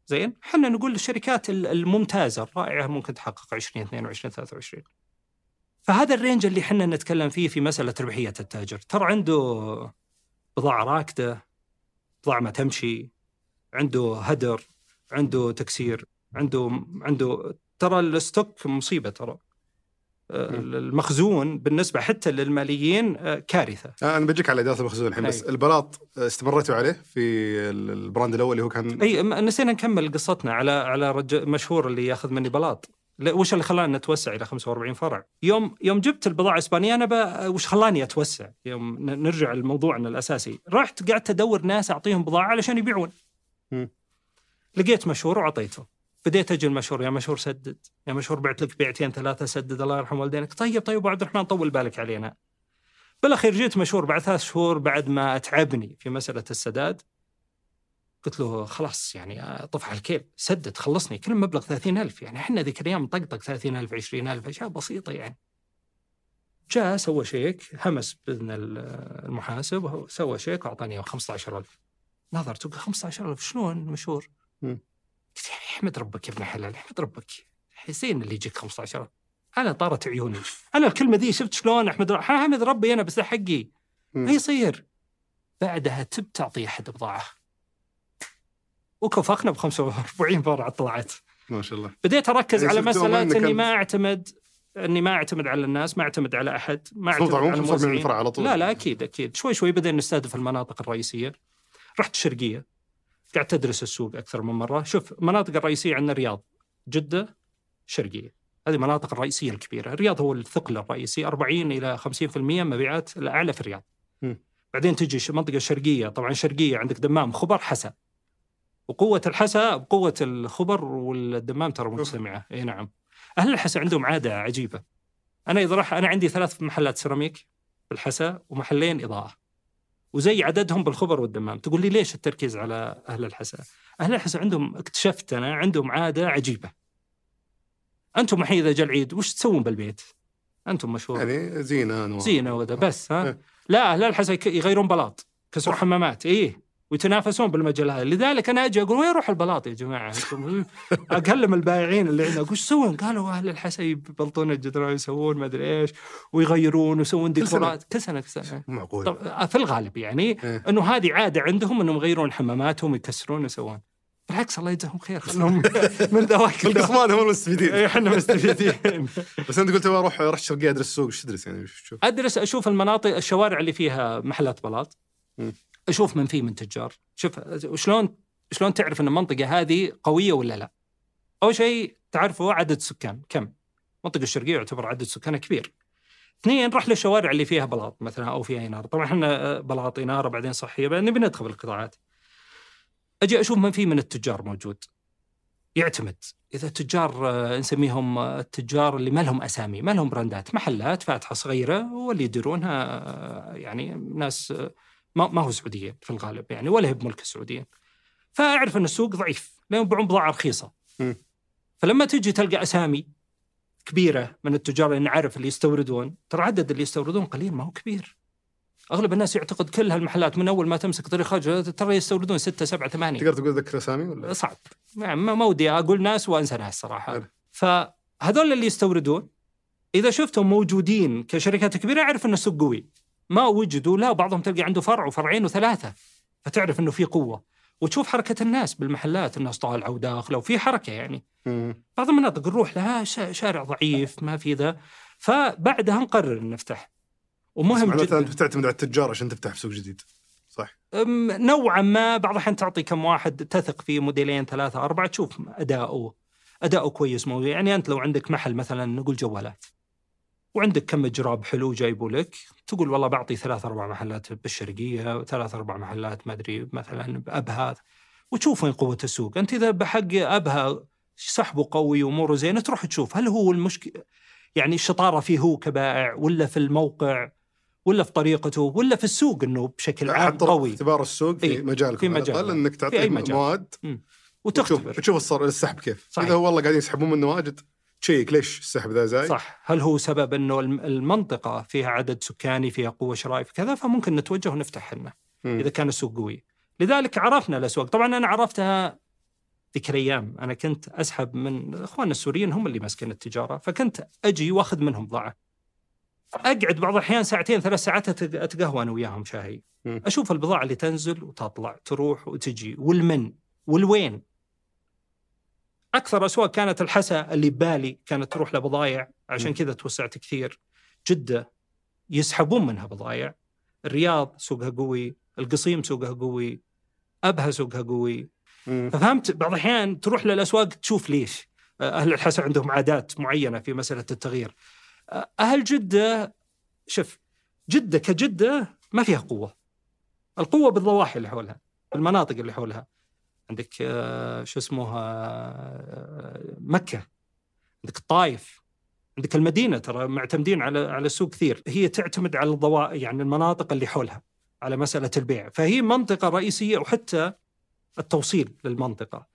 زين. إحنا نقول الشركات ال- الممتازة الرائعة ممكن تحقق 20 22 23 فهذا ال range اللي إحنا نتكلم فيه في مسألة ربحية التاجر. ترى عنده بضاعة راكدة بضاعة ما تمشي عنده هدر عنده تكسير. عنده عنده ترى ال stock مصيبة ترى آه، المخزون بالنسبة حتى للماليين آه، كارثة آه، أنا بجيك على إدارة المخزون الحين بس أي. البلاط استمريتوا عليه في ال- ال brand الأول اللي هو كان أي م- نسينا نكمل قصتنا على على رج... مشهور اللي ياخذ مني بلاط لا، وش اللي خلانا نتوسع إلى 45 فرع؟ يوم يوم جبت البضاعة الإسبانية أنا. وش خلاني أتوسع؟ يوم نرجع لموضوعنا الأساسي، رحت قعدت أدور ناس أعطيهم بضاعة علشان يبيعون. مم. لقيت مشهور وأعطيته. بديت أجي المشهور يا مشهور سدد، يا مشهور بعت لك بيعتين ثلاثة سدد الله يرحم والدينك، طيب طيب أبو عبد الرحمن طول بالك علينا. بالأخير جيت مشهور بعد ثلاث شهور بعد ما أتعبني في مسألة السداد. قلت له خلاص يعني طف على الكيل سدد خلصني كل مبلغ 30000 يعني إحنا ذيك الأيام نطقطق 30000 20000 أشياء بسيطة يعني. جاء سوى شيك همس بإذن ال- المحاسب سوى شيك واعطاني 15000 نظرت قلت 15000 شلون مشهور؟ يعني أحمد ربك يا ابن الحلال أحمد ربك. حسين اللي يجيك 15000 أنا طارت عيوني. أنا الكلمة دي شفت شلون أحمد. أحمد ربي أنا بس حقي. ما يصير. بعدها تب تعطي أحد بضاعة. وكفخنا ب 45 فرع طلعت ما شاء الله. بديت أركز يعني على مسألة إني ما أعتمد إني ما أعتمد على الناس ما أعتمد على أحد ما أعتمد على مو 45 الموزعين على طول. لا لا أكيد أكيد. شوي شوي بدينا نستهدف المناطق الرئيسية. رحت الشرقية. قعدت ادرس السوق أكثر من مرة. شوف المناطق الرئيسية عندنا الرياض جدة شرقية. هذه المناطق الرئيسية الكبيرة. الرياض هو الثقل الرئيسي 40 إلى 50% مبيعات الاعلى في الرياض. مم. بعدين تجي المنطقة الشرقيه طبعا الشرقيه عندك دمام خبر حسا. وقوة الحسا بقوه الخبر والدمام ترى مجتمعة. إي نعم. أهل الحسا عندهم عادة عجيبة. أنا إذا راح أنا عندي ثلاث محلات سيراميك بالحسا ومحلين إضاءة. وزي عددهم بالخبر والدمام. تقول لي ليش التركيز على أهل الحسا أهل الحسا عندهم اكتشفت أنا عندهم عادة عجيبة. أنتم الحين إذا جاء العيد وش تسوون بالبيت؟ أنتم مشهور يعني زينة انواع زينة وذا بس ها؟ إيه. لا أهل الحسا يغيرون بلاط. كسروا. حمامات إيه. ويتنافسون بالمجال هذا. لذلك أنا أجي أقول وين يروح البلاط يا جماعة؟ اكلم البائعين اللي عندنا. أقول إيش تسوون؟ قالوا أهل الحسا يبلطون الجدران يسوون ما أدري إيش ويغيرون ويسوون. ديكورات. كل سنة كل سنة. معقول. طب في الغالب يعني إيه. إنه هذه عادة عندهم إنهم يغيرون حماماتهم ويكسرون ويسوون بالعكس الله يجزاهم خير. خلهم من ذواك القسمان هم المستفيدين. إيه، إحنا مستفيدين. بس أنت قلت أروح رحت الشرقيه أدرس السوق إيش تدرس يعني؟ وش تشوف؟ أدرس أشوف المناطق الشوارع اللي فيها محلات بلاط. أشوف من فيه من تجار شوف شلون شلون تعرف إن المنطقة هذه قوية ولا لا؟ أول شيء تعرفوا عدد السكان كم؟ المنطقة الشرقية يعتبر عدد سكانها كبير. اثنين راح للشوارع اللي فيها بلاط مثلا أو فيها إنارة. طبعا إحنا بلاط إنارة بعدين صحية بعدين نبي ندخل بالقطاعات. أجي أشوف من فيه من التجار موجود. يعتمد. إذا تجار آه، نسميهم آه، التجار اللي ما لهم أسامي ما لهم براندات محلات فاتحة صغيرة واللي يديرونها آه، يعني ناس آه، ما ما هو سعوديين في الغالب يعني ولا هي بملك السعوديين. فأعرف أن السوق ضعيف لانهم يبيعون بضاعه رخيصة. مم. فلما تجي تلقى أسامي كبيرة من التجار اللي نعرف اللي يستوردون ترى عدد اللي يستوردون قليل ما هو كبير. أغلب الناس يعتقد كل هالمحلات من أول ما تمسك طريق خرج ترى يستوردون ستة سبعة ثمانية. تقدر تقول ذكر أسامي ولا؟ صعب. ما ما ودي أقول ناس وأنسى ناس صراحة. فهذول اللي يستوردون إذا شفتهم موجودين كشركات كبيرة أعرف أن السوق قوي. ما وجدوا لا بعضهم تلقى عنده فرع وفرعين وثلاثة فتعرف إنه في قوة. وتشوف حركة الناس بالمحلات الناس طالعة وداخلة وفي حركة يعني. بعض المناطق نروح لها شا- شارع ضعيف ما في ذا. فبعدها نقرر نفتح. ومهم جدا. أنت بتعتمد على التجار عشان تفتح في سوق جديد صح؟ نوعا ما بعض الأحيان تعطي كم واحد تثق فيه موديلين ثلاثة أربعة تشوف أداؤه. أداؤه كويس مو يعني أنت لو عندك محل مثلا نقول جوالات. وعندك كم جراب حلو جايبوا لك؟ تقول والله بعطي ثلاث أربع محلات بالشرقية وثلاث أربع محلات ما أدري مثلا بأبها. وتشوف وين قوة السوق، أنت إذا بحق أبها سحبه قوي وأموره زينة تروح تشوف هل هو المشكلة يعني الشطارة فيه هو كبائع ولا في الموقع ولا في طريقته ولا في السوق إنه بشكل عام قوي. اختبار السوق في إيه، مجالكم في مجال. انك تعطيه. مواد وتختبر. وتشوف السحب كيف. صحيح. اذا هو والله قاعدين يسحبون منه واجد تشيك ليش السحب ذا زايد؟ صح. هل هو سبب إنه الم- المنطقة فيها عدد سكاني فيها قوة شرائية في كذا؟ فممكن نتوجه ونفتح مم. إذا كان السوق قوي. لذلك عرفنا الأسواق. طبعا أنا عرفتها ذيك الأيام أنا كنت أسحب من إخواننا السوريين هم اللي ماسكين التجارة فكنت أجي وأخذ منهم بضاعه أقعد بعض الأحيان ساعتين ثلاث ساعات أتقهوى أنا وياهم شاهي. أشوف البضاعة اللي تنزل وتطلع تروح وتجي والمن والوين. أكثر اسواق كانت الحسا اللي ببالي كانت تروح لبضايع عشان. كذا توسعت كثير. جدة يسحبون منها بضايع الرياض سوقها قوي القصيم سوقها قوي أبها سوقها قوي. مم. ففهمت بعض الأحيان تروح للأسواق تشوف ليش. أهل الحسا عندهم عادات معينة في مسألة التغيير. أهل جدة شوف جدة كجدة ما فيها قوة. القوة بالضواحي اللي حولها بالمناطق اللي حولها. عندك آه، شو اسمه آه، مكة عندك الطائف عندك المدينة ترى معتمدين على على السوق كثير. هي تعتمد على الضوا يعني المناطق اللي حولها على مسألة البيع. فهي منطقة رئيسية وحتى التوصيل للمنطقة.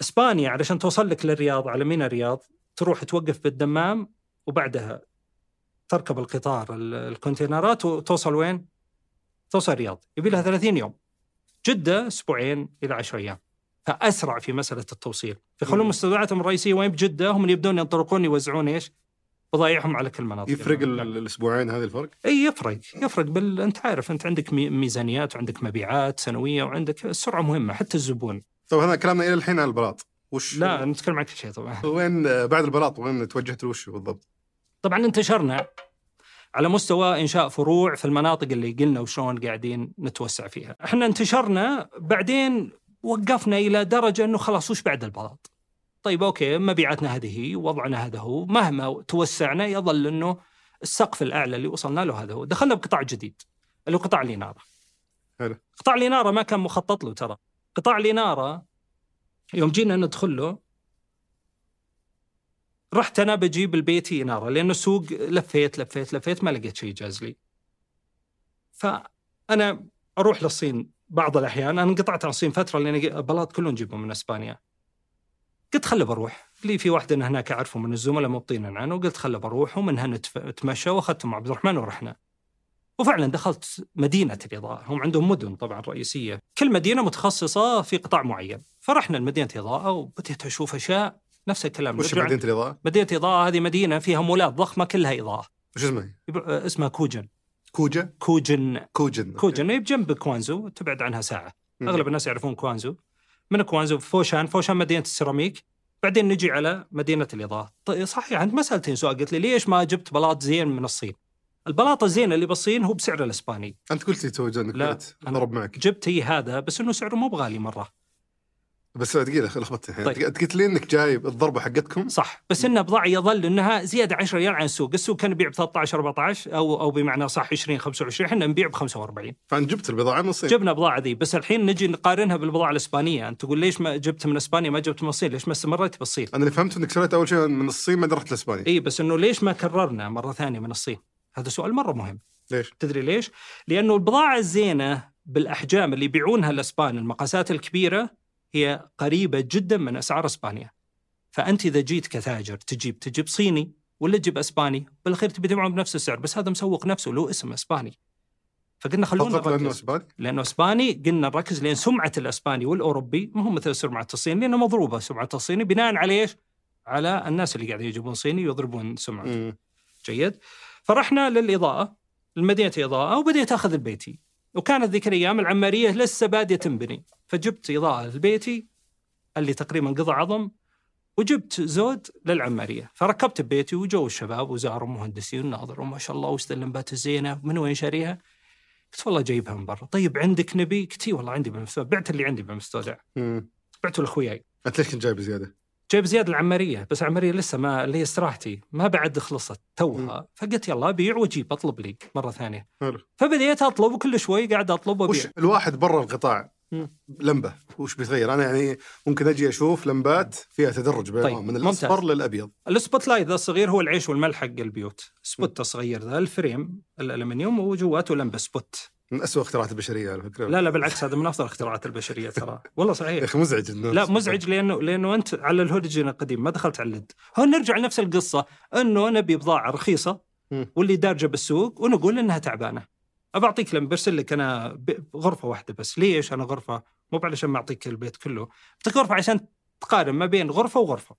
إسبانيا علشان توصل لك للرياض على مينا الرياض تروح توقف بالدمام وبعدها تركب القطار ال- الكونتينرات وتوصل وين؟ توصل الرياض يبي لها 30 يوم. جدة أسبوعين إلى 10 أيام. فأسرع في مسألة التوصيل. فيخلون. مستودعاتهم الرئيسية وين بجدة؟ هم اللي يبدون ينطلقون يوزعون إيش؟ بضايعهم على كل مناطق. يفرق المملكة. الأسبوعين هذا الفرق؟ إي يفرق. يفرق بال... أنت عارف أنت عندك مي... ميزانيات وعندك مبيعات سنوية وعندك السرعة مهمة حتى الزبون. طيب هذا كلامنا إلى الحين عن البلاط. وش لا نتكلم عن كل شيء طبعا. وين بعد البلاط وين توجهت وش بالضبط؟ طبعا انتشرنا. على مستوى إنشاء فروع في المناطق اللي قلنا وشلون قاعدين نتوسع فيها. إحنا انتشرنا بعدين وقفنا إلى درجة إنه خلاص وش بعد البلاط؟ طيب أوكي مبيعاتنا هذه هي وضعنا هذا هو مهما توسعنا يظل إنه السقف الأعلى اللي وصلنا له هذا هو، دخلنا بقطاع جديد اللي هو قطاع الإنارة. حلو. قطاع الإنارة ما كان مخطط له ترى. قطاع الإنارة يوم جينا ندخل له رحت أنا بجيب البيتي إنارة لأنه السوق لفيت لفيت لفيت ما لقيت شيء جاز لي. فأنا أروح للصين بعض الأحيان أنا انقطعت عن الصين فترة لأن البلاط كله نجيبه من إسبانيا. قلت خله بروح لي في واحد هناك اعرفه من الزملاء مبطينا عنه وقلت خله بروح ومنها نتمشى واخذته مع عبد الرحمن ورحنا. وفعلا دخلت مدينة الاضاءه، هم عندهم مدن طبعا رئيسية، كل مدينة متخصصة في قطاع معين، فرحنا لمدينة اضاءه وبديت أشوف أشياء نفس الكلام. وش مدينه الاضاءه؟ مدينة إضاءة هذه مدينة فيها مولات ضخمة كلها إضاءة. وش اسمها؟ اسمها كوجن. كوجا؟ كوجن. كوجن كوجن. هي بجنب كوانزو تبعد عنها ساعة. مم. أغلب الناس يعرفون كوانزو. من كوانزو؟ فوشان. فوشان مدينة السيراميك. بعدين نجي على مدينة الإضاءة. طيب صحيح عند مسالتين سؤال. قلت لي ليش ما جبت بلاط زين من الصين؟ البلاط الزين اللي بالصين هو بسعر الإسباني. أنت قلت لي تو إنك ضرب معك. جبت هي هذا بس إنه سعره مو بغالي مرة. بس دقيقة لخبطت الحين. طيب. انت قلت لي إنك جايب الضربة حقتكم؟ صح. بس انها بضاعة يظل إنها زيادة 10 ريال عن السوق، السوق كان يبيع ب 13 14 أو أو بمعنى صح 20 25 إحنا نبيع ب 45 فأنت جبت البضاعة من الصين جبنا بضاعة ذي. بس الحين نجي نقارنها بالبضاعة الإسبانية. أنت تقول ليش ما جبت من إسبانيا ما جبت من الصين؟ ليش ما استمريت بالصين؟ أنا اللي فهمت إنك شريت أول شيء من الصين بعدين رحت لإسبانيا. إي بس إنه ليش ما كررنا مرة ثانية من الصين؟ هذا سؤال مرة مهم. ليش؟ تدري ليش؟ لأنه البضاعة الزينة بالأحجام اللي يبيعونها الإسبان المقاسات الكبيرة هي قريبة جدا من أسعار إسبانيا. فأنت إذا جيت كتاجر تجيب تجيب صيني ولا تجيب إسباني؟ بالأخير تبي تبيعهم بنفس السعر بس هذا مسوق نفسه له اسم إسباني. فقلنا خلونا فقط لأنه إسباني؟ لأنه إسباني قلنا نركز لأن سمعة الإسباني والأوروبي ما هو مثل سمعة الصيني لأنه مضروبة سمعة الصيني بناء على إيش؟ على الناس اللي قاعدين يجيبون صيني يضربون سمعته. جيد. فرحنا للإضاءة لمدينه إضاءة وبديت أخذ البيتي. وكانت ذيك الأيام العمارية لسه بادية تنبني. فجبت إضاءة لبيتي اللي تقريبا قضى عظم وجبت زود للعمارية فركبت ببيتي وجو الشباب وزاروا مهندسين وناظروا ما شاء الله وش اللمبات الزينة من وين شاريها؟ قلت والله جايبها من برا طيب عندك نبي؟ قلت والله عندي بالمستودع بعت اللي عندي بالمستودع. بعته لأخوياي أنت ليش كنت جايب زيادة؟ جايب زياد العماريه بس العماريه لسه ما اللي هي استراحتي ما بعد خلصت توها فقلت يلا أبيع وأجيب أطلب لي مرة ثانية حلو فبديت أطلب وكل شوي قاعد أطلب وأبيع وش الواحد برا القطاع. لمبة وش بيتغير؟ أنا يعني ممكن أجي أشوف لمبات فيها تدرج طيب، من ممتاز. الأصفر للأبيض. ال spot light ذا الصغير هو العيش والملح حق البيوت. spot الصغير ذا ال frame الألمنيوم وجواته لمبة spot. من أسوأ اختراعات البشرية على فكرة. لا لا بالعكس هذا من أفضل اختراعات البشرية ترى. والله يا صحيح أخي مزعج لا مزعج لأنه لأنه أنت على الهالوجين القديم ما دخلت على ال LED هون نرجع لنفس القصة إنه نبي بضاعة رخيصة. واللي دارجة بالسوق ونقول إنها تعبانة. ابى اعطيك لما برسل لك أنا غرفة واحدة بس. ليش؟ أنا غرفة مو علشان ما أعطيك البيت كله. أعطيك غرفة عشان تقارن ما بين غرفة وغرفة.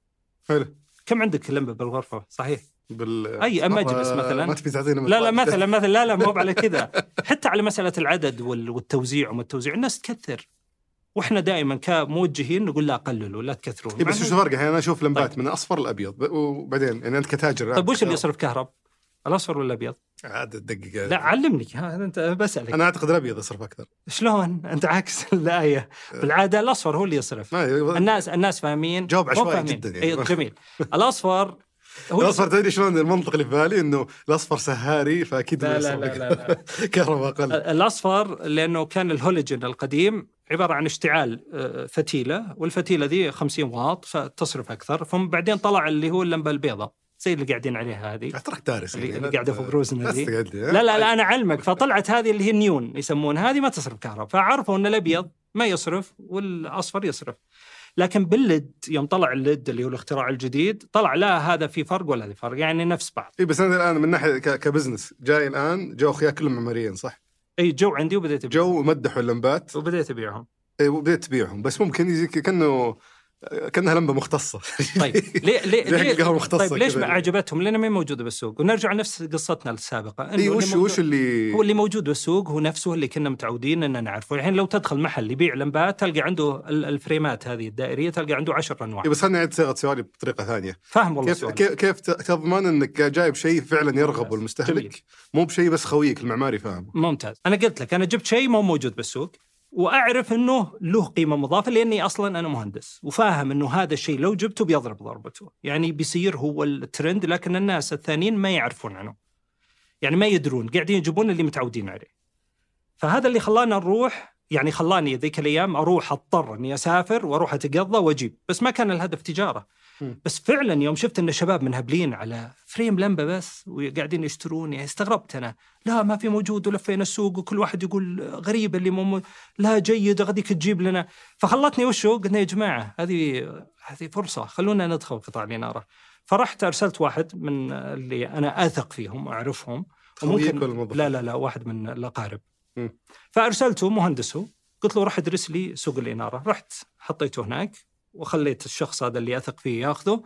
حلو. كم عندك لمبة بالغرفة؟ صحيح. بال أي، أما مجلس مرة مثلاً. ما تبي تعطينا لا لا. مثلا مثلا لا لا مو على كذا. حتى على مسألة العدد وال- والتوزيع وما التوزيع الناس تكثر. وإحنا دائما كموجهين نقول لا قللوا لا تكثرون. إيه بس وش الفرق؟ يعني أنا أشوف لمبات طيب. من اصفر لابيض ب- وبعدين يعني أنت كتاجر. طيب وش اللي يصرف كهرب؟ الأصفر ولا الأبيض؟ عاد تدقق لا علمني. ها أنت بسألك. أنا أعتقد الابيض يصرف أكثر. شلون؟ أنت عكس الآية. بالعادة الأصفر هو اللي يصرف. الناس الناس فاهمين؟ جواب عشوائي. جداً يعني. اي جميل. الأصفر هو الأصفر تدري شلون المنطق اللي في بالي؟ إنه الأصفر سهاري فأكيد لا لا لا. لا, لا. كهرباء أقل. الأصفر لأنه كان الهولوجين القديم عبارة عن اشتعال آه، فتيلة والفتيلة دي 50 واط فتصرف أكثر. ثم بعدين طلع اللي هو اللمبة البيضاء. زي اللي قاعدين عليها هذه. تراك دارس اللي- يعني. اللي ت- فوق لي، ها؟ لا لا لا أنا علمك فطلعت هذه اللي هي النيون يسمونها هذه ما تصرف كهرباء فعرفوا إن الأبيض ما يصرف والأصفر يصرف. لكن بال LED يوم طلع ال LED اللي هو الاختراع الجديد طلع لا هذا في فرق ولا في فرق يعني نفس بعض. اي بس أنا الآن من ناحية ك business جاي الآن جو اخويا كلهم معماريين صح؟ اي جو عندي وبديت أبيعهم. جو مدحوا اللمبات. وبديت أبيعهم. إيه، وبديت تبيعهم. بس ممكن يجي كأنه كأنها لمبة مختصة. طيب ليه ليه زي حق القهوة مختصة طيب ليش. ما عجبتهم؟ لانها ما موجوده بالسوق. ونرجع لنفس قصتنا السابقة. إنه اي اللي وش وش اللي هو اللي موجود بالسوق هو نفسه اللي كنا متعودين ان نعرفه، الحين لو تدخل محل يبيع لمبات تلقى عنده ال- الفريمات هذه الدائرية تلقى عنده عشر أنواع، بس خليني اعيد صياغة سؤالي بطريقة ثانية. فاهم والله كيف. كيف كيف تضمن إنك جايب شيء فعلا يرغب. المستهلك؟ مو بشيء بس خويك المعماري فاهم. ممتاز، أنا قلت لك أنا جبت شيء مو موجود بالسوق. وأعرف إنه له قيمة مضافة لأني أصلا أنا مهندس وفاهم إنه هذا الشيء لو جبته بيضرب ضربته، يعني بيصير هو الترند لكن الناس الثانيين ما يعرفون عنه. يعني ما يدرون، قاعدين يجيبون اللي متعودين عليه. فهذا اللي خلانا نروح يعني خلاني ذيك الأيام أروح أضطر إني أسافر وأروح أتقضى وأجيب، بس ما كان الهدف تجارة. بس فعلا يوم شفت إن الشباب منهبلين على فريم لمبة بس وقاعدين يشترون يعني استغربت أنا. لا ما في موجود ولفينا السوق وكل واحد يقول غريب اللي مو لا جيد غديك تجيب لنا. فخلتني وشو قلنا يا جماعة هذه هذه فرصة خلونا ندخل قطاع الاناره فرحت أرسلت واحد من اللي أنا أثق فيهم وأعرفهم. موظف؟ لا لا لا واحد من الأقارب. فأرسلته مهندس هو قلت له روح ادرس لي سوق الاناره رحت حطيته هناك. وخليت الشخص هذا اللي أثق فيه ياخذه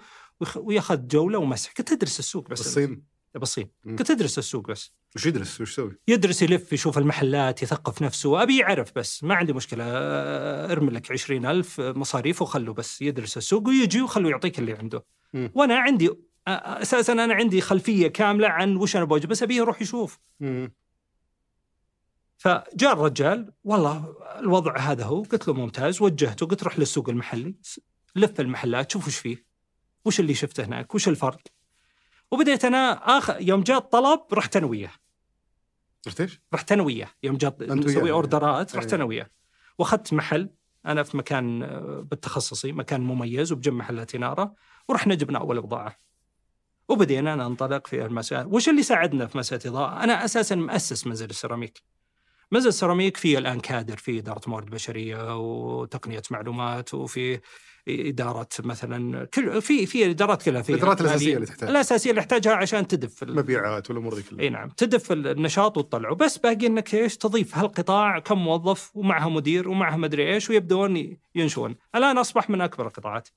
وياخذ جولة ومسح. كنت أدرس السوق بس. الصين بالصين. كنت أدرس السوق بس. وش يدرس؟ وش يسوي؟ يدرس يلف يشوف المحلات يثقف نفسه. أبي يعرف بس. ما عندي مشكلة. أه، أرمي لك عشرين ألف مصاريف وخله بس يدرس السوق ويجي وخله يعطيك اللي عنده. مم. وأنا عندي أساسا أنا عندي خلفية كاملة عن وش أنا بوجه بس أبيه يروح يشوف. مم. فجاء الرجال والله الوضع هذا هو. قلت له ممتاز. وجهته قلت روح للسوق المحلي لف المحلات شوف وش فيه وش اللي شفته هناك وش الفرق. وبديت أنا اخر يوم جاء الطلب رحت أنا وياه. عرفت إيش؟ رحت أنا وياه. يوم جاء نسوي. أوردرات رحت أيوة. أنا وياه. وأخذت محل أنا في مكان آه، بالتخصصي مكان مميز وبجنب محلات إنارة ورحنا جبنا أول بضاعة. وبدينا ننطلق في المسائل وش اللي ساعدنا في مسألة إضاءة؟ أنا أساسا مؤسس منزل السيراميك. منزل السيراميك فيه الآن كادر في إدارة موارد بشرية وتقنية معلومات وفي إدارة مثلا كل في في إدارات كلها في الإدارات الأساسية اللي تحتاج. الأساسية اللي تحتاجها عشان تدف ال- مبيعات والأمور ذي كلها. إي نعم تدف النشاط وتطلعه بس باقي إنك إيش تضيف؟ هالقطاع كم موظف ومعها مدير ومعها مدري إيش ويبدون ينشون. الآن أصبح من أكبر القطاعات.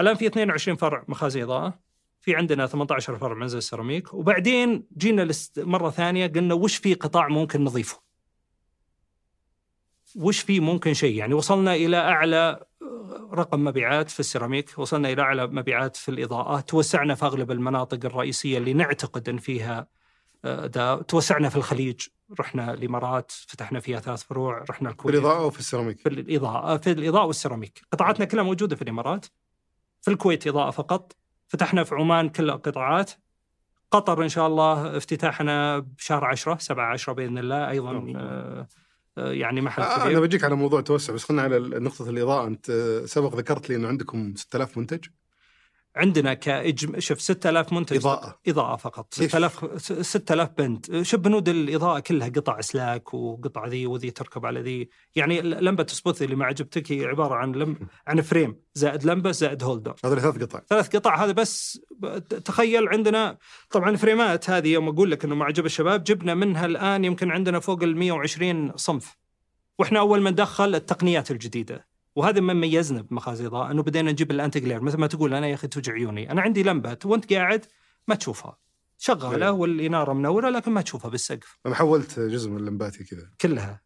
الآن في 22 فرع مخازن إضاءة في عندنا 18 فرع منزل سيراميك وبعدين جينا مرة ثانية قلنا وش في قطاع ممكن نضيفه؟ وش في ممكن شيء؟ يعني وصلنا إلى أعلى رقم مبيعات في السيراميك وصلنا إلى أعلى مبيعات في الاضاءه توسعنا في أغلب المناطق الرئيسية اللي نعتقد إن فيها آه، ده توسعنا في الخليج رحنا الإمارات فتحنا فيها ثلاث فروع رحنا في الكويت. الإضاءة وفي السيراميك؟ في الإضاءة في الإضاءة والسيراميك. قطاعاتنا كلها موجودة في الإمارات في الكويت إضاءة فقط فتحنا في عمان كل القطاعات. قطر إن شاء الله افتتاحنا بشهر 10 7 10 بإذن الله أيضا آه، آه، يعني محل آه، كبير أنا بجيك على موضوع توسع بس خلينا على نقطة الإضاءة. أنت آه، سبق ذكرت لي إنه عندكم 6000 منتج. عندنا كإجم... شوف 6000 منتج إضاءة. إضاءة فقط. كيف؟ 6000 6000 بند. شوف بنود الإضاءة كلها قطع اسلاك وقطع ذي وذي تركب على ذي. يعني لمبة spot اللي ما عجبتك هي عبارة عن لم... عن frame. زائد لمبة زائد holder. هذول ثلاث قطع. ثلاث قطع. هذا بس تخيل عندنا طبعا الفريمات هذه يوم أقول لك إنه ما عجب الشباب جبنا منها الآن يمكن عندنا فوق ال 120 صنف. وإحنا أول ما ندخل التقنيات الجديدة. وهذا ما ميزنا الإضاءة إنه بدينا نجيب ال anti-glare مثل ما تقول أنا يا أخي توجع عيوني. أنا عندي لمبة وأنت قاعد ما تشوفها. شغالة نعم. والإنارة منورة لكن ما تشوفها بالسقف. أنا حولت جزء من لمباتي كذا. كلها.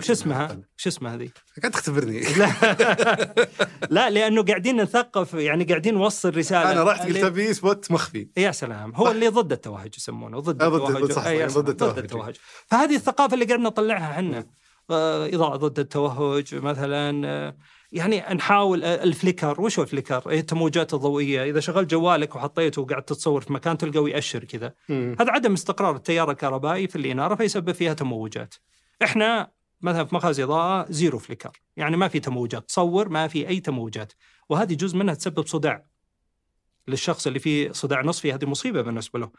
شو اسمها؟ شو اسمها هذه؟ قاعد تختبرني. لا. لا لأنه قاعدين نثقف يعني قاعدين نوصل رسالة. أنا رحت قلت ابي spot مخفي. يا سلام. هو اللي ضد التوهج يسمونه. ضد آه، التوهج. ضد- سلام، ضد التوهج. ضد التوهج. فهذه الثقافة اللي قاعدين نطلعها إحنا. اضاءه ضد التوهج مثلا يعني نحاول ال flicker وش هو ال flicker؟ هي التموجات الضوئية. إذا شغلت جوالك وحطيته وقاعد تتصور في مكان تلقاه يأشر كذا. هذا عدم استقرار التيار الكهربائي في الاناره فيسبب فيها تموجات. إحنا مثلا في مخازن إضاءة zero flicker. يعني ما في تموجات. تصور ما في أي تموجات. وهذه جزء منها تسبب صداع للشخص اللي فيه صداع نصفي. هذه مصيبة بالنسبة له.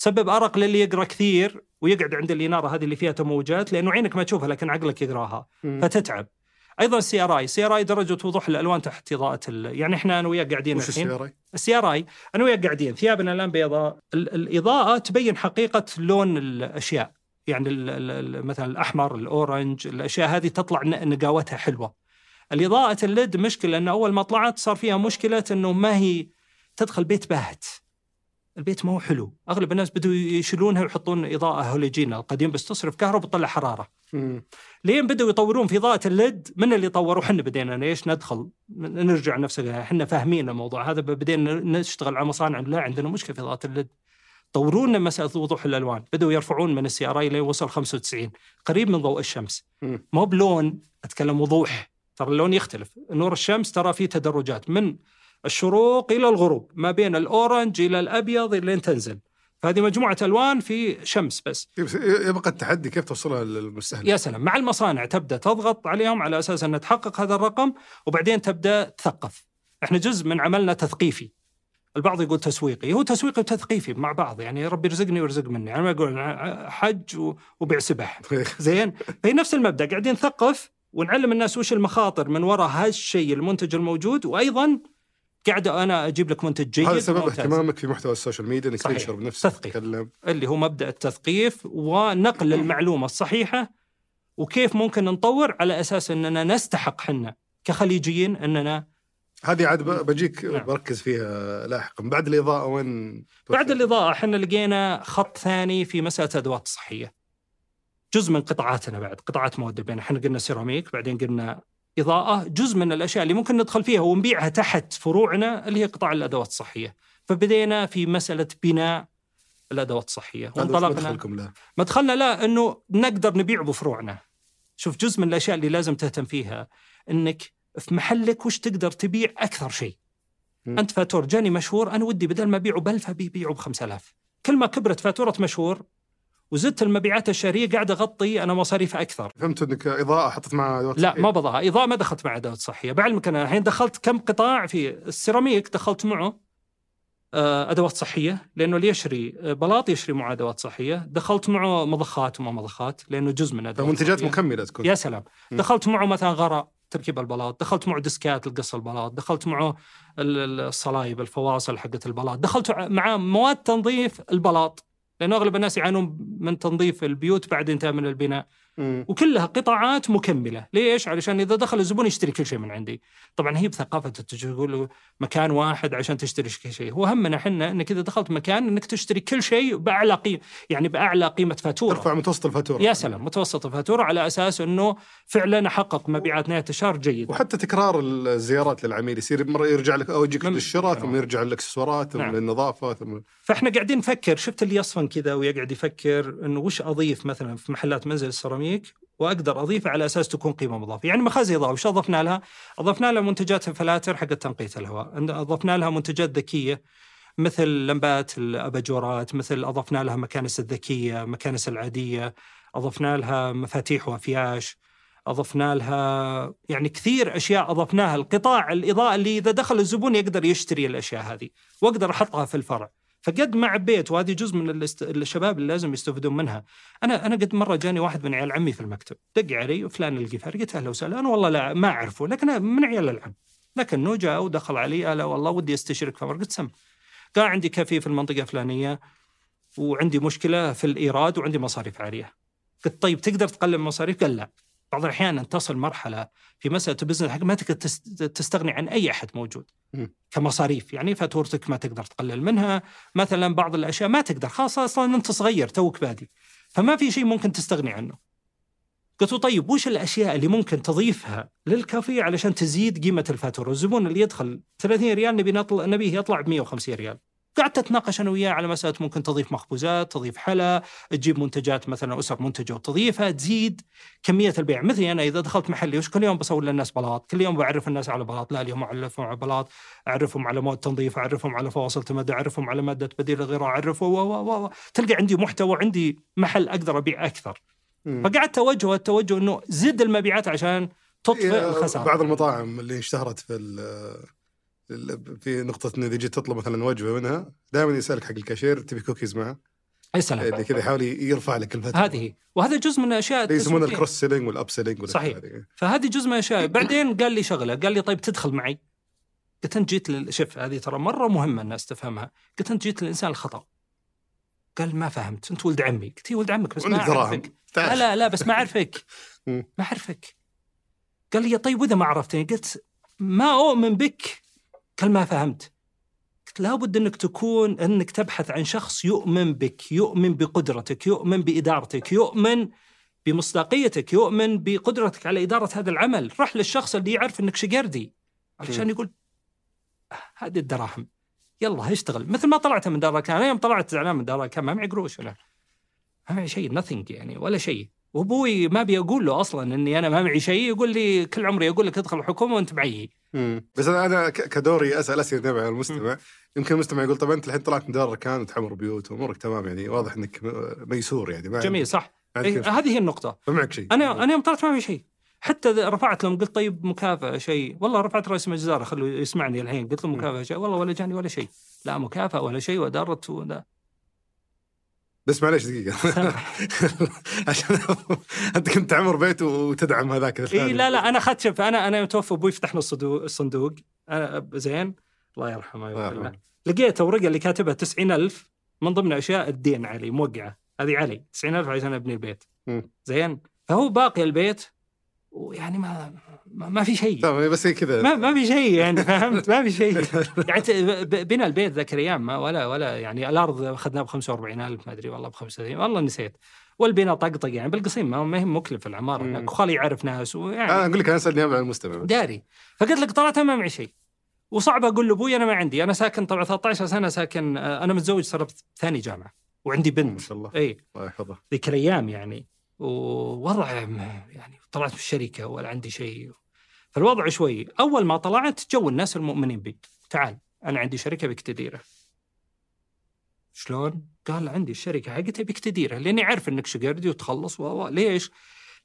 تسبب أرق للي يقرأ كثير ويقعد عند الاناره هذه اللي فيها تموجات لأنه عينك ما تشوفها لكن عقلك يقراها. فتتعب. أيضا ال CRI. ال CRI درجة وضوح الألوان تحت إضاءة ال... يعني إحنا أنا وياك قاعدين وش الحين. السياره؟ ال CRI؟ أنا وياك قاعدين. ثيابنا الان بيضاء. ال- الإضاءة تبين حقيقة لون الأشياء. يعني ال ال مثلا الأحمر ال orange الأشياء هذه تطلع ن- نقاوتها حلوة. الإضاءة ال LED مشكلة انه أول ما طلعت صار فيها مشكلة إنه ما هي تدخل بيت باهت. البيت ما هو حلو. أغلب الناس بدوا يشيلونها ويحطون إضاءة هالوجين القديم بس تصرف كهرباء وتطلع حرارة. مم. لين بدأوا يطورون في إضاءة ال LED من اللي طوروا حنا بدينا ليش ندخل؟ نرجع نفسنا. إحنا فاهمين الموضوع. هذا بدينا نشتغل على مصانع. لا عندنا مشكلة في إضاءة ال LED. طوروا لنا مسألة وضوح الألوان. بدأوا يرفعون من ال CRI لين وصل 95 قريب من ضوء الشمس. مو بلون أتكلم وضوح. ترى اللون يختلف. نور الشمس ترى فيه تدرجات. من الشروق إلى الغروب ما بين الأورنج إلى الأبيض إلى أن تنزل فهذه مجموعة ألوان في شمس بس يبقى التحدي كيف توصلها للمستهلك؟ يا سلام مع المصانع تبدأ تضغط عليهم على أساس أن تحقق هذا الرقم وبعدين تبدأ تثقف. إحنا جزء من عملنا تثقيفي. البعض يقول تسويقي، هو تسويقي وتثقيفي مع بعض يعني ربي يرزقني ويرزق مني، أنا ما أقول حج وبيع سبح. زين؟ فهي نفس المبدأ قاعدين نثقف ونعلم الناس وش المخاطر من وراء هالشيء المنتج الموجود وأيضا قاعد أنا أجيب لك منتج جيد هذا سبب. اهتمامك في محتوى ال social media إنك. تنشر بنفسك تثقيف. تتكلم اللي هو مبدأ التثقيف ونقل المعلومة الصحيحة وكيف ممكن نطور على أساس إننا نستحق حنا كخليجيين إننا هذه عاد ب- بجيك نعم. بركز فيها لاحقا بعد الإضاءة وين بعد الإضاءة إحنا لقينا خط ثاني في مسألة الأدوات الصحية. جزء من قطاعاتنا بعد قطاعات مواد البناء إحنا قلنا سيراميك بعدين قلنا إضاءة جزء من الأشياء اللي ممكن ندخل فيها ونبيعها تحت فروعنا اللي هي قطاع الأدوات الصحية. فبدينا في مسألة بناء هذا وش وانطلقنا مدخلكم له؟ مدخلنا لا إنه نقدر نبيع بفروعنا. شوف جزء من الأشياء اللي لازم تهتم فيها إنك في محلك وش تقدر تبيع أكثر شيء. مم. أنت فاتور جاني مشهور أنا ودي بدل ما أبيعه ب 1000 أبي أبيعه ب 5000. كل ما كبرت فاتورة مشهور وزدت المبيعات الشهرية قاعد أغطي أنا مصاريف أكثر. فهمت إنك إضاءة حطت معها ادوات لا. ما بضاعة إضاءة ما دخلت مع ادوات صحيه بعلمك أنا الحين دخلت كم قطاع في السيراميك دخلت معه آه، أدوات صحية لأنه اللي يشري آه، بلاط يشري معه أدوات صحية. دخلت معه مضخات وما مضخات لأنه جزء من أدوات فمنتجات صحية. مكملة تكون. يا سلام. م. دخلت معه مثلا غراء تركيب البلاط. دخلت معه ديسكات لقص البلاط. دخلت معه ال- ال- الصلايب الفواصل حقت البلاط. دخلت معه مواد تنظيف البلاط. لأنه أغلب الناس يعانون من تنظيف البيوت بعد انتهاء من البناء. مم. وكلها قطاعات مكملة، ليش؟ علشان إذا دخل الزبون يشتري كل شيء من عندي. طبعا هي بثقافة التجاره تقول مكان واحد عشان تشتري كل شيء، هو همنا إحنا إنك إذا دخلت مكان إنك تشتري كل شيء بأعلى قيمه، يعني بأعلى قيمة فاتورة. ترفع متوسط الفاتورة يا سلام متوسط الفاتورة على أساس إنه فعلا أحقق مبيعات نهاية الشهر جيده. وحتى تكرار الزيارات للعميل يصير مرة يرجع لك أو يجيك للشراء نعم. ثم يرجع للإكسسوارات ثم نعم. للنظافة ثم فإحنا قاعدين نفكر شفت اللي يصفن كذا ويقعد يفكر إنه وش أضيف مثلا في محلات منزل السيراميك وأقدر اضيفها على أساس تكون قيمة مضافه، يعني مخازن اضافه وش أضفنا لها؟ أضفنا لها منتجات الفلاتر حق تنقية الهواء، أضفنا لها منتجات ذكية مثل لمبات الأباجورات، مثل أضفنا لها مكانس الذكية، مكانس العادية، أضفنا لها مفاتيح وأفياش، أضفنا لها يعني كثير أشياء أضفناها. القطاع الاضاءه اللي إذا دخل الزبون يقدر يشتري الأشياء هذه وأقدر أحطها في الفرع. فقد ما عبيت وهذه جزء من الاست... الشباب اللي لازم يستفيدون منها. أنا أنا قد مرة جاني واحد من عيال عمي في المكتب دق علي فلان القفار قلت أهلا وسهلا أنا والله لا ما أعرفه لكن من عيال العم. لكنه جاء ودخل علي ألا والله ودي أستشيرك في قلت سم. قال عندي كافيه في المنطقة الفلانية وعندي مشكلة في الإيراد وعندي مصاريف عالية. قلت طيب تقدر تقلل المصاريف؟ قال لا. بعض الأحيان تصل مرحلة في مسألة ال business حق ما تقدر تستغني عن أي أحد موجود م. كمصاريف. يعني فاتورتك ما تقدر تقلل منها مثلا بعض الأشياء ما تقدر خاصة أصلا أنت صغير توك بادي فما في شيء ممكن تستغني عنه. قلت له طيب وش الأشياء اللي ممكن تضيفها للكافيه علشان تزيد قيمة الفاتورة؟ الزبون اللي يدخل 30 ريال نبي نطلع نبيه يطلع ب 150 ريال. قعدت اتناقش أنا وياه على مسألة ممكن تضيف مخبوزات، تضيف حلا، تجيب منتجات مثلا أسر منتجة وتضيفها، تزيد كمية البيع، مثلي أنا إذا دخلت محلي وش كل يوم بسوي للناس بلاط، كل يوم بعرف الناس على بلاط، لا اليوم اعرفهم على بلاط، أعرفهم على مواد تنظيف، أعرفهم على فواصل تمدد، أعرفهم على مادة بديل الغراء، أعرفه و و و تلقى عندي محتوى عندي محل أقدر أبيع أكثر. مم. فقعدت توجه التوجه إنه زد المبيعات عشان تطفئ الخسارة. بعض المطاعم اللي اشتهرت في في نقطة انه إذا جيت تطلب مثلا وجبة منها دائما يسألك حق الكاشير تبي كوكيز معه. يا سلام. اللي كذا يحاول يرفع لك الفترة. هذه وهذا جزء من الاشياء اللي يسمونه التسويقية. ال cross selling وال up selling صحيح. فهذه جزء من الاشياء بعدين قال لي شغلة. قال لي طيب تدخل معي. قلت أنت جيت لل- شوف هذه ترى مرة مهمة الناس تفهمها. قلت أنت جيت للإنسان الخطأ. قال ما فهمت. أنت ولد عمي. قلت هي ولد عمك بس ما أعرفك. لا لا لا بس ما أعرفك. ما أعرفك. قال لي طيب وإذا ما عرفتني؟ قلت ما أؤمن بك. قال ما فهمت. قلت لابد إنك تكون إنك تبحث عن شخص يؤمن بك يؤمن بقدرتك يؤمن بإدارتك يؤمن بمصداقيتك يؤمن بقدرتك على إدارة هذا العمل. روح للشخص اللي يعرف إنك شقردي. علشان يقول "آه، هذه الدراهم. يلا اشتغل. مثل ما طلعت من دار كان أنا يوم طلعت زعلان من دار كان ما معي قروش ولا ما معي شيء nothing يعني ولا شيء. وابوي ما ابي أقول له أصلا إني أنا ما معي شيء يقول لي كل عمري أقول لك ادخل الحكومة وأنت معي. بس أنا أنا كدوري أسأل أسئلة تبع المستمع. يمكن المستمع يقول طب أنت الحين طلعت من دار اركان وتحمر بيوت وأمورك تمام يعني واضح إنك ميسور يعني ما جميل صح. إيه. هذه هي النقطة. ما معك شيء. أنا أنا يوم طلعت ما في شيء. حتى رفعت لهم قلت طيب مكافأة شيء. والله رفعت رئيس مجزره خلوا يسمعني الحين. قلت له مكافأة شيء. والله ولا جاني ولا شيء. لا مكافأة ولا شيء ودارت ولا بس معليش دقيقة. عشان أنت كنت تعمر بيت وتدعم هذاك إي. لا لا أنا أخذت شوف أنا أنا يوم توفى أبوي فتحنا الصندوق الصندوق أنا زين. الله يرحمه يرحمه. لقيت ورقة اللي كاتبها 90000 من ضمن أشياء الدين علي موقعة. هذه علي 90000 عشان أبني البيت. زين. فهو باقي البيت ويعني ما ما, ما في شيء. تمام بس كذا ما ما في شيء يعني فهمت؟ ما في شيء. يعني ت- ب- بنى البيت ذاك الأيام ما ولا ولا يعني الأرض أخذناها ب 45000 ما أدري والله ب 35 والله نسيت. والبناء طقطق يعني بالقصيم ما ما هي مكلف العمارة. هناك وخالي يعرف ناس ويعني أنا أقول لك أنا أسأل نيابه عن المستمع. داري. فقلت لك طلعت ما معي شيء. وصعب أقول لأبوي أنا ما عندي. أنا ساكن طبعا 13 سنة ساكن آه، أنا متزوج صار ثاني جامعة وعندي ما بنت شاء الله. اي الله يحفظه ذيك الأيام يعني. ووضع يعني طلعت في الشركة ولا عندي شيء. فالوضع شوي. أول ما طلعت جو الناس المؤمنين بي. تعال أنا عندي شركة بك تديرها شلون؟ قال عندي الشركة حقتي بك تديرها لأني عارف إنك شقردي وتخلص و ليش؟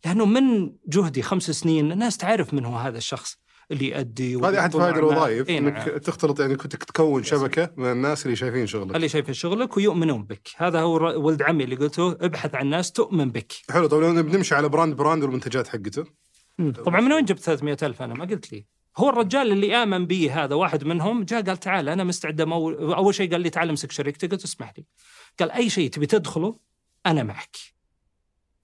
لأنه من جهدي خمس سنين الناس تعرف من هو هذا الشخص. اللي يؤدي هذه أحد فوائد الوظائف إيه إنك نعم. تختلط يعني كنت تكون شبكة من الناس اللي شايفين شغلك. اللي شايفين شغلك ويؤمنون بك. هذا هو ولد عمي اللي قلته ابحث عن ناس تؤمن بك. حلو طب لو بنمشي على brand brand والمنتجات حقته. طبعا من وين جبت 300 ألف أنا؟ ما قلت لي. هو الرجال اللي آمن بي هذا واحد منهم جاء قال تعال أنا مستعد أول شيء قال لي تعال امسك شركتي قلت اسمح لي. قال أي شيء تبي تدخله أنا معك.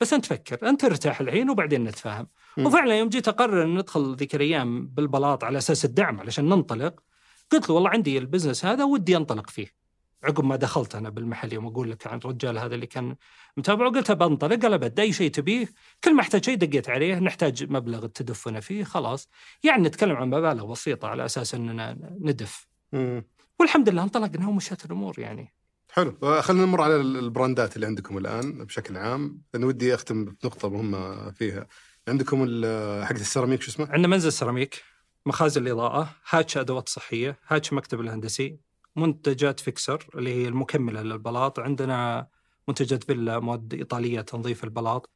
بس أنت فكر أنت ارتاح الحين وبعدين نتفاهم. وفعلا يوم جيت أقرر أن ندخل ذيك الأيام بالبلاط على أساس الدعم علشان ننطلق قلت له والله عندي البزنس هذا ودي أنطلق فيه. عقب ما دخلت أنا بالمحل يوم أقول لك عن الرجال هذا اللي كان متابعه قلت بنطلق قال أبد أي شيء تبيه. كل ما احتاج شيء دقيت عليه نحتاج مبلغ تدفنا فيه خلاص. يعني نتكلم عن مبالغ بسيطة على أساس أننا ندف. مم. والحمد لله انطلقنا ومشت الأمور يعني. حلو. خلينا نمر على البراندات اللي عندكم الآن بشكل عام. لأن ودي أختم بنقطة مهمة فيها. عندكم حقت السيراميك شو اسمه؟ عندنا منزل سيراميك مخازن الإضاءة هاتش أدوات صحية هاتش مكتب الهندسي منتجات فيكسر اللي هي المكملة للبلاط عندنا منتجات فيلا مواد إيطالية تنظيف البلاط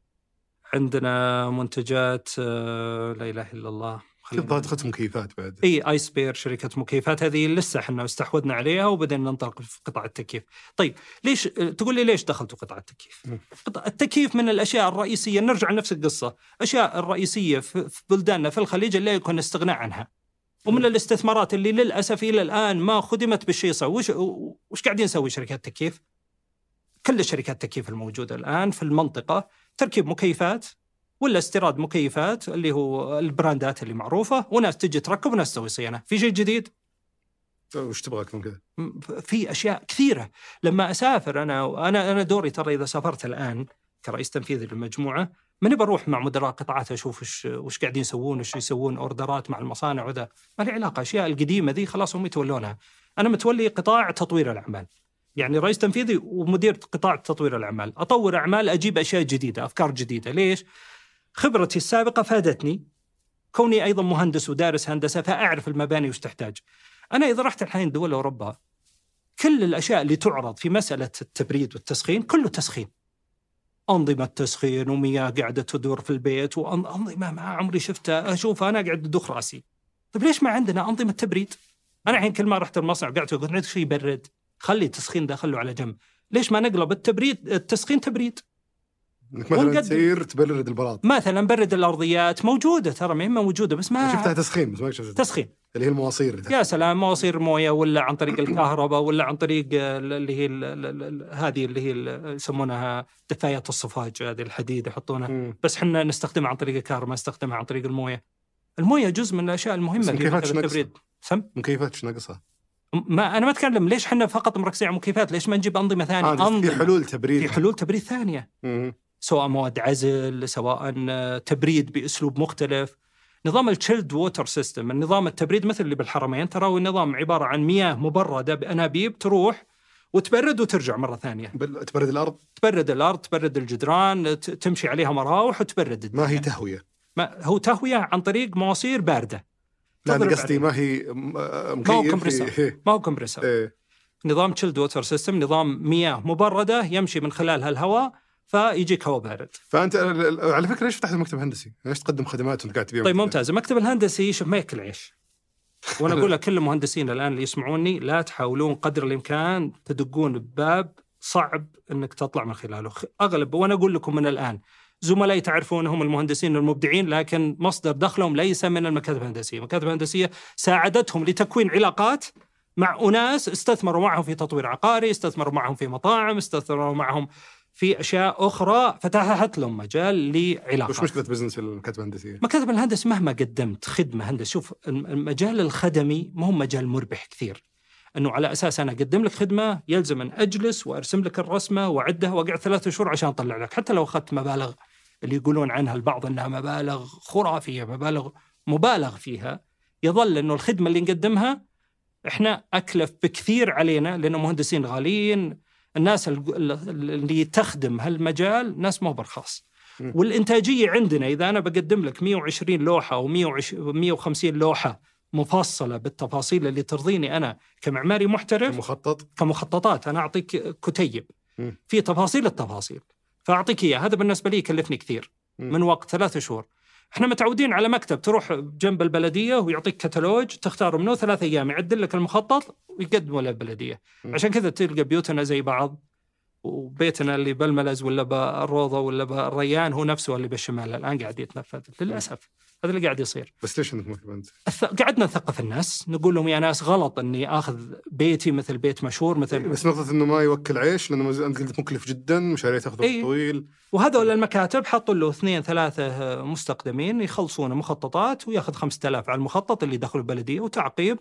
عندنا منتجات آه، لا إله إلا الله الظاهر دخلت مكيفات بعد إي ايس بير شركة مكيفات هذه لسه إحنا استحوذنا عليها وبدأنا ننطلق في قطاع التكييف. طيب ليش تقول لي ليش دخلتوا قطاع التكييف؟ التكييف من الأشياء الرئيسية نرجع لنفس القصة، أشياء الرئيسية في في بلداننا في الخليج اللي يكون استغناء عنها. ومن الاستثمارات اللي للأسف إلى الآن ما خدمت بالشيء وش وش قاعدين نسوي شركات التكييف؟ كل الشركات التكييف الموجودة الآن في المنطقة تركيب مكيفات ولا استيراد مكيفات اللي هو البراندات اللي معروفة وناس تجي تركب وناس تسوي صيانة، في شيء جديد؟ وش تبغى أكثر من كذا؟ في أشياء كثيرة. لما أسافر أنا أنا أنا دوري ترى إذا سافرت الآن كرئيس تنفيذي للمجموعة ماني بروح مع مدراء قطاعات أشوف وش وش قاعدين يسوون وش يسوون أوردرات مع المصانع وذا. ما لي علاقة الاشياء القديمة ذي خلاص هم يتولونها. أنا متولي قطاع تطوير الأعمال. يعني رئيس تنفيذي ومدير قطاع تطوير الأعمال. أطور أعمال أجيب أشياء جديدة أفكار جديدة. ليش؟ خبرتي السابقة فادتني. كوني أيضا مهندس ودارس هندسة فأعرف المباني وش تحتاج. أنا إذا رحت الحين دول أوروبا كل الأشياء اللي تعرض في مسألة التبريد والتسخين كله تسخين. أنظمة تسخين ومياه قاعدة تدور في البيت وانظمه ما عمري شفتها. أشوفها أنا قاعد أدوخ رأسي. طيب ليش ما عندنا أنظمة تبريد؟ أنا الحين كل ما رحت المصنع قعدت أقول عندك شيء يبرد. خلي التسخين ده خله على جنب. ليش ما نقلب التبريد التسخين تبريد؟ إنك مثلا ونقدم. تصير تبرد البلاط مثلا برد الأرضيات موجودة ترى ما هي موجودة بس ما شفتها تسخين بس ما شفتها تسخين اللي هي المواصير اللي. يا سلام مواسير موية ولا عن طريق الكهرباء ولا عن طريق اللي هي هذه اللي هي يسمونها دفايات الصفاج هذه الحديد يحطونها. بس إحنا نستخدمها عن طريق الكهرباء نستخدمها عن طريق الموية الموية جزء من الأشياء المهمة اللي في؟ التبريد سم مكيفات إيش ناقصها؟ ما أنا ما أتكلم ليش إحنا فقط مركزين على مكيفات ليش ما نجيب أنظمة ثانية آه، في أنظمة حلول تبريد في حلول تبريد ثانية مم. سواء مواد عزل سواء آه، تبريد بأسلوب مختلف نظام ال chilled water system النظام التبريد مثل اللي بالحرمين ترى هو النظام عبارة عن مياه مبردة بأنابيب تروح وتبرد وترجع مرة ثانية بل- تبرد الأرض تبرد الأرض تبرد الجدران تمشي عليها مراوح وتبرد الدنيا. ما هي تهوية ما هو تهوية عن طريق مواسير باردة لا أنا قصدي. ما هي م- ما هو مكيف إيه. ما هو compressor إيه. نظام chilled water system نظام مياه مبردة يمشي من خلالها الهواء فيجيك هواء بارد. فأنت على فكرة ليش فتحت المكتب الهندسي؟ ليش تقدم خدمات وانت قاعد تبيع طيب؟ ممتاز. المكتب الهندسي شوف ما ياكل عيش. وأنا أقول لكل المهندسين الآن اللي يسمعوني لا تحاولون قدر الإمكان تدقون بباب صعب إنك تطلع من خلاله. أغلب وأنا أقول لكم من الآن زملائي تعرفونهم المهندسين المبدعين لكن مصدر دخلهم ليس من المكاتب الهندسية، المكاتب الهندسية ساعدتهم لتكوين علاقات مع أناس استثمروا معهم في تطوير عقاري، استثمروا معهم في مطاعم، استثمروا معهم في أشياء أخرى فتحت لهم مجال لعلاقات. وش مشكلة بزنس المكاتب الهندسيه؟ مكاتب الهندسة مهما قدمت خدمة هندسة شوف الم- المجال الخدمي ما هو مجال مربح كثير إنه على أساس أنا أقدم لك خدمة يلزم أن أجلس وأرسم لك الرسمة وأعدها وأقعد ثلاثة شهور عشان أطلع لك حتى لو أخذت مبالغ اللي يقولون عنها البعض إنها مبالغ خرافية مبالغ مبالغ فيها يظل إنه الخدمة اللي نقدمها إحنا أكلف بكثير علينا لأنه مهندسين غاليين الناس ال- ال- اللي تخدم هالمجال ناس مو برخاص. م. والإنتاجية عندنا إذا أنا بقدم لك 120 لوحة أو 150 لوحة مفصلة بالتفاصيل اللي ترضيني أنا كمعماري محترف مخطط كمخططات. أنا أعطيك كتيب. في تفاصيل التفاصيل. فأعطيك اياه هذا بالنسبة لي يكلفني كثير. من وقت ثلاثة شهور. إحنا متعودين على مكتب تروح جنب البلدية ويعطيك كتالوج تختار منه ثلاث أيام يعدل لك المخطط ويقدمه للبلدية. عشان كذا تلقى بيوتنا زي بعض وبيتنا اللي بالملز ولا بالروضة ولا بالريان هو نفسه اللي بالشمال الآن قاعد يتنفذ للأسف هذا اللي قاعد يصير. بس ليش مكتب هندسي؟ الث- قعدنا نثقف الناس نقول لهم يا ناس غلط إني آخذ بيتي مثل بيت مشهور مثل بس نقطة إنه ما يوكل عيش لأنه مز- أنت قلت مكلف جدا مشاريع تأخذ وقت إيه. طويل. وهذول المكاتب حطوا له اثنين ثلاثة مستخدمين يخلصون مخططات وياخذ 5000 على المخطط اللي دخلوا البلدية وتعقيب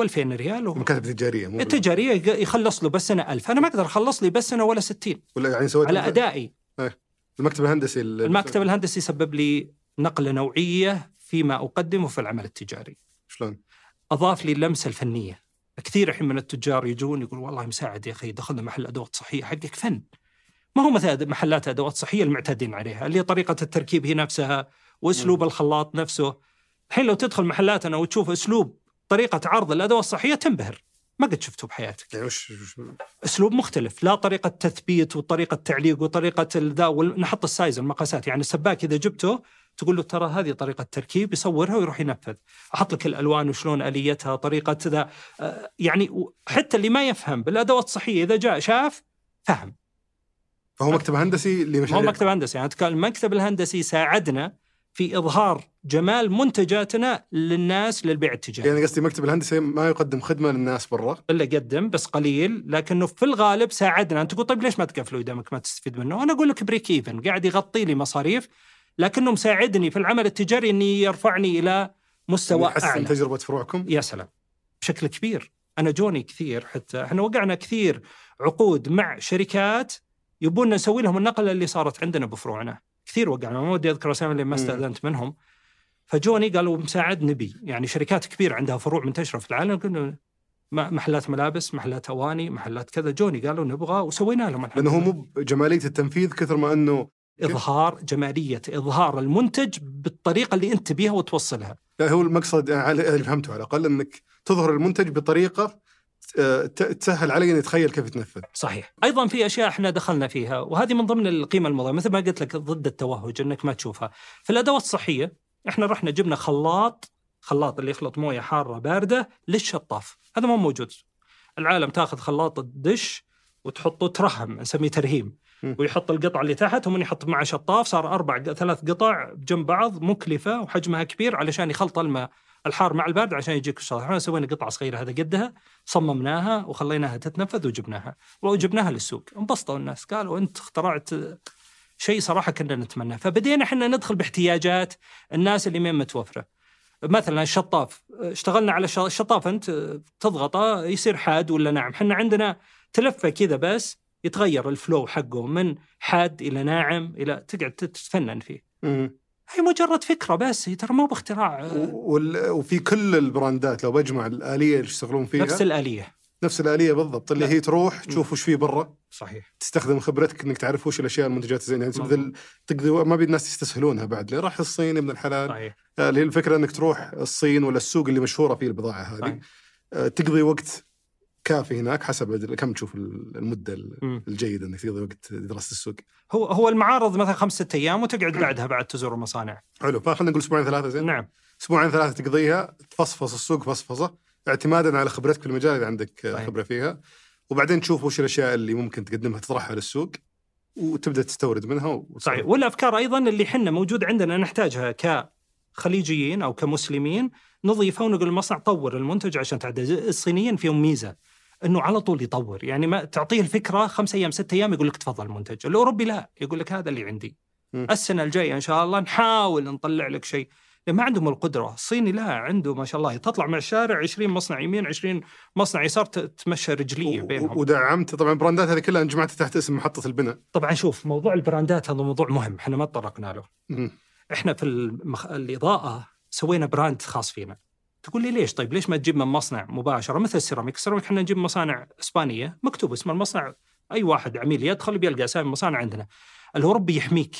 و2000 ريال و... مكاتب تجارية مو التجارية يق- يخلص له بس سنة 1000 أنا ما أقدر أخلص لي بس سنة ولا 60 ولا يعني سويت على مثلاً أدائي. المكتب الهندسي ال- المكتب الهندسي سبب لي نقلة نوعية فيما أقدمه في العمل التجاري. شلون؟ أضاف لي اللمسة الفنية. كثير الحين من التجار يجون يقول والله مساعد يا أخي دخلنا محل أدوات صحية حقك فن. ما هو مثل محلات أدوات صحية المعتادين عليها اللي طريقة التركيب هي نفسها وأسلوب الخلاط نفسه. الحين لو تدخل محلاتنا وتشوف أسلوب طريقة عرض الأدوات الصحية تنبهر. ما قد شفته بحياتك. يعني وش وش- أسلوب مختلف. لا طريقة تثبيت وطريقة تعليق وطريقة ذا نحط ال size المقاسات. يعني السباك إذا جبته تقول له ترى هذه طريقة تركيب يصورها ويروح ينفذ. أحط لك الألوان وشلون آليتها طريقة ذا آه، يعني حتى اللي ما يفهم بالأدوات الصحية إذا جاء شاف فهم. فهو مكتب هندسي اللي ما هو مكتب هندسي. أنا أتكلم المكتب الهندسي ساعدنا في إظهار جمال منتجاتنا للناس للبيع التجاري. يعني قصدي مكتب الهندسي ما يقدم خدمة للناس برا؟ الا قدم بس قليل لكنه في الغالب ساعدنا. أنت تقول طيب ليش ما تقفلوا دامك ما تستفيد منه؟ أنا أقول لك break even قاعد يغطي لي مصاريف لكنه مساعدني في العمل التجاري إني يرفعني إلى مستوى يحسن أعلى. تجربة فروعكم؟ يا سلام. بشكل كبير. أنا جوني كثير حتى إحنا وقعنا كثير عقود مع شركات يبون نسوي لهم النقلة اللي صارت عندنا بفروعنا. كثير وقعنا. ما ودي أذكر أسامي اللي ما. استأذنت منهم. فجوني قالوا مساعد نبي يعني شركات كبيرة عندها فروع منتشره في العالم. قلنا محلات ملابس محلات أواني محلات كذا. جوني قالوا نبغى وسوينا لهم لأنه هو. مو بجمالية التنفيذ كثر ما إنه إظهار جمالية إظهار المنتج بالطريقة اللي أنت تبيها وتوصلها. لا هو المقصد على- اللي فهمته على الأقل إنك تظهر المنتج بطريقة آه، تسهل علي إني أتخيل كيف يتنفذ. صحيح. أيضا في أشياء إحنا دخلنا فيها وهذه من ضمن القيمة المضافه مثل ما قلت لك ضد التوهج إنك ما تشوفها. في الأدوات الصحية إحنا رحنا جبنا خلاط خلاط اللي يخلط موية حارة باردة للشطاف. هذا مو موجود. العالم تاخذ خلاط الدش وتحطه ترهم نسميه ترهيم. ويحط القطعه اللي تحت ومن يحط معه شطاف صار أربع ثلاث قطع جنب بعض مكلفة وحجمها كبير علشان يخلط الماء الحار مع البارد عشان يجيك الشطاف. إحنا سوينا قطعة صغيرة هذا قدها صممناها وخليناها تتنفذ وجبناها. وجبناها للسوق. انبسطوا الناس. قالوا أنت اخترعت شيء صراحة كنا نتمناه فبدينا إحنا ندخل باحتياجات الناس اللي مين متوفرة. مثلا الشطاف. اشتغلنا على الش- الشطاف أنت تضغطه يصير حاد ولا ناعم. إحنا عندنا تلفة كذا بس يتغير الفلو حقه من حاد إلى ناعم إلى تقعد تتفنن فيه. مم. هي مجرد فكرة بس هي ترى مو باختراع. وال- وفي كل البراندات لو بجمع الآلية اللي يشتغلون فيها. نفس الآلية. نفس الآلية بالضبط. اللي هي تروح تشوف وش فيه برا. صحيح. تستخدم خبرتك إنك تعرف وش الأشياء المنتجات الزينة. يعني. تبذل تقضي ما بي الناس يستسهلونها بعد. ليه؟ راح الصين ابن الحلال. صحيح. آه، اللي هي الفكرة إنك تروح الصين ولا السوق اللي مشهورة فيه البضاعة هذه. صحيح. آه، تقضي وقت كافي هناك حسب كم تشوف المدة. الجيدة إنك تقضي وقت دراسة السوق. هو هو المعارض مثلا خمس ست أيام وتقعد بعدها بعد تزور المصانع. حلو فخلينا نقول أسبوعين ثلاثة زين. نعم. أسبوعين ثلاثة تقضيها تفصفص السوق فصفصة. اعتمادا على خبرتك في المجال إذا عندك صحيح. خبرة فيها. وبعدين تشوف وش الأشياء اللي ممكن تقدمها تطرحها للسوق وتبدأ تستورد منها وتصير. صحيح. والأفكار أيضا اللي حنا موجود عندنا نحتاجها كخليجيين أو كمسلمين نضيفها ونقول المصنع طور المنتج عشان تعدل. الصينيين فيهم ميزة. إنه على طول يطور. يعني ما تعطيه الفكرة خمس أيام ست أيام يقول لك تفضل المنتج الاوروبي لا يقول لك هذا اللي عندي. مم. السنة الجاية إن شاء الله نحاول نطلع لك شيء. ما عندهم القدرة. الصيني لا عنده ما شاء الله. تطلع من الشارع 20 مصنع يمين 20 مصنع يسار تمشى رجلية بينهم. ودعمت. طبعا البراندات هذه كلها جمعتها تحت اسم محطة البناء. طبعا شوف موضوع البراندات هذا موضوع مهم. إحنا ما تطرقنا له. مم. إحنا في المخ... الإضاءة سوينا brand خاص فينا. تقول لي ليش؟ طيب ليش ما تجيب من مصنع مباشرة مثل السيراميك السيراميك إحنا نجيب مصانع إسبانية مكتوب اسم المصنع أي واحد عميل يدخل بيلقى أسامي المصانع عندنا. الاوروبي يحميك.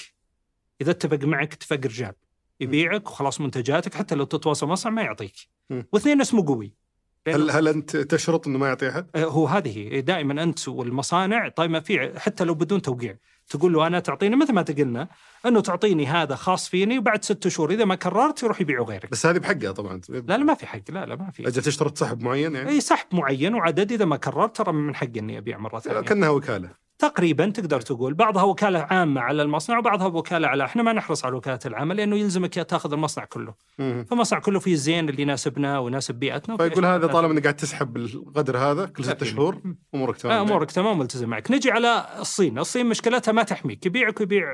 إذا اتفق معك اتفاق رجال. يبيعك وخلاص منتجاتك حتى لو تتواصل مصنع ما يعطيك. واثنين اسمه قوي. هل هل أنت تشرط إنه ما يعطي احد؟ آه، هو هذه دائما أنت والمصانع طيب ما في حتى لو بدون توقيع. تقول له أنا تعطيني مثل ما تقلنا أنه تعطيني هذا خاص فيني وبعد ست شهور إذا ما كررت يروح يبيعه غيرك. بس هذه بحقها طبعا. لا لا ما في حق لا لا ما في. أجل تشترط سحب معين يعني؟ إي سحب معين وعدد إذا ما كررت ترى من حقي إني أبيع مرة ثانية. كأنها وكالة. تقريبا تقدر تقول بعضها وكالة عامة على المصنع وبعضها وكالة على إحنا ما نحرص على الوكاله العامه لأنه يلزمك يا تاخذ المصنع كله. مم. فالمصنع كله فيه الزين اللي يناسبنا ويناسب بيئتنا فيقول هذا طالما إنك قاعد تسحب القدر هذا كل ست. شهور أمورك آه، تمام أمورك تمام ملتزم معك. نجي على الصين. الصين مشكلتها ما تحميك. يبيعك ويبيع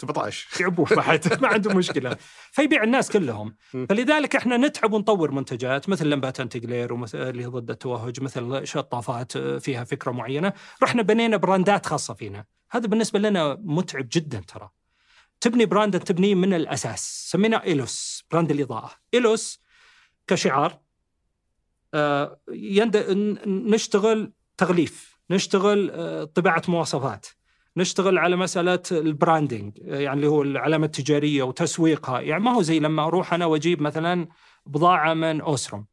17 يعبوه بعد. ما عنده مشكلة. فيبيع الناس كلهم. فلذلك إحنا نتعب ونطور منتجات مثل لمبات anti glare ومثل اللي ضد التوهج مثل شطافات فيها فكرة معينة. رحنا بنينا براندات خاصة فينا. هذا بالنسبة لنا متعب جدا ترى. تبني brand تبنيه من الأساس. سميناه إيلوس brand الإضاءة. إيلوس كشعار آه، نشتغل تغليف نشتغل آه، طباعة مواصفات. نشتغل على مسألة ال branding يعني اللي هو العلامة التجارية وتسويقها. يعني ما هو زي لما أروح أنا وأجيب مثلا بضاعة من أوسرام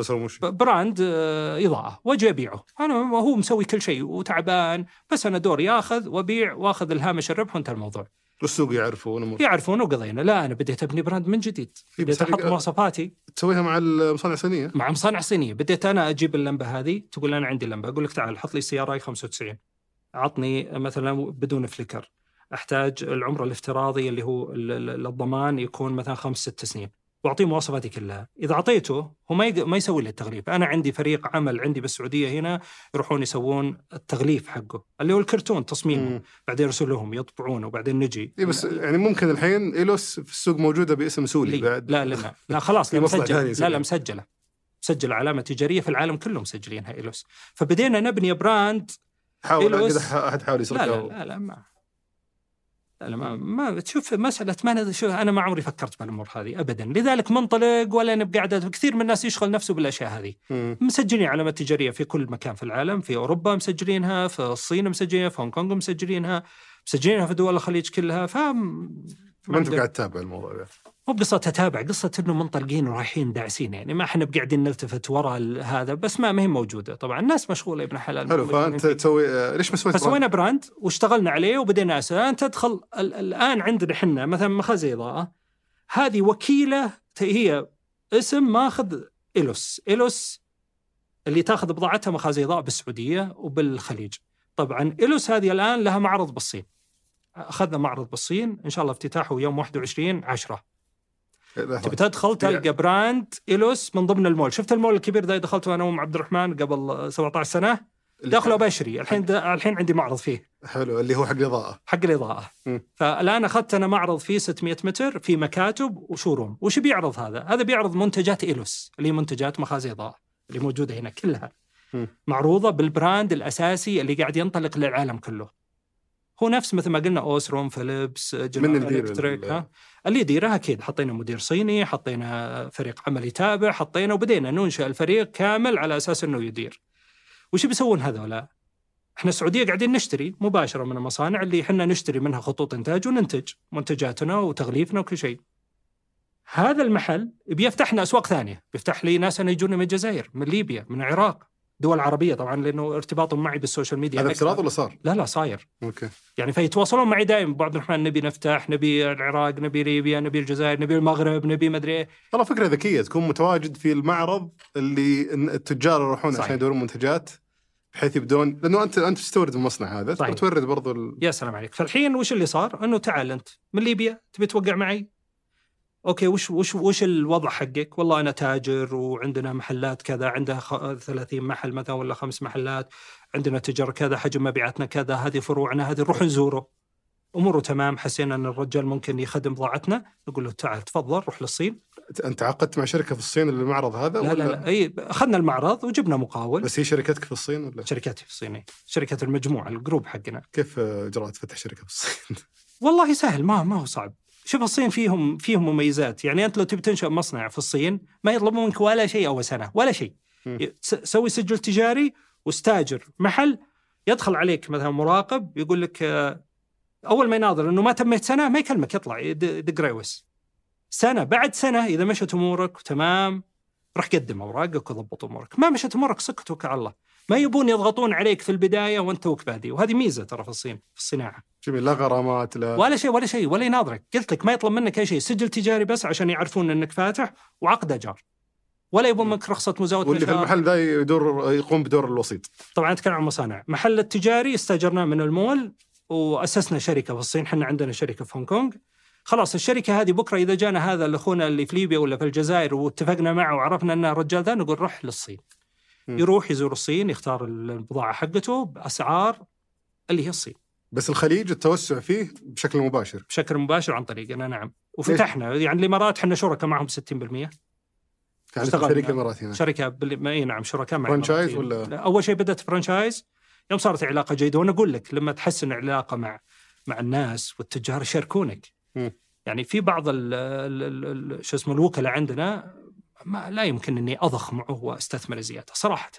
اسره مش ب- brand آه، إضاءة وأجي أبيعه. أنا هو مسوي كل شيء وتعبان بس أنا دوري اخذ وأبيع وأخذ الهامش الربح وانتهى الموضوع. والسوق يعرفون. يعرفون وقضينا. لا أنا بديت أبني brand من جديد. إيه، بديت أحط مواصفاتي. تسويها مع المصانع الصينية؟ مع مصانع صينية. بديت أنا أجيب اللمبة هذه تقول أنا عندي لمبة أقول لك تعال حط لي CRI 95 عطني مثلا بدون flicker. أحتاج العمر الافتراضي اللي هو ال- ال- الضمان يكون مثلا خمس ست سنين. وأعطيه مواصفاتي كلها. إذا أعطيته هو ما يق- ما يسوي لي التغليف أنا عندي فريق عمل عندي بالسعودية هنا يروحون يسوون التغليف حقه اللي هو الكرتون تصميمه. مم. بعدين يرسلوهم يطبعونه وبعدين نجي. اي بس يعني ممكن الحين إيلوس في السوق موجودة باسم سوري. بعد. لا لا لا, لا خلاص لا ثانية لا لا يسويها. مسجلة. مسجلة علامة تجارية في العالم كله مسجلينها إيلوس. فبدينا نبني brand حاول احد حاول لا يسرقها لا لا, لا ما لا, لا ما, ما تشوف مسألة ما شوف أنا ما عمري فكرت بالأمور هذه أبدا. لذلك منطلق ولا أنا بقعدة كثير من الناس يشغل نفسه بالأشياء هذه. مسجلين علامات تجارية في كل مكان في العالم في أوروبا مسجلينها في الصين مسجلينها في هونغ كونغ مسجلينها مسجلينها في دول الخليج كلها ف ما أنت قاعد تتابع الموضوع مو بقصة تتابع قصة إنه منطلقين ورايحين داعسين يعني ما إحنا بقاعدين نلتفت وراء ال- هذا بس ما ما هي موجودة. طبعا الناس مشغولة يا ابن حلال. حلو فأنت تسوي آه، ليش ما سويت فسوينا brand واشتغلنا عليه وبدينا الآن تدخل ال- الآن عندنا إحنا مثلا مخازن إضاءة. هذه وكيلة ت- هي اسم ماخذ إيلوس. إيلوس اللي تاخذ بضاعتها مخازن إضاءة بالسعودية وبالخليج. طبعا إيلوس هذه الآن لها معرض بالصين. أخذنا معرض بالصين إن شاء الله افتتاحه يوم 21 10 تبي تدخل تلقى براند إيلوس من ضمن المول. شفت المول الكبير ده دخلته أنا وأم عبد الرحمن قبل 17 سنة؟ داخله بشري. الحين دا الحين عندي معرض فيه. حلو اللي هو حق الإضاءة. حق الإضاءة. فالآن أخذت أنا معرض فيه 600 متر في مكاتب وشوروم. وش بيعرض هذا؟ هذا بيعرض منتجات إيلوس اللي هي منتجات مخازن إضاءة اللي موجودة هنا كلها. معروضة بال brand الأساسي اللي قاعد ينطلق للعالم كله. هو نفس مثل ما قلنا اوسرام فيليبس جنرال إلكتريك ال- ها؟ اللي يديرها أكيد. حطينا مدير صيني حطينا فريق عمل يتابع حطينا وبدينا ننشئ الفريق كامل على أساس إنه يدير. وش بيسوون هذولا إحنا السعودية قاعدين نشتري مباشرة من المصانع اللي إحنا نشتري منها خطوط إنتاج وننتج منتجاتنا وتغليفنا وكل شيء. هذا المحل بيفتح لنا أسواق ثانية، بيفتح لي ناس أنا يجون من الجزائر، من ليبيا، من العراق، دول عربية طبعا لأنه ارتباطهم معي بال social media. هذا. افتراض ولا صار؟ لا لا صاير. أوكي. يعني فيتواصلون معي دائما ابو عبد الرحمن نبي نفتح نبي العراق نبي ليبيا نبي الجزائر نبي المغرب نبي مدري إيه. والله فكرة ذكية. تكون متواجد في المعرض اللي التجار يروحون. عشان يدورون منتجات بحيث يبدون. لأنه أنت أنت تستورد من المصنع هذا؟ صحيح. وتورد برضو ال... يا سلام عليك. فالحين وش اللي صار؟ إنه تعال أنت من ليبيا تبي توقع معي؟ أوكي وش وش وش الوضع حقك؟ والله أنا تاجر وعندنا محلات كذا عندها خ... 30 محل مثلا ولا خمس محلات عندنا تجار كذا حجم مبيعاتنا كذا هذه فروعنا هذه نروح نزوره. أموره تمام حسينا أن الرجال ممكن يخدم بضاعتنا نقول له تعال تفضل روح للصين. أنت تعاقدت مع شركة في الصين للمعرض هذا لا ولا؟ لا لا أي أخذنا المعرض وجبنا مقاول. بس هي شركتك في الصين ولا؟ شركاتي في الصين شركة المجموعة ال group حقنا. كيف إجراءات فتح شركة في الصين؟ والله سهل ما ما هو صعب. شوف الصين فيهم فيهم مميزات. يعني أنت لو تبي تنشأ مصنع في الصين ما يطلبون منك ولا شيء اول سنة ولا شيء. سوي سجل تجاري واستاجر محل يدخل عليك مثلا مراقب يقول لك آه، أول ما يناظر إنه ما تميت سنة ما يكلمك يطلع يد- يدق ريوس. سنة بعد سنة إذا مشت أمورك تمام روح قدم أوراقك وضبط أمورك. ما مشت أمورك سكت وكل على الله. ما يبون يضغطون عليك في البداية وأنت توك بادي وهذه ميزة ترى في الصين في الصناعة. جميل. لا غرامات لا ولا شيء ولا شيء ولا يناظرك. قلت لك ما يطلب منك أي شيء. سجل تجاري بس عشان يعرفون إنك فاتح وعقد اجار ولا يبون منك رخصة مزاولة واللي في. المحل ذا يدور يقوم بدور الوسيط. طبعا أتكلم عن مصانع محل التجاري استأجرناه من المول وأسسنا شركة في الصين. إحنا عندنا شركة في هونغ كونغ. خلاص الشركة هذه بكرة إذا جانا هذا الاخونا اللي في ليبيا ولا في الجزائر واتفقنا معه وعرفنا إنه الرجال ذا نقول روح للصين. يروح يزور الصين يختار البضاعة حقته بأسعار اللي هي الصين. بس الخليج التوسع فيه بشكل مباشر. بشكل مباشر عن طريقنا نعم. وفتحنا يعني الإمارات إحنا شركاء معهم 60% يعني. فريق الامارات هنا شركة بال... إي نعم شركاء مع franchise. ولا؟ لا، أول شيء بدأت franchise يوم صارت علاقة جيدة. وأنا أقول لك لما تحسن العلاقة مع مع الناس والتجار يشاركونك. يعني في بعض ال ال ال شو اسمه الوكلاء عندنا ما لا يمكن إني اضخمه وأستثمر زيادة صراحة.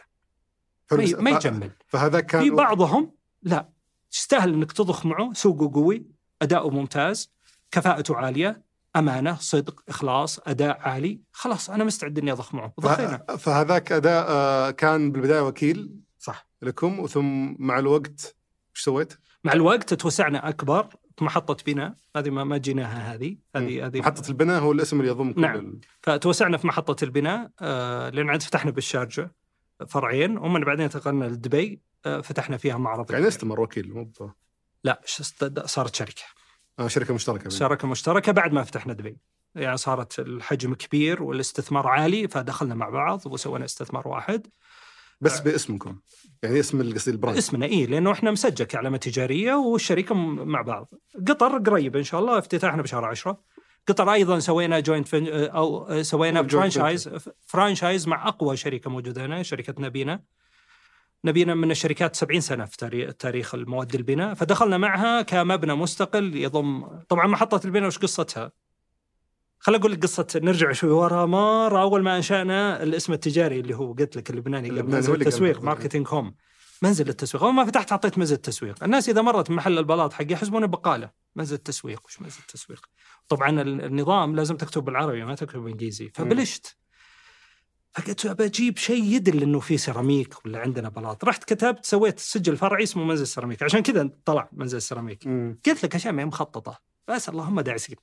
فالمس- ما يجمل. فهذا كان في بعضهم لا. تستاهل إنك تضخمه سوقه قوي اداؤه ممتاز كفاءته عالية أمانة صدق إخلاص أداء عالي. خلاص أنا مستعد إني اضخمه ضخينا ف- فهذاك أداء آه، كان بالبداية وكيل صح. لكم وثم مع الوقت إيش سويت؟ مع الوقت توسعنا أكبر. محطة بناء هذه ما ما جيناها هذه. هذه هذه محطة البناء هو الاسم اللي يضم كل نعم. ال- فتوسعنا في محطة البناء آه، لأن عاد فتحنا بالشارجة فرعين ومن بعدين انتقلنا لدبي آه، فتحنا فيها معرض يعني استمر وكيل مو لا صارت شركة. آه شركة مشتركة بين. شركة مشتركة بعد ما فتحنا دبي. يعني صارت الحجم كبير والاستثمار عالي فدخلنا مع بعض وسوينا استثمار واحد. بس باسمكم. يعني اسم قصدي البراند. اسمنا إيه لأنه إحنا مسجل كعلامة تجارية والشركة م- مع بعض. قطر قريب إن شاء الله افتتاحنا بشهر عشرة. قطر أيضا سوينا joint ven... أو سوينا Joint franchise franchise مع أقوى شركة موجودة هنا شركة نبينا. نبينا من الشركات 70 سنة في تاريخ, المواد البناء. فدخلنا معها كمبنى مستقل يضم طبعا محطة البناء وش قصتها؟ خل أقول لك قصة نرجع شوي ورا. مرة أول ما أنشأنا الاسم التجاري اللي هو قلت لك اللبناني قبل منزل التسويق قبل. marketing home. منزل التسويق. أول ما فتحت حطيت منزل التسويق. الناس إذا مرت محل البلاط حقي يحسبونه بقالة. منزل التسويق. وش منزل التسويق؟ طبعا ال- النظام لازم تكتب بالعربي ما تكتب بالإنجليزي. فبلشت. فقلت بجيب شيء يدل إنه في سيراميك ولا عندنا بلاط. رحت كتبت سويت سجل فرعي اسمه منزل سيراميك. عشان كذا طلع منزل سيراميك. مم. قلت لك اشياء ما هي مخططه بس اللهم داعسين.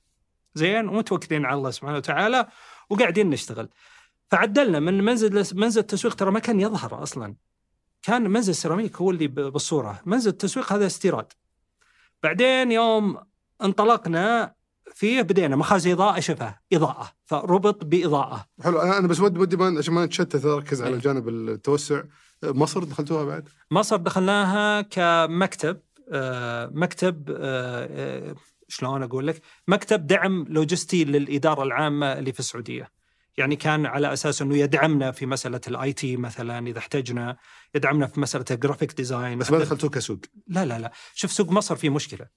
زين ومتوكلين على الله سبحانه وتعالى وقاعدين نشتغل. فعدلنا من منزل منزل التسويق ترى ما كان يظهر أصلا. كان منزل سيراميك هو اللي بالصورة. منزل التسويق هذا استيراد. بعدين يوم انطلقنا فيه بدينا مخازن إضاءة شفاه إضاءة. فربط بإضاءة. حلو. أنا بس ودي ودي عشان ما نتشتت أركز على. جانب التوسع. مصر دخلتوها بعد؟ مصر دخلناها كمكتب آه، مكتب آه، آه، شلون أقول لك؟ مكتب دعم لوجستي للإدارة العامة اللي في السعودية. يعني كان على أساس إنه يدعمنا في مسألة ال IT مثلا إذا احتجنا، يدعمنا في مسألة ال graphic design بس ما دخلتوه كسوق لا لا لا، شوف سوق مصر فيه مشكلة.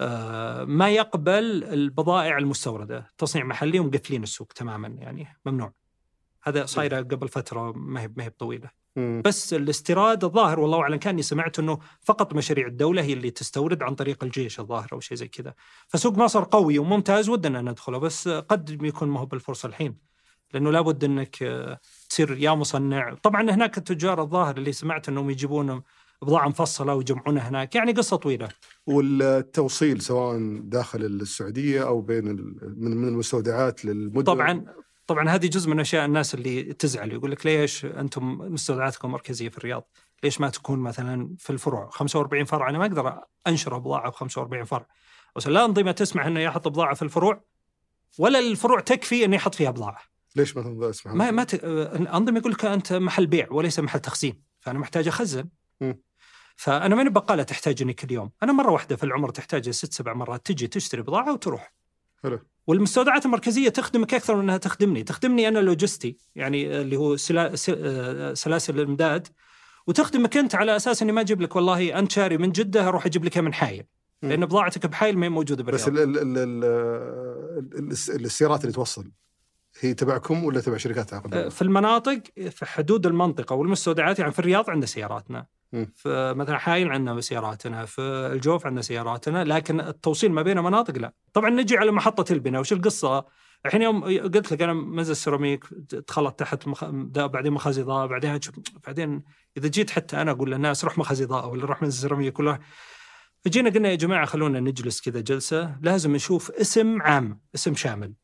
آه، ما يقبل البضائع المستوردة، تصنيع محلي ومقفلين السوق تماما يعني ممنوع. هذا صايره قبل فترة ما هي ما هي طويله. مم. بس الاستيراد الظاهر والله أعلم كأني سمعت إنه فقط مشاريع الدولة هي اللي تستورد عن طريق الجيش الظاهر أو شيء زي كذا. فسوق مصر قوي وممتاز ودنا ندخله بس قد يكون ما هو بالفرصة الحين لأنه لابد إنك آه، تصير يا مصنع. طبعا هناك التجار الظاهر اللي سمعت إنهم يجيبون بضاعة مفصلة ويجمعونها هناك. يعني قصة طويلة. والتوصيل سواء داخل السعودية أو بين من المستودعات للمدن. طبعا طبعا هذه جزء من أشياء الناس اللي تزعل يقول لك ليش أنتم مستودعاتكم مركزية في الرياض؟ ليش ما تكون مثلا في الفروع؟ 45 فرع أنا ما أقدر أنشر بضاعه ب 45 فرع. بس لا انظمه تسمح إنه يحط بضاعه في الفروع؟ ولا الفروع تكفي إنه يحط فيها بضاعه ليش ما اسمها؟ ما ما ت... الانظمه يقول لك أنت محل بيع وليس محل تخزين فأنا محتاج أخزن. مم. فأنا ماني بقالة تحتاجني كل يوم. أنا مرة واحدة في العمر تحتاج ست سبع مرات تجي تشتري بضاعة وتروح. حلو. والمستودعات المركزية تخدمك أكثر من أنها تخدمني، تخدمني أنا لوجستي يعني اللي هو سلا... آه، سلاسل الإمداد. وتخدمك أنت على أساس إني ما أجيب لك والله أنت شاري من جدة أروح أجيب لك من حايل. لأن بضاعتك بحايل ما هي موجودة بس بالرياض ال ال ال ال ال السيارات اللي توصل هي تبعكم ولا تبع شركات آه، عقد؟ في المناطق في حدود المنطقة والمستودعات يعني في الرياض عندنا سياراتنا. مم. في مثلا حايل عندنا سياراتنا في الجوف عندنا سياراتنا لكن التوصيل ما بين مناطق لا. طبعا نجي على محطة البناء وش القصة؟ الحين يوم قلت لك أنا منزل سيراميك دخلت تحت مخ... بعدين مخازن اضاءه بعدين بعدين إذا جيت حتى أنا أقول للناس روح مخازن اضاءه ولا روح منزل سيراميك ولا فجينا قلنا يا جماعة خلونا نجلس كذا جلسة لازم نشوف اسم عام اسم شامل.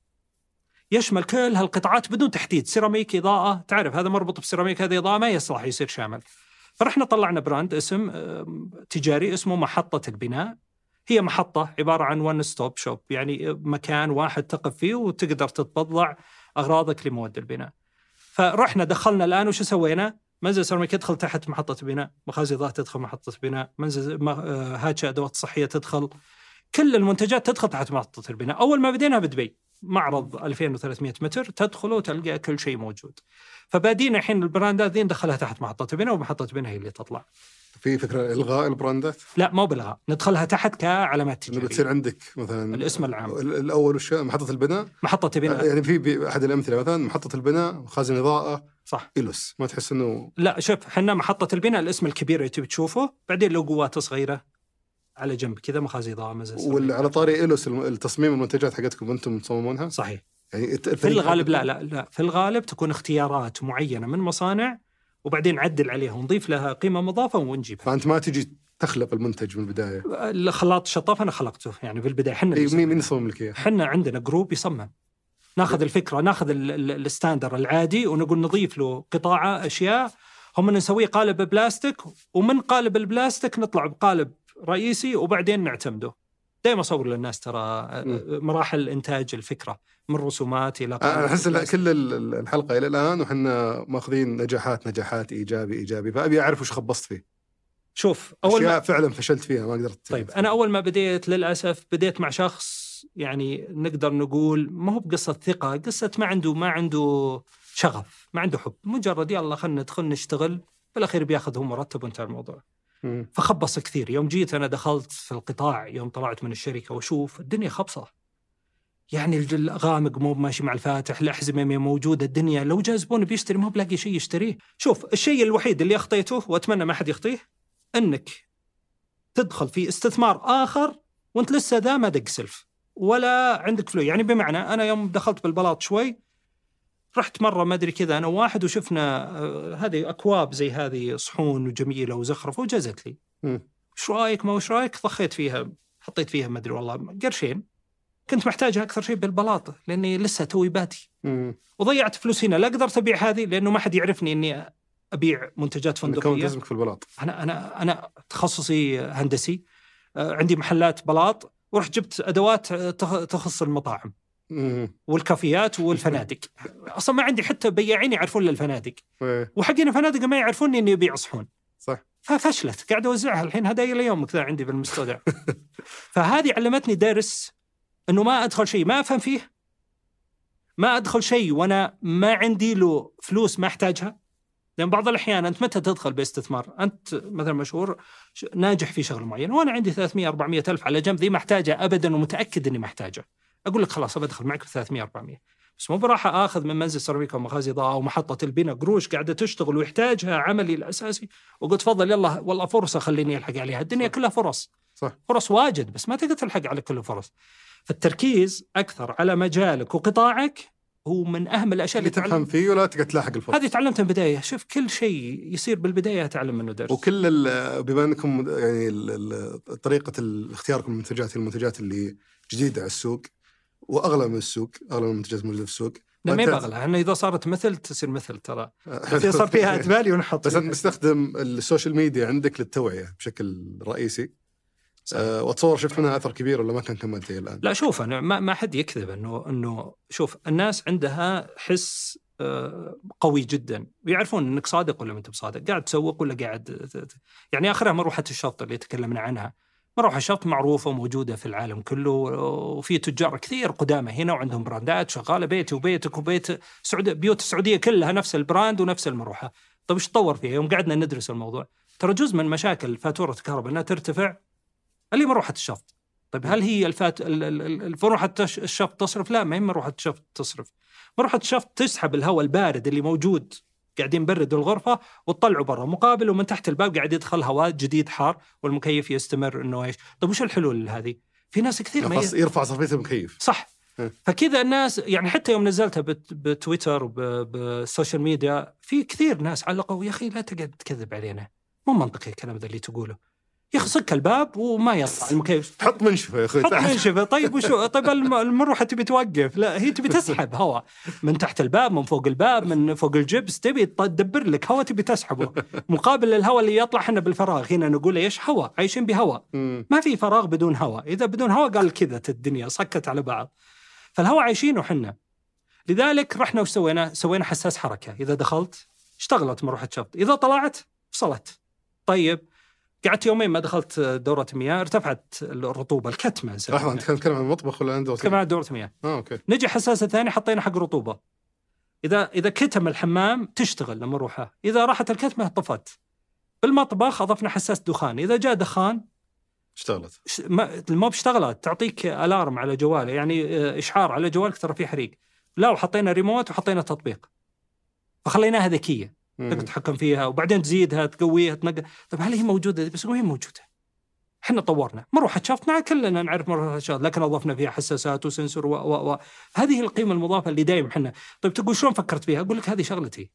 يشمل كل هالقطاعات بدون تحديد سيراميك إضاءة تعرف هذا مربوط بسيراميك هذه إضاءة ما يصلح يصير شامل. فرحنا طلعنا brand اسم آم، تجاري اسمه محطة البناء. هي محطة عبارة عن one stop shop يعني مكان واحد تقف فيه وتقدر تتبضع أغراضك لمواد البناء. فرحنا دخلنا الآن وش سوينا؟ منزل سيراميك يدخل تحت محطة بناء، مخازن اضاءه تدخل محطة بناء، منزل آه، هاتشة أدوات صحية تدخل. كل المنتجات تدخل تحت محطة البناء، أول ما بدينا بدبي. معرض 2300 متر تدخل وتلقى كل شيء موجود. فبادينا الحين البراندات ذي ندخلها تحت محطة بناء ومحطة بناء هي اللي تطلع. في فكرة إلغاء البراندات لا مو بإلغاء ندخلها تحت كعلامات إنه تجارية بتصير عندك مثلا الاسم العام. ال- الأول وش محطة البناء محطة بناء يعني في أحد الأمثلة مثلا محطة البناء خازن إضاءة صح إلوس ما تحس إنه لا شوف إحنا محطة البناء الاسم الكبير اللي تبي تشوفه بعدين لوجوات صغيرة على جنب كذا مخازي ضاء مزز وعلى طاري الم- التصميم المنتجات حقتكم أنتم تصممونها؟ صحيح. يعني في الغالب لا لا لا. في الغالب تكون اختيارات معينة من مصانع وبعدين نعدل عليها ونضيف لها قيمة مضافة ونجيبها. فأنت ما تجي تخلق المنتج من البداية؟ الخلاط الشطاف أنا خلقته يعني بالبدايه إحنا اي اللي مين مين يصمم لك إياه؟ إحنا عندنا جروب يصمم. ناخذ الفكرة ناخذ ال- ال- ال standard العادي ونقول نضيف له قطاع أشياء. هم نسويه قالب بلاستيك ومن قالب البلاستيك نطلع بقالب رئيسي وبعدين نعتمده. دائما أصور للناس ترى مراحل إنتاج الفكرة من رسومات إلى أحس. كل ال- ال- الحلقة إلى الآن وحنا ماخذين نجاحات نجاحات إيجابي إيجابي فأبي أعرف وش خبصت فيه. شوف أول أشياء ما فعلا فشلت فيها ما قدرت طيب أنا أول ما بديت للأسف بديت مع شخص يعني نقدر نقول ما هو بقصة ثقة قصة ما عنده ما عنده شغف ما عنده حب. مجرد يلا خلينا ندخل نشتغل بالأخير بياخذ هو مرتب وانتهى الموضوع. فخبص كثير. يوم جيت أنا دخلت في القطاع يوم طلعت من الشركة وأشوف الدنيا خبصة. يعني الغامق مو ماشي مع الفاتح الأحزمة موجودة الدنيا لو جاء زبون بيشتري ما بلاقي شيء يشتريه. شوف الشيء الوحيد اللي أخطيته وأتمنى ما حد يخطيه إنك تدخل في استثمار آخر وأنت لسه ذا ما دق سلف ولا عندك فلوس يعني بمعنى أنا يوم دخلت بالبلاط شوي رحت مرة ما أدري كذا أنا وواحد وشفنا آه، هذه أكواب زي هذه صحون وجميلة وزخرفه وجازت لي. وش رأيك؟ ما وش رأيك؟ ضخيت فيها حطيت فيها ما أدري والله قرشين. كنت محتاجها أكثر شيء بالبلاط لأني لسه توي باتي. مم. وضيعت فلوس هنا. لا قدرت ابيع هذه لأنه ما حد يعرفني إني أبيع منتجات فندقية. جزمك في البلاط. أنا أنا أنا تخصصي هندسي آه، عندي محلات بلاط ورحت جبت أدوات آه، تخ- تخص المطاعم. والكافيات والفنادق. أصلا ما عندي حتى بياعين يعرفون للفنادق إيه. وحقين الفنادق ما يعرفوني إني أبيع صحون. صح. ففشلت قاعد أوزعها الحين هدايا ليومك ذا عندي بالمستودع. فهذه علمتني درس إنه ما أدخل شيء. ما أفهم فيه. ما أدخل شيء وأنا ما عندي له فلوس ما أحتاجها. لأن بعض الأحيان أنت متى تدخل باستثمار؟ أنت مثلا مشهور ناجح في شغل معين. وأنا عندي 300 400 ألف على جنب ذي ما أحتاجها ابدا ومتأكد إني ما أحتاجها. أقول لك خلاص بدخل معك في 300 400 بس مو براح آخذ من منزل سيراميكا ومخازي ضاء ومحطة البناء قروش قاعدة تشتغل ويحتاجها عملي الأساسي وقلت تفضل يلا والله فرصة خليني ألحق عليها، الدنيا صح. كلها فرص. صح. فرص واجد بس ما تقدر تلحق على كل الفرص. فالتركيز أكثر على مجالك وقطاعك هو من أهم الأشياء اللي تفهم تعلم فيه ولا تقعد تلاحق الفرص هذه تعلمتها من البداية، شوف كل شيء يصير بالبداية اتعلم منه درس. وكل ال- بما أنكم يعني ال- طريقة اختياركم المنتجات هي المنتجات اللي جديدة على السوق وأغلى من السوق أغلى من المنتجات الموجوده في السوق لا ما فأنت- بغلى أنا إذا صارت مثل تصير مثل ترى إذا صار فيها اتبالي ونحط بس أنت فيها. مستخدم السوشيال ميديا عندك للتوعية بشكل رئيسي أه وأتصور شفت منها أثر كبير ولا ما كان كملت الآن؟ لا شوف أنا ما, ما حد يكذب انه إنه شوف الناس عندها حس آه، قوي جدا ويعرفون إنك صادق ولا ما أنت بصادق، قاعد تسوق ولا قاعد يعني آخرها مروحه الشفط اللي تكلمنا عنها. مروحه الشفط معروفة وموجوده في العالم كله وفي تجار كثير قدامى هنا وعندهم براندات شغالة بيتي وبيتك وبيت سعود بيوت السعودية كلها نفس البراند ونفس المروحة. طيب إيش تطور فيها؟ يوم قعدنا ندرس الموضوع ترى جزء من مشاكل فاتورة الكهرباء إنها ترتفع اللي مروحة الشفط. طيب هل هي الفات التش- الشفط تصرف؟ لا ما هي مروحة الشفط تصرف. مروحة الشفط تسحب الهواء البارد اللي موجود قاعدين نبرد الغرفة وتطلعه برا مقابل ومن تحت الباب قاعد يدخل هواء جديد حار والمكيف يستمر إنه إيش؟ طيب وش الحلول هذه؟ في ناس كثير ما. يرفع صرفيه المكيف صح. فكذا الناس يعني حتى يوم نزلتها بت- بتويتر وبال social media في كثير ناس علقوا يا أخي لا تقعد تكذب علينا مو منطقي الكلام ذا اللي تقوله سك الباب وما يطلع المكيف حط منشفه يا أخوي حط. منشفه طيب وشو؟ طيب الم- المروحه تبي توقف. لا هي تبي تسحب هواء من تحت الباب من فوق الباب من فوق الجبس تبي تدبر لك هواء تبي تسحبه. مقابل الهواء اللي يطلع إحنا بالفراغ. هنا نقول إيش؟ هواء عايشين بهواء. ما في فراغ بدون هواء إذا بدون هواء قال كذا الدنيا صكت على بعض. فالهواء عايشينه حنا لذلك رحنا وش سوينا؟ سوينا حساس حركة. إذا دخلت اشتغلت مروحه شفط إذا طلعت فصلت طيب قعدت يومين ما دخلت دورة مياه ارتفعت الرطوبة الكتمة لحظة أنت كنت تتكلم عن المطبخ ولا عن دورتين؟ كمان دورة مياه. آه أوكي. نجي حساس الثاني حطينا حق رطوبه إذا إذا كتم الحمام تشتغل المروحه إذا راحت الكتمة طفت. بالمطبخ أضفنا حساس دخان. إذا جاء دخان اشتغلت. ما باشتغلت تعطيك ألارم على جواله يعني آه، إشعار على جوالك ترى في حريق. لا وحطينا ريموت وحطينا تطبيق. فخليناها ذكية. تقدر تتحكم فيها وبعدين تزيدها تقويها تنقل. طيب هل هي موجودة؟ بس وين موجودة؟ إحنا طورنا. مروحة شافنا كلنا نعرف مروحة شاف لكن أضفنا فيها حساسات وسنسور و و و هذه القيمة المضافة اللي دائما إحنا. طيب تقول شلون فكرت فيها؟ أقول لك هذه شغلتي.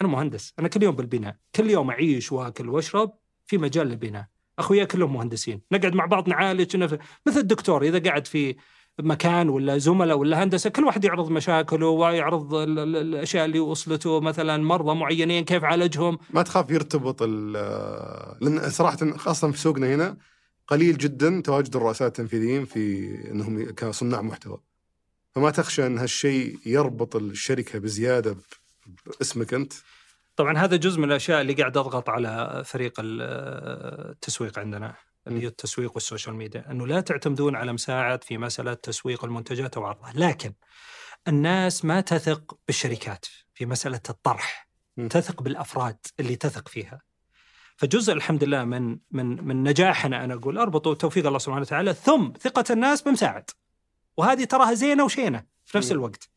أنا مهندس. أنا كل يوم بالبناء. كل يوم أعيش وأكل وأشرب في مجال البناء. أخويا كلهم مهندسين. نقعد مع بعض نعالج نف- مثل الدكتور إذا قاعد في مكان ولا زملاء ولا هندسة كل واحد يعرض مشاكله ويعرض ال- ال- الأشياء اللي وصلته مثلا مرضى معينين كيف عالجهم؟ ما تخاف يرتبط لأن صراحة خاصة في سوقنا هنا قليل جدا تواجد الرؤساء التنفيذيين في إنهم كصناع محتوى. فما تخشى أن هالشيء يربط الشركة بزيادة باسمك أنت؟ طبعا هذا جزء من الأشياء اللي قاعد أضغط على فريق ال- التسويق عندنا. اللي هي التسويق وال social media إنه لا تعتمدون على مساعد في مسألة تسويق المنتجات أو عرضها لكن الناس ما تثق بالشركات في مسألة الطرح م. تثق بالأفراد اللي تثق فيها. فجزء الحمد لله من من من نجاحنا أنا أقول اربطوا توفيق الله سبحانه وتعالى ثم ثقة الناس بمساعد. وهذه تراها زينة وشينة في نفس الوقت.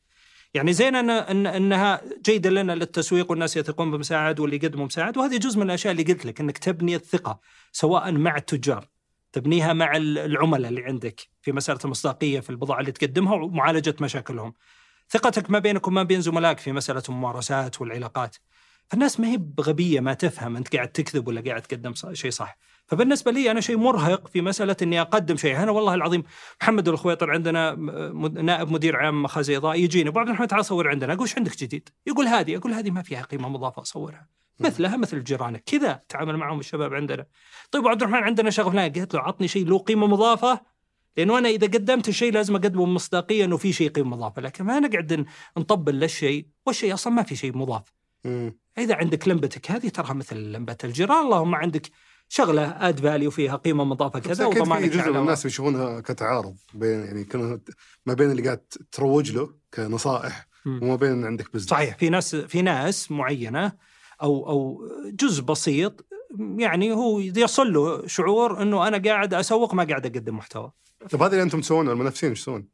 يعني زين أن إن أنها جيدة لنا للتسويق والناس يثقون بمساعد واللي يقدموا مساعد وهذه جزء من الأشياء اللي قلت لك إنك تبني الثقة سواء مع التجار تبنيها مع ال- العملاء اللي عندك في مساله المصداقية في البضاعة اللي تقدمها ومعالجة مشاكلهم. ثقتك ما بينك وما بين زملائك في مسألة الممارسات والعلاقات. فالناس ما هي بغبية ما تفهم أنت قاعد تكذب ولا قاعد تقدم شيء صح. فبالنسبة لي أنا شيء مرهق في مسألة إني أقدم شيء، أنا والله العظيم محمد الخويطر عندنا نائب مدير عام مخازن اضاءه يجيني أبو عبد الرحمن تعال صور عندنا، أقول إيش عندك جديد؟ يقول هذه، أقول هذه ما فيها قيمة مضافة اصورها. مثلها مثل جيرانك كذا تعامل معهم الشباب عندنا. طيب أبو عبد الرحمن عندنا شغلة فلان قلت له عطني شيء له قيمة مضافة لأنه أنا إذا قدمت الشيء لازم أقدمه بمصداقيه انه في شيء قيمة مضافة، لكن ما نقعد نطبل للشيء والشيء أصلا ما في شيء مضاف. مم. إذا عندك لمبتك هذه تراها مثل لمبة الجيران اللهم عندك شغلة add value فيها قيمة مضافة كذا أكيد في جزء من الناس يشوفونها كتعارض بين يعني كانوا ما بين اللي قاعد تروج له كنصائح مم. وما بين عندك business صحيح في ناس في ناس معينة أو أو جزء بسيط يعني هو يصل له شعور إنه أنا قاعد أسوق ما قاعد أقدم محتوى طيب هذه اللي أنتم تسوونها المنافسين إيش يسوون؟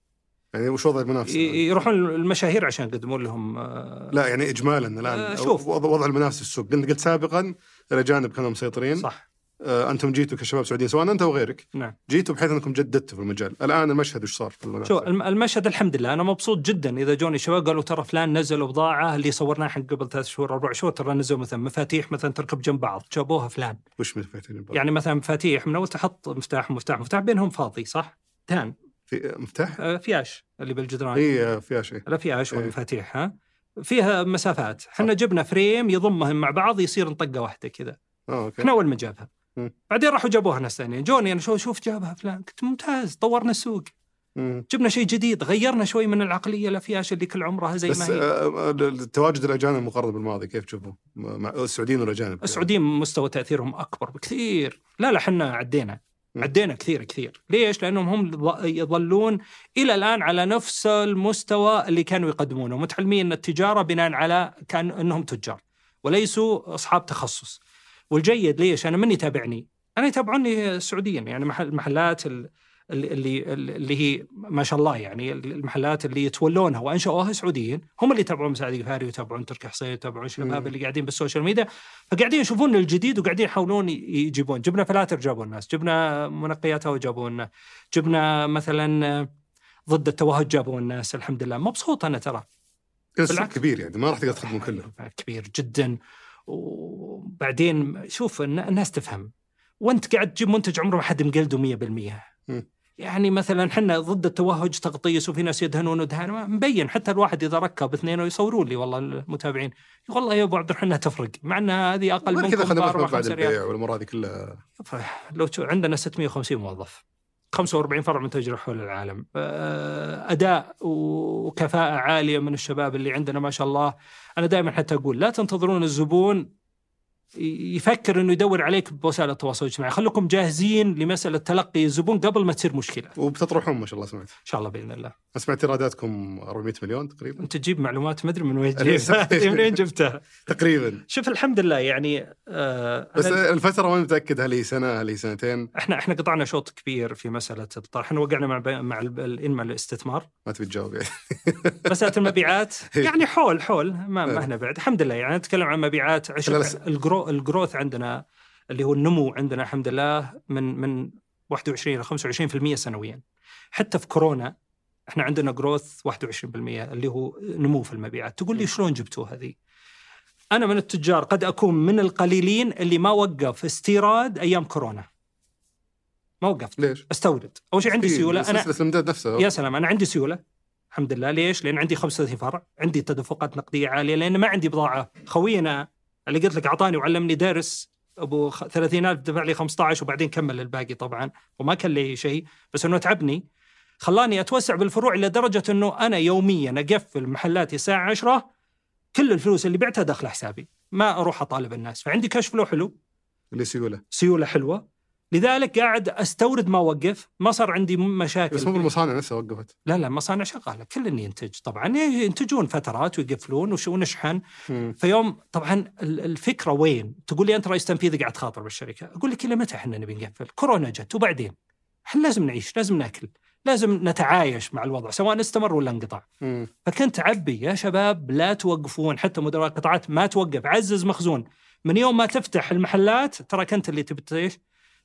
يعني وش وضع المنافسة؟ يروحون المشاهير عشان يقدمون لهم آه، لا يعني اجمالا الآن آه، شوف. وضع وضع المنافس في السوق قلت قلت سابقا الاجانب كانوا مسيطرين صح أنتم جيتوا كشباب سعوديين سواء أنت وغيرك نعم. جيتوا بحيث أنكم جددتوا في المجال. الآن المشهد وش صار في المنافسه؟ شو الم- المشهد الحمد لله أنا مبسوط جدا إذا جوني شباب قالوا ترى فلان نزلوا بضاعة اللي صورناها إحنا قبل ثلاث شهور أربع شهور ترى نزلوا مثلا مفاتيح مثلا تركب جنب بعض جابوها فلان. وش مفتاحين يعني مثلا مفاتيح من أول تحط مفتاح مفتاح مفتاح بينهم فاضي صح؟ تان في مفتاح؟ آه، أفياش اللي بالجدران. اي آه، فيها شيء الافياش إيه. والمفاتيح ها؟ فيها مسافات. إحنا جبنا frame يضمهم مع بعض يصير قطعة واحدة كذا. آه أوكي. إحنا أول ما جابها. بعدين راحوا جابوها ناس ثانيين جوني أنا شو شوف جابها فلان. قلت ممتاز طورنا السوق. مم. جبنا شيء جديد غيرنا شوي من العقلية الأفياش اللي كل عمرها زي بس ما هي. آه، آه، التواجد الأجانب مقارنه بالماضي كيف تشوفوا؟ مع السعوديين والأجانب السعوديين مستوى تأثيرهم أكبر بكثير. لا لا إحنا عدينا. مم. عدينا كثير كثير. ليش؟ لأنهم هم يظلون إلى الآن على نفس المستوى اللي كانوا يقدمونه متعلمين التجارة بناء على كان إنهم تجار وليسوا أصحاب تخصص. والجيد ليش؟ أنا من يتابعني. أنا يتابعوني السعوديين يعني محل محلات ال- اللي اللي هي ما شاء الله يعني المحلات اللي يتولونها. وأنشأوها سعوديين هم اللي يتابعون مساعد القفاري ويتابعون تركي حصين ويتابعون الشباب مم. اللي قاعدين بال social media. فقاعدين يشوفون الجديد وقاعدين يحاولون يجيبون. جبنا فلاتر جابوا الناس جبنا منقيات هواء جابوا لنا. جبنا مثلا آه، ضد التوهج جابوا الناس الحمد لله. مبسوط أنا ترى. بالعكس. كبير يعني ما راح تقدر تخدمون كله كبير جدا. وبعدين شوف الن- الناس تفهم. وانت قاعد تجيب منتج عمره ما حد مقلده 100% مم. يعني مثلا إحنا ضد التوهج تغطيس وفي ناس يدهنون ودهان مبين. حتى الواحد إذا ركب اثنين ويصورون لي والله المتابعين. يقول والله يا أبو عبد الرحمن تفرق. مع انها هذه أقل منكم كذا خدمات بعد البيع والامور هذه كلها. لو عندنا 650 موظف. 45 فرع منتجر حول العالم. آه، أداء وكفاءة عالية من الشباب اللي عندنا ما شاء الله. أنا دائما حتى أقول لا تنتظرون الزبون يفكر إنه يدور عليك بوسائل التواصل الاجتماعي. خليكم جاهزين لمسألة تلقي الزبون قبل ما تصير مشكلة. ان وبتطرحون ما شاء الله سمعت. شاء الله بإذن الله. سمعت إيراداتكم 400 مليون تقريبا. أنت تجيب معلومات ما أدري من وين صحيح. من وين جبتها؟ تقريبا. شوف الحمد لله يعني آه بس أنا الفترة ما متأكد هل هي سنة هل هي سنتين. إحنا إحنا قطعنا شوط كبير في مسألة الطرح. إحنا وقعنا مع بي- مع ال- الانما الاستثمار. ما تبي تجاوب. يعني مسألة المبيعات. يعني حول حول. ما إيه. ما إحنا بعد. الحمد لله يعني نتكلم عن مبيعات لا، شوف لا. الجرو الجروث عندنا اللي هو النمو عندنا الحمد لله من من 21 إلى 25% سنويا. حتى في كورونا إحنا عندنا جروث 21% اللي هو نمو في المبيعات. تقول لي شلون جبتوها هذه؟ أنا من التجار قد أكون من القليلين اللي ما وقف استيراد أيام كورونا. ما وقفت. ليش؟ استورد. أول شيء عندي في سيولة. أنا سلسله الامداد نفسها يا سلام أنا عندي سيولة. الحمد لله. ليش؟ لأن عندي 35 فرع، عندي تدفقات نقدية عالية لأن ما عندي بضاعة، خوينا اللي قلت لك أعطاني وعلمني درس أبو خ- 30000 دفع لي 15 وبعدين كمل الباقي طبعا وما كان لي شيء. بس إنه تعبني خلاني أتوسع بالفروع إلى درجه إنه أنا يوميا أقفل محلاتي الساعة 10 كل الفلوس اللي بعتها داخل حسابي ما أروح أطالب الناس. فعندي كاش فلو حلو. اللي سيوله. سيوله حلوة. لذلك قاعد أستورد ما اوقف ما صار عندي مشاكل بس مو بالمصانع نفسها وقفت لا لا مصانع شغالة كل ينتج طبعا ينتجون فترات ويقفلون ونشحن. فيوم طبعا ال- الفكرة وين؟ تقول لي أنت رئيس تنفيذي قاعد تخاطر بالشركة، أقول لك إلى متى إحنا نبي نقفل؟ كورونا جت وبعدين إحنا لازم نعيش، لازم ناكل، لازم نتعايش مع الوضع سواء استمر ولا انقطع. فكنت عبي يا شباب لا توقفون حتى مدراء القطاعات ما توقف عزز مخزون من يوم ما تفتح المحلات ترى كنت اللي تبي؟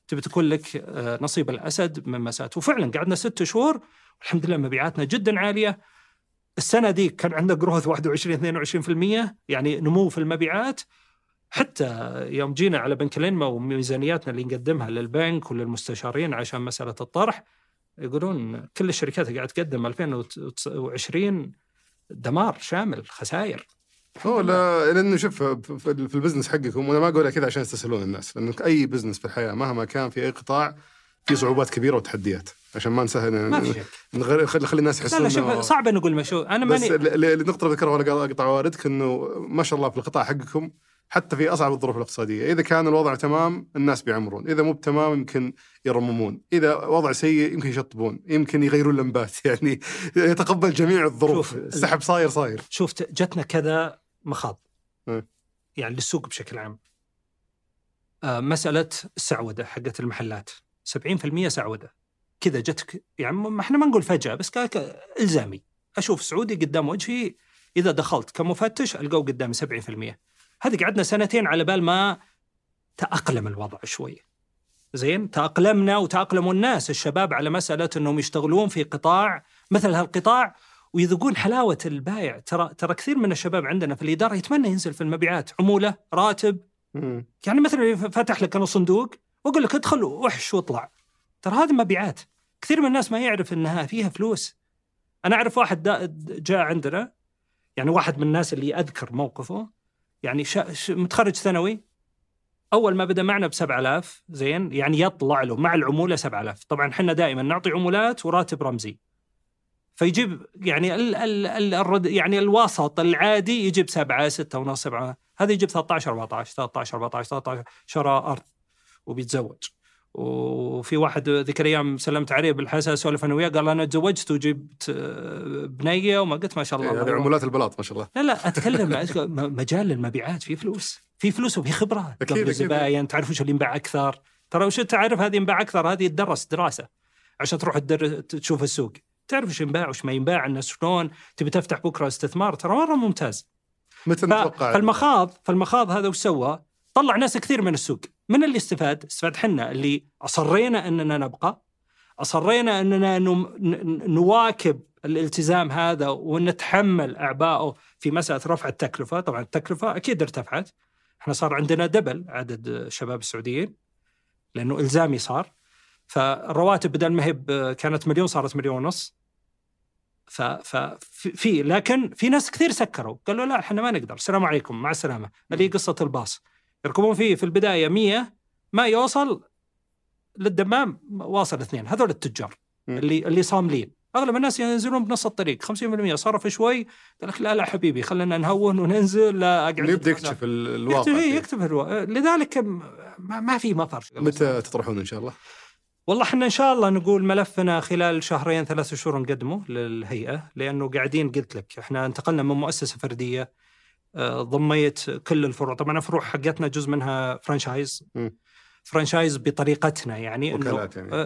تبي تكون لك آه، نصيب الأسد من مسات وفعلا قعدنا ست شهور والحمد لله مبيعاتنا جدا عالية. السنة دي كان عندنا جروث 21 22% يعني نمو في المبيعات. حتى يوم جينا على بنك الانما وميزانياتنا اللي نقدمها للبنك وللمستشارين عشان مسألة الطرح يقولون كل الشركات قاعد تقدم 2020 دمار شامل خسائر. هو لا لأنه شوف في في ال business حقكم وأنا ما اقولها كذا عشان يستسهلون الناس لأنه أي business في الحياة مهما كان في أي قطاع في صعوبات كبيرة وتحديات عشان ما نسهل ما في شك. نغير خلي خلي الناس لا يحسون لا إنه- شوف صعب نقول مشو أنا بس ماني ال- ال- النقطة اللي ذكرها ولا أقطع والدك إنه ما شاء الله في القطاع حقكم حتى في أصعب الظروف الاقتصادية، إذا كان الوضع تمام الناس بيعمرون، إذا مو بتمام يمكن يرممون، إذا وضع سيء يمكن يشطبون، يمكن يغيرون لمبات. يعني يتقبل جميع الظروف، شوف، السحب صاير صاير. شفت جتنا كذا مخاض. إيه. يعني للسوق بشكل عام. آه مسألة السعودة حقت المحلات. 70% سعودة. كذا جتك يعني ما إحنا ما نقول فجأة بس إلزامي. أشوف سعودي قدام وجهي إذا دخلت كمفتش ألقاه قدامي 70% هذه قعدنا سنتين على بال ما تأقلم الوضع شوي. زين؟ تأقلمنا وتأقلموا الناس الشباب على مسألة أنهم يشتغلون في قطاع مثل هالقطاع ويذوقون حلاوة البايع. ترى ترى كثير من الشباب عندنا في الإدارة يتمنى ينزل في المبيعات عمولة راتب. مم. يعني مثلا فتح لك أنا صندوق وأقول لك ادخل وحش واطلع. ترى هذه مبيعات. كثير من الناس ما يعرف أنها فيها فلوس. أنا أعرف واحد جاء عندنا يعني واحد من الناس اللي أذكر موقفه. يعني شا ش- متخرج ثانوي. أول ما بدأ معنا ب 7000 زين يعني يطلع له مع العمولة 7000 طبعا إحنا دائما نعطي عمولات وراتب رمزي. فيجيب يعني ال ال ال الرد يعني الوسط العادي يجيب 7 6 ونص 7 هذا يجيب 13 14 13 14 13 شرى أرض وبيتزوج. وفي واحد ذيك الأيام سلمت عليه بالحسا اسولف أنا وياه قال أنا تزوجت وجبت آه، بنية وما قلت ما شاء الله إيه، هذه عمولات البلاط ما شاء الله. لا لا أتكلم مجال المبيعات في فلوس في فلوس وفي خبرة. قبل أكيد. الزباين تعرف وش اللي ينباع أكثر؟ ترى وش تعرف هذه ينباع أكثر؟ هذه تدرس دراسة. عشان تروح تدر... تشوف السوق. تعرف وش ينباع وش ما ينباع الناس شلون تبي تفتح بكرة استثمار ترى مرة ممتاز متى. نتوقع فالمخاض فالمخاض هذا وش سوى؟ طلع ناس كثير من السوق من اللي استفاد؟ استفاد حنا اللي أصرينا أننا نبقى أصرينا أننا نواكب الالتزام هذا ونتحمل اعبائه في مسألة رفع التكلفة، طبعا التكلفة أكيد ارتفعت. إحنا صار عندنا دبل عدد الشباب السعوديين لأنه إلزامي صار فالرواتب بدل ما هي كانت مليون صارت مليون ونص ف في في- لكن في ناس كثير سكروا قالوا لا إحنا ما نقدر. السلام عليكم مع السلامة. اللي هي قصة الباص. يركبون فيه في البداية 100 ما يوصل للدمام واصل اثنين. هذول التجار. اللي اللي صاملين. أغلب الناس ينزلون بنص الطريق 50% صرف شوي قال لك لا لا حبيبي خلينا نهون وننزل لا أقعد يبدا يكتشف ال- الواقع يكتب. يكتب الواقع لذلك ما, ما في مطر. متى تطرحون إن شاء الله؟ والله إحنا إن شاء الله نقول ملفنا خلال شهرين ثلاث شهور نقدمه للهيئة لأنه قاعدين قلت لك إحنا انتقلنا من مؤسسة فردية آه، ضميت كل الفروع. طبعا الفروع حقتنا جزء منها franchise مم. franchise بطريقتنا يعني وكالات يعني. آه،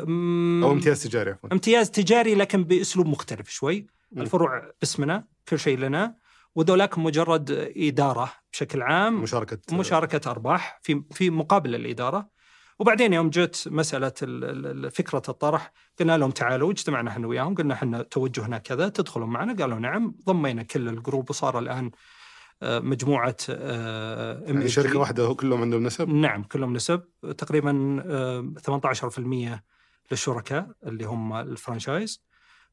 أو امتياز تجاري عفوا. امتياز تجاري لكن بأسلوب مختلف شوي. مم. الفروع باسمنا كل شيء لنا. وذولاك مجرد إدارة بشكل عام. مشاركة مشاركة أرباح. في في مقابل الإدارة. وبعدين يوم جت ال- فكرة الطرح قلنا لهم تعالوا اجتمعنا إحنا وياهم قلنا إحنا توجهنا كذا تدخلون معنا؟ قالوا نعم. ضمينا كل ال group وصار الآن آه، مجموعة آه، يعني. شركة واحدة كلهم عندهم نسب؟ نعم كلهم نسب. تقريبا آه، 18% للشركاء اللي هم ال franchise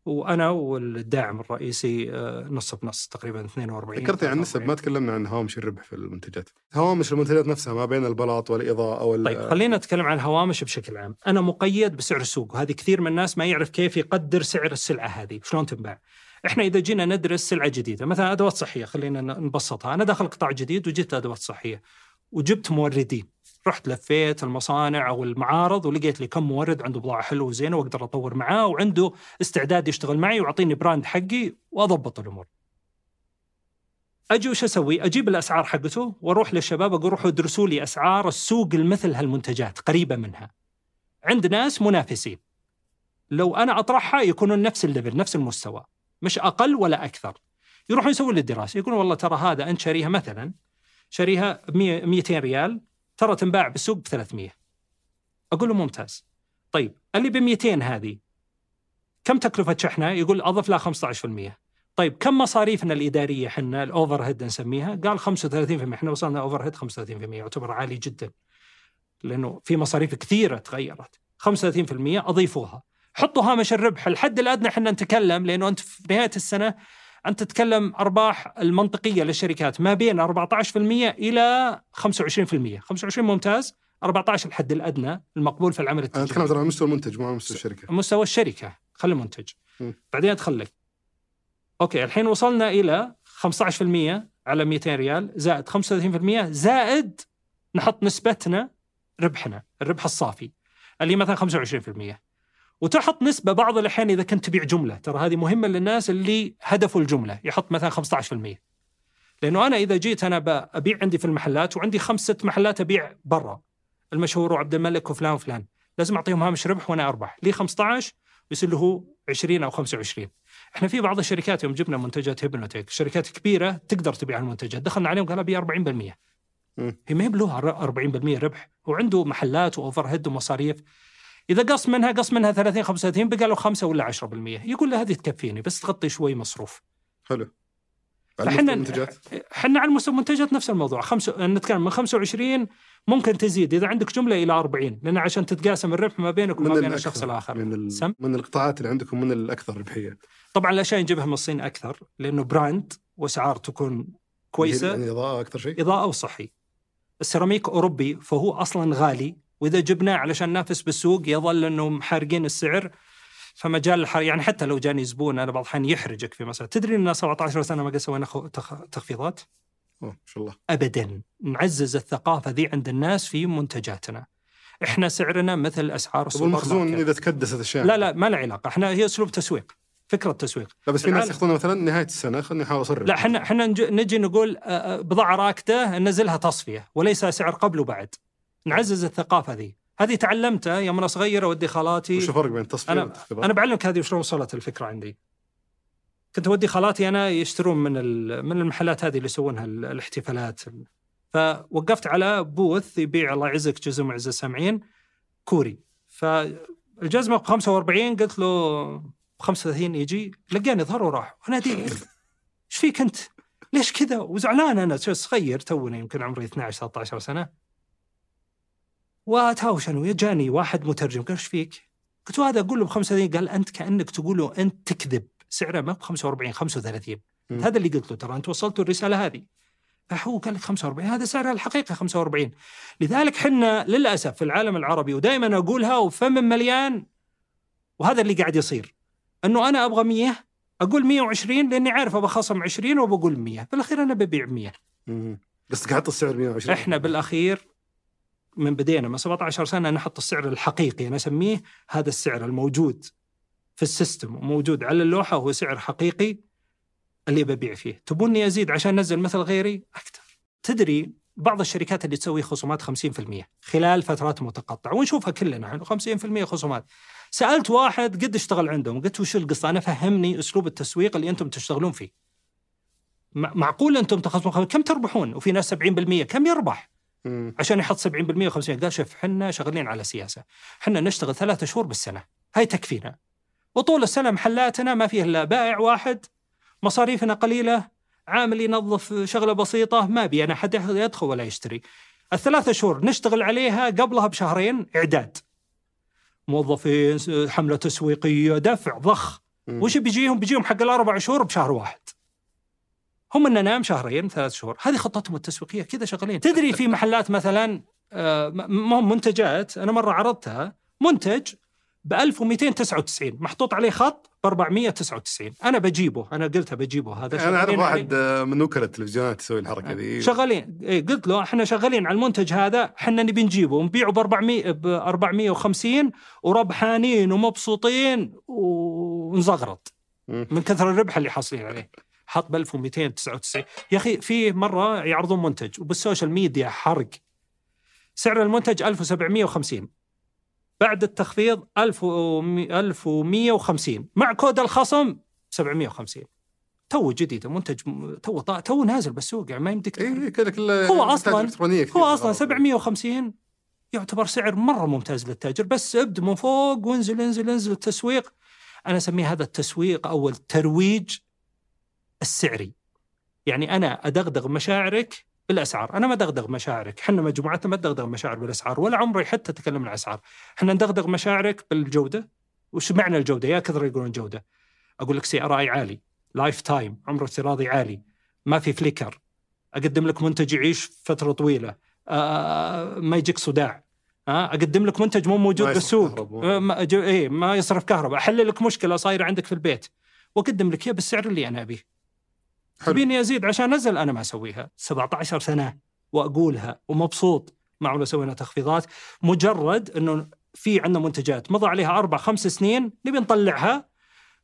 وأنا والداعم الرئيسي آه، نص بنص تقريبا 42 ذكرتي عن النسب ما تكلمنا عن هوامش الربح في المنتجات. هوامش المنتجات نفسها ما بين البلاط والإضاءة وال طيب خلينا نتكلم عن الهوامش بشكل عام، أنا مقيد بسعر السوق وهذه كثير من الناس ما يعرف كيف يقدر سعر السلعة هذه، شلون تنباع. إحنا إذا جينا ندرس سلعة جديدة، مثلا أدوات صحية خلينا نبسطها، أنا داخل قطاع جديد وجبت أدوات صحية وجبت موردين، رحت لفيت المصانع أو المعارض ولقيت لي كم مورد عنده بضاعة حلوة وزينة وأقدر أطور معاه وعنده استعداد يشتغل معي ويعطيني brand حقي وأضبط الأمور. أجي وش أسوي؟ أجيب الأسعار حقته وأروح للشباب أقول روحوا ادرسوا لي أسعار السوق المثل هالمنتجات قريبة منها. عند ناس منافسين. لو أنا أطرحها يكونون نفس ال level نفس المستوى مش أقل ولا أكثر. يروحون يسوون لي الدراسة يقولون والله ترى هذا أنت شاريها مثلا شاريها ب 200 ريال ترى تنباع بالسوق ب 300. أقول له ممتاز. طيب اللي ب 200 هذه كم تكلفة شحنها؟ يقول أضف لها 15%. طيب كم مصاريفنا الإدارية إحنا ال overhead نسميها؟ قال 35% إحنا وصلنا overhead 35% يعتبر عالي جدا. لأنه في مصاريف كثيرة تغيرت 35% أضيفوها. حطوا هامش الربح الحد الادنى إحنا نتكلم لأنه أنت في نهاية السنة انت تتكلم أرباح المنطقية للشركات ما بين 14% إلى 25%، 25 ممتاز 14 الحد الأدنى المقبول في العمل أنا التجاري. أتكلم ترى على مستوى المنتج مو على مستوى الشركة. مستوى الشركة خلي منتج م. بعدين ادخل لك أوكي الحين وصلنا إلى 15% على 200 ريال زائد 35% زائد نحط نسبتنا ربحنا الربح الصافي اللي مثلا 25% وتحط نسبة بعض الأحيان إذا كنت تبيع جملة. ترى هذه مهمة للناس اللي هدفوا الجملة. يحط مثلا 15% لأنه أنا إذا جيت أنا ابيع عندي في المحلات وعندي خمس ست محلات أبيع برا. المشهور وعبد الملك وفلان وفلان. لازم أعطيهم هامش ربح وأنا أربح. لي 15 ويصير له 20 أو 25 إحنا في بعض الشركات يوم جبنا منتجات هيبنوتيك. شركات كبيرة تقدر تبيع المنتجات. دخلنا عليهم قال أبي 40% مم. هي ما هي بله 40% ربح. وعنده محلات وأوفر هيد ومصاريف. إذا قص منها قص منها 30 35 بقى له 5 ولا 10% يقول له هذه تكفيني بس تغطي شوي مصروف. حلو. مستوى المنتجات؟ إحنا على مستوى المنتجات نفس الموضوع. خمس نتكلم من 25 ممكن تزيد. إذا عندك جملة إلى 40 لأن عشان تتقاسم الربح ما بينك وما بين الشخص الآخر. من ال... سم؟ من القطاعات اللي عندكم من الأكثر ربحية. طبعا الاشياء نجيبها من الصين أكثر لأنه براند وأسعار تكون كويسة. يعني إضاءة أكثر شيء؟ إضاءة وصحي. السيراميك أوروبي فهو أصلا غالي. وإذا جبناه علشان ننافس بالسوق يظل انه محارقين السعر. فمجال الحر... يعني حتى لو جاني زبون أنا بعض الأحيان يحرجك في مسألة. تدري إن 17 سنة ما قد سوينا. تخفيضات؟ أوه ما شاء الله. ابدا. نعزز الثقافة ذي عند الناس في منتجاتنا. إحنا سعرنا مثل أسعار السوبر المخزون ماركت. إذا تكدست أشياء. لا لا ما له علاقة. إحنا هي أسلوب تسويق فكرة تسويق. لا بس في ناس يأخذونها مثلا نهاية السنة. خليني أحاول اصرف لا إحنا إحنا نج- نجي نقول آه، آه، بضاعة راكده ننزلها تصفية وليس سعر قبل وبعد. نعزز الثقافة ذي. هذه تعلمتها يوم أنا صغير أودي خالاتي. وش الفرق بين التصفيه أنا؟ أنا بعلمك هذه وشلون وصلت الفكرة عندي. كنت أودي خالاتي أنا يشترون من من المحلات هذه اللي يسوونها ال- الاحتفالات. فوقفت على بوث يبيع الله يعزك جزء معز السامعين كوري. فالجزمة ب 45 قلت له ب 35 يجي لقاني ظهر وراح. وأنا دي إيش فيك أنت؟ ليش كذا؟ وزعلان أنا صغير توني يمكن عمري 12 13 سنة. واتهاوش أنا وياه جاني واحد مترجم. قال إيش فيك؟ قلت له هذا أقول له ب 35 قال أنت كأنك تقول له أنت تكذب. سعره ما ب 45 35 مم. هذا اللي قلت له ترى. أنت وصلت الرسالة هذه. فهو قال لك 45 هذا سعرها الحقيقي 45 لذلك حنا للأسف في العالم العربي ودائما أقولها وفم مليان وهذا اللي قاعد يصير. إنه أنا أبغى 100 أقول 120 لأني عارف أبغى خصم 20 وبقول 100 بالاخير أنا ببيع 100 مم. قصدك حط السعر 120 إحنا بالأخير من بدينا من 17 سنة نحط السعر الحقيقي أنا اسميه هذا السعر الموجود في السيستم وموجود على اللوحة هو سعر حقيقي اللي ببيع فيه. تبوني أزيد عشان انزل مثل غيري؟ أكثر. تدري بعض الشركات اللي تسوي خصومات 50% خلال فترات متقطعة ونشوفها كلنا إحنا 50% خصومات. سألت واحد قد اشتغل عندهم قلت وش القصة؟ أنا فهمني أسلوب التسويق اللي أنتم تشتغلون فيه. مع- معقول أنتم تخصمون كم تربحون؟ وفي ناس 70% كم يربح؟ مم. عشان يحط 70% و50 قال شوف إحنا شغالين على سياسة. إحنا نشتغل ثلاثة شهور بالسنة. هاي تكفينا. وطول السنة محلاتنا ما فيه إلا بائع واحد. مصاريفنا قليلة. عامل ينظف شغلة بسيطة. ما بي أنا حد يدخل ولا يشتري. الثلاثة شهور نشتغل عليها قبلها بشهرين إعداد. موظفين حملة تسويقية دفع ضخ. وش بيجيهم؟ بيجيهم حق الأربع شهور بشهر واحد. هم إن نام شهرين ثلاث شهور. هذه خطتهم التسويقية كذا شغالين. تدري في محلات مثلا آه، منتجات أنا مرة عرضتها منتج ب 1299 محطوط عليه خط ب 499 أنا بجيبه أنا قلتها بجيبه هذا أنا أعرف واحد. آه، من وكلاء التلفزيونات يسوي الحركة ذي. شغالين. إيه قلت له إحنا شغالين على المنتج هذا إحنا نبي نجيبه ونبيعه ب 400 ب 450 وربحانين ومبسوطين ونزغرط. من كثر الربح اللي حاصلين عليه. حط ب 1299 يا أخي في مرة يعرضون منتج وبالسوشيال ميديا حرق. سعر المنتج 1750 بعد التخفيض 1000 و 1150 مع كود الخصم 750 تو جديد المنتج م- تو تو نازل بالسوق يعني ما يمديك اي كذا كله هو كثير. هو أصلا آه. 750 يعتبر سعر مرة ممتاز للتاجر. بس ابدا من فوق وانزل انزل انزل التسويق. أنا أسميه هذا التسويق أو الترويج السعري. يعني أنا أدغدغ مشاعرك بالأسعار. أنا ما أدغدغ مشاعرك. إحنا مجموعتنا ما تدغدغ مشاعر بالأسعار ولا عمري حتى تكلمنا عن الأسعار. إحنا ندغدغ مشاعرك بالجودة. وش معنى الجودة؟ يا كثر يقولون جودة. أقول لك CRI عالي. life time عمر افتراضي عالي. ما في flicker أقدم لك منتج يعيش فترة طويلة. آه ما يجيك صداع. آه أقدم لك منتج مو موجود ما بالسوق. آه ما, جو- إيه ما يصرف كهرباء. أحل لك مشكلة صايرة عندك في البيت. وأقدم لك إياه بالسعر اللي أنا أبيه. تبيني ازيد عشان أنزل أنا ما أسويها. 17 سنة وأقولها ومبسوط معه لو سوينا تخفيضات. مجرد إنه في عندنا منتجات. مضى عليها أربع خمس سنين نبي نطلعها.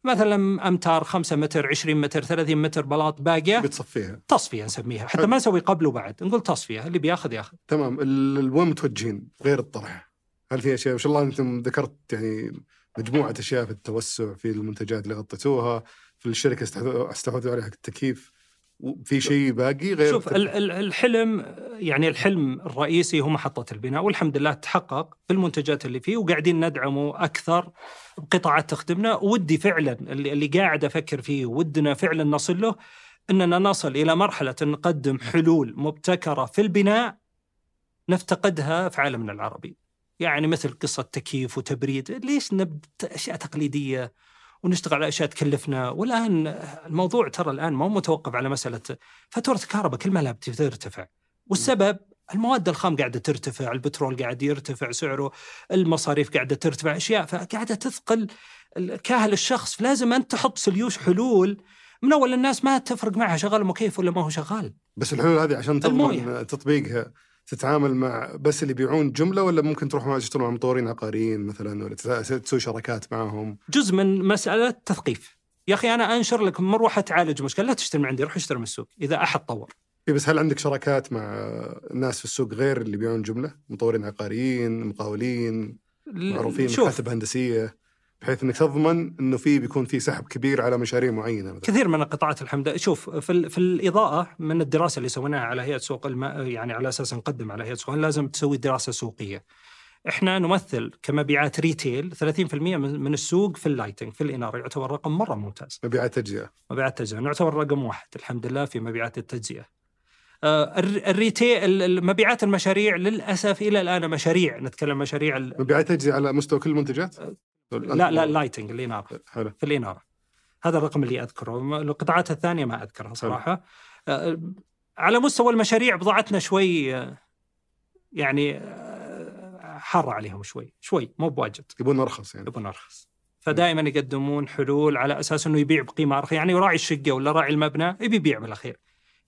مثلا أمتار 5 متر 20 متر 30 متر بلاط باقية. بتصفيها. تصفية نسميها. حتى حلو. ما نسوي قبل وبعد. نقول تصفية. اللي بياخذ ياخذ. تمام. وين متوجهين غير الطرح؟ هل في أشياء؟ ما شاء الله أنتم ذكرت يعني مجموعة أشياء في التوسع في المنتجات اللي غطيتوها. في الشركة استحوذوا عليها التكييف. في شيء باقي غير شوف ال- ال- الحلم يعني الحلم الرئيسي هو محطة البناء والحمد لله تحقق في المنتجات اللي فيه وقاعدين ندعمه أكثر بقطاعات تخدمنا. ودي فعلا اللي, اللي قاعد أفكر فيه ودنا فعلا نصل له أننا نصل إلى مرحلة أن نقدم حلول مبتكرة في البناء نفتقدها في عالمنا العربي. يعني مثل قصة تكييف وتبريد ليش نبدأ أشياء تقليدية ونشتغل على أشياء تكلفنا والآن الموضوع ترى الآن ما هو متوقف على مسألة فاتورة الكهرباء كل ما لها بترتفع والسبب المواد الخام قاعدة ترتفع، البترول قاعد يرتفع سعره، المصاريف قاعدة ترتفع، أشياء فقاعدة تثقل كاهل الشخص، لازم أنت تحط سليوش حلول من أول الناس ما تفرق معها شغال المكيف ولا ما هو شغال. بس الحلول هذه عشان. تضمن تطبيقها تتعامل مع بس اللي يبيعون جملة ولا ممكن تروح مع تشتغل مع مطورين عقاريين مثلا ولا تس- تسوي شراكات معهم جزء من مسألة تثقيف. يا أخي أنا أنشر لك مروحه تعالج مشكلة لا تشتري من عندي روح اشتري من السوق إذا أحد طور. إيه بس هل عندك شراكات مع ناس في السوق غير اللي يبيعون جملة مطورين عقاريين مقاولين معروفين مكاتب هندسية بحيث إنك تضمن إنه في بيكون في سحب كبير على مشاريع معينة مثلا كثير من القطاعات الحمد لله شوف في, في الإضاءة من الدراسة اللي سويناها على هيئة سوق الماء يعني على أساس نقدم على هيئة سوق لازم تسوي دراسة سوقية. إحنا نمثل كمبيعات retail 30% من السوق في ال lighting في الإنارة يعتبر رقم مرة ممتاز. مبيعات تجزئة مبيعات تجزئة نعتبر رقم واحد الحمد لله في مبيعات التجزئة. آه، الر- ال retail ال- مبيعات المشاريع للأسف إلى الآن مشاريع نتكلم مشاريع مبيعات تجزئة على مستوى كل المنتجات؟ لا لا ال lighting الاناره. حلو. في الإنارة هذا الرقم اللي أذكره. القطاعات الثانية ما أذكرها صراحة. آه، على مستوى المشاريع بضاعتنا شوي آه، يعني حارة عليهم شوي شوي مو بواجد. يبون ارخص يعني. يبون أرخص فدائما يقدمون حلول على أساس إنه يبيع بقيمة أرخص. يعني راعي الشقة ولا راعي المبنى يبي يبيع بالاخير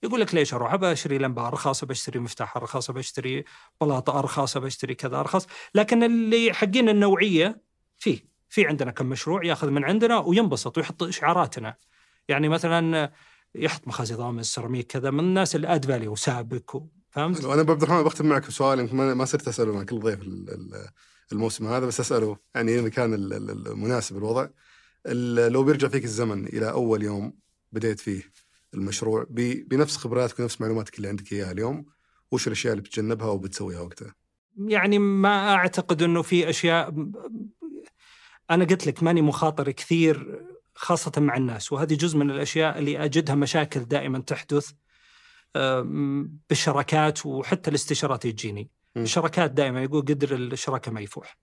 يقول لك ليش أروح؟ ابى اشتري لمبة أرخص، بشتري مفتاح أرخص، بشتري بلاطة أرخص، بشتري كذا أرخص، لكن اللي حقين النوعية فيه، في عندنا كم مشروع ياخذ من عندنا وينبسط ويحط إشعاراتنا. يعني مثلا يحط مخازي ضامن سيراميك كذا من الناس اللي اد فاليو سابك فهمت؟ أنا أبو عبد الرحمن بختم معك بسؤال يمكن ما صرت أسأله مع كل ضيف ال- ال- الموسم هذا بس أسأله يعني إذا كان ال- ال- المناسب الوضع ال- لو بيرجع فيك الزمن إلى أول يوم بديت فيه المشروع بنفس خبراتك ونفس معلوماتك اللي عندك إياها اليوم وش الأشياء اللي بتتجنبها وبتسويها وقتها؟ يعني ما أعتقد إنه في أشياء أنا قلت لك ماني مخاطر كثير خاصة مع الناس وهذه جزء من الأشياء اللي أجدها مشاكل دائما تحدث بالشراكات وحتى الاستشارات يجيني. الشراكات دائما يقول قدر الشراكة ما يفوح.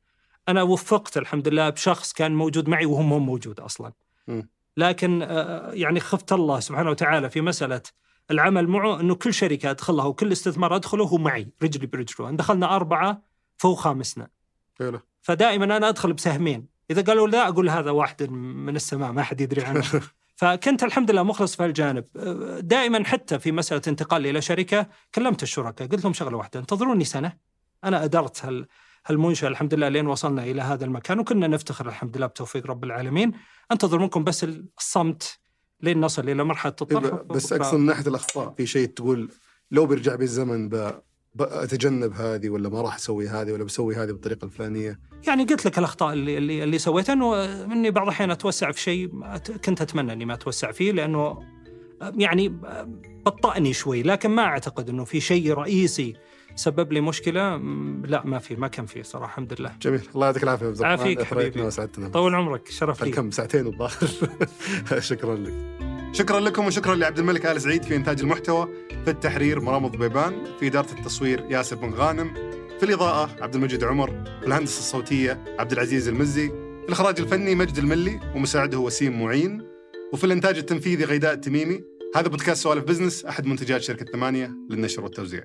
أنا وفقت الحمد لله بشخص كان موجود معي وهم هم موجود أصلا. م. لكن آه، يعني خفت الله سبحانه وتعالى في مسألة العمل معه إنه كل شركة أدخلها وكل استثمار أدخله هو معي رجلي برجله ان دخلنا أربعة فهو خامسنا. حلو. فدائما أنا أدخل بسهمين. إذا قالوا لا أقول هذا واحد من السماء ما حد يدري عنه. فكنت الحمد لله مخلص في هالجانب. دائما حتى في مسألة انتقالي إلى شركة كلمت الشركاء قلت لهم شغلة واحدة انتظروني سنة. أنا أدرت هال هالمنشأة الحمد لله لين وصلنا إلى هذا المكان وكنا نفتخر الحمد لله بتوفيق رب العالمين. أنتظر منكم بس الصمت لين نصل إلى مرحلة الطرح. بس أقصد من ناحية الأخطاء في شيء تقول لو بيرجع بي الزمن ب... بتجنب هذه ولا ما راح أسوي هذه ولا بسوي هذه بالطريقة الفلانية؟ يعني قلت لك الأخطاء اللي اللي, اللي سويتها إنه إني بعض الأحيان أتوسع في شيء كنت أتمنى إني ما أتوسع فيه لأنه يعني بطأني شوي لكن ما أعتقد إنه في شيء رئيسي سبب لي مشكلة لا ما في ما كان في صراحة الحمد لله. جميل الله يعطيك العافية. عافيك حبيبي. وسعدتنا. طول عمرك شرف لي. كم؟ ساعتين الظاهر شكرا لك. شكرا لكم وشكرا لعبد الملك آل سعيد في إنتاج المحتوى. في التحرير مرام ضبيبان في إدارة التصوير ياسر بن غانم في الإضاءة عبد المجيد عمر في الهندسة الصوتية عبد العزيز المزي في الإخراج الفني مجد الملي ومساعده وسيم معين وفي الإنتاج التنفيذي غيداء التميمي. هذا بودكاست سوالف بزنس أحد منتجات شركة ثمانية للنشر والتوزيع.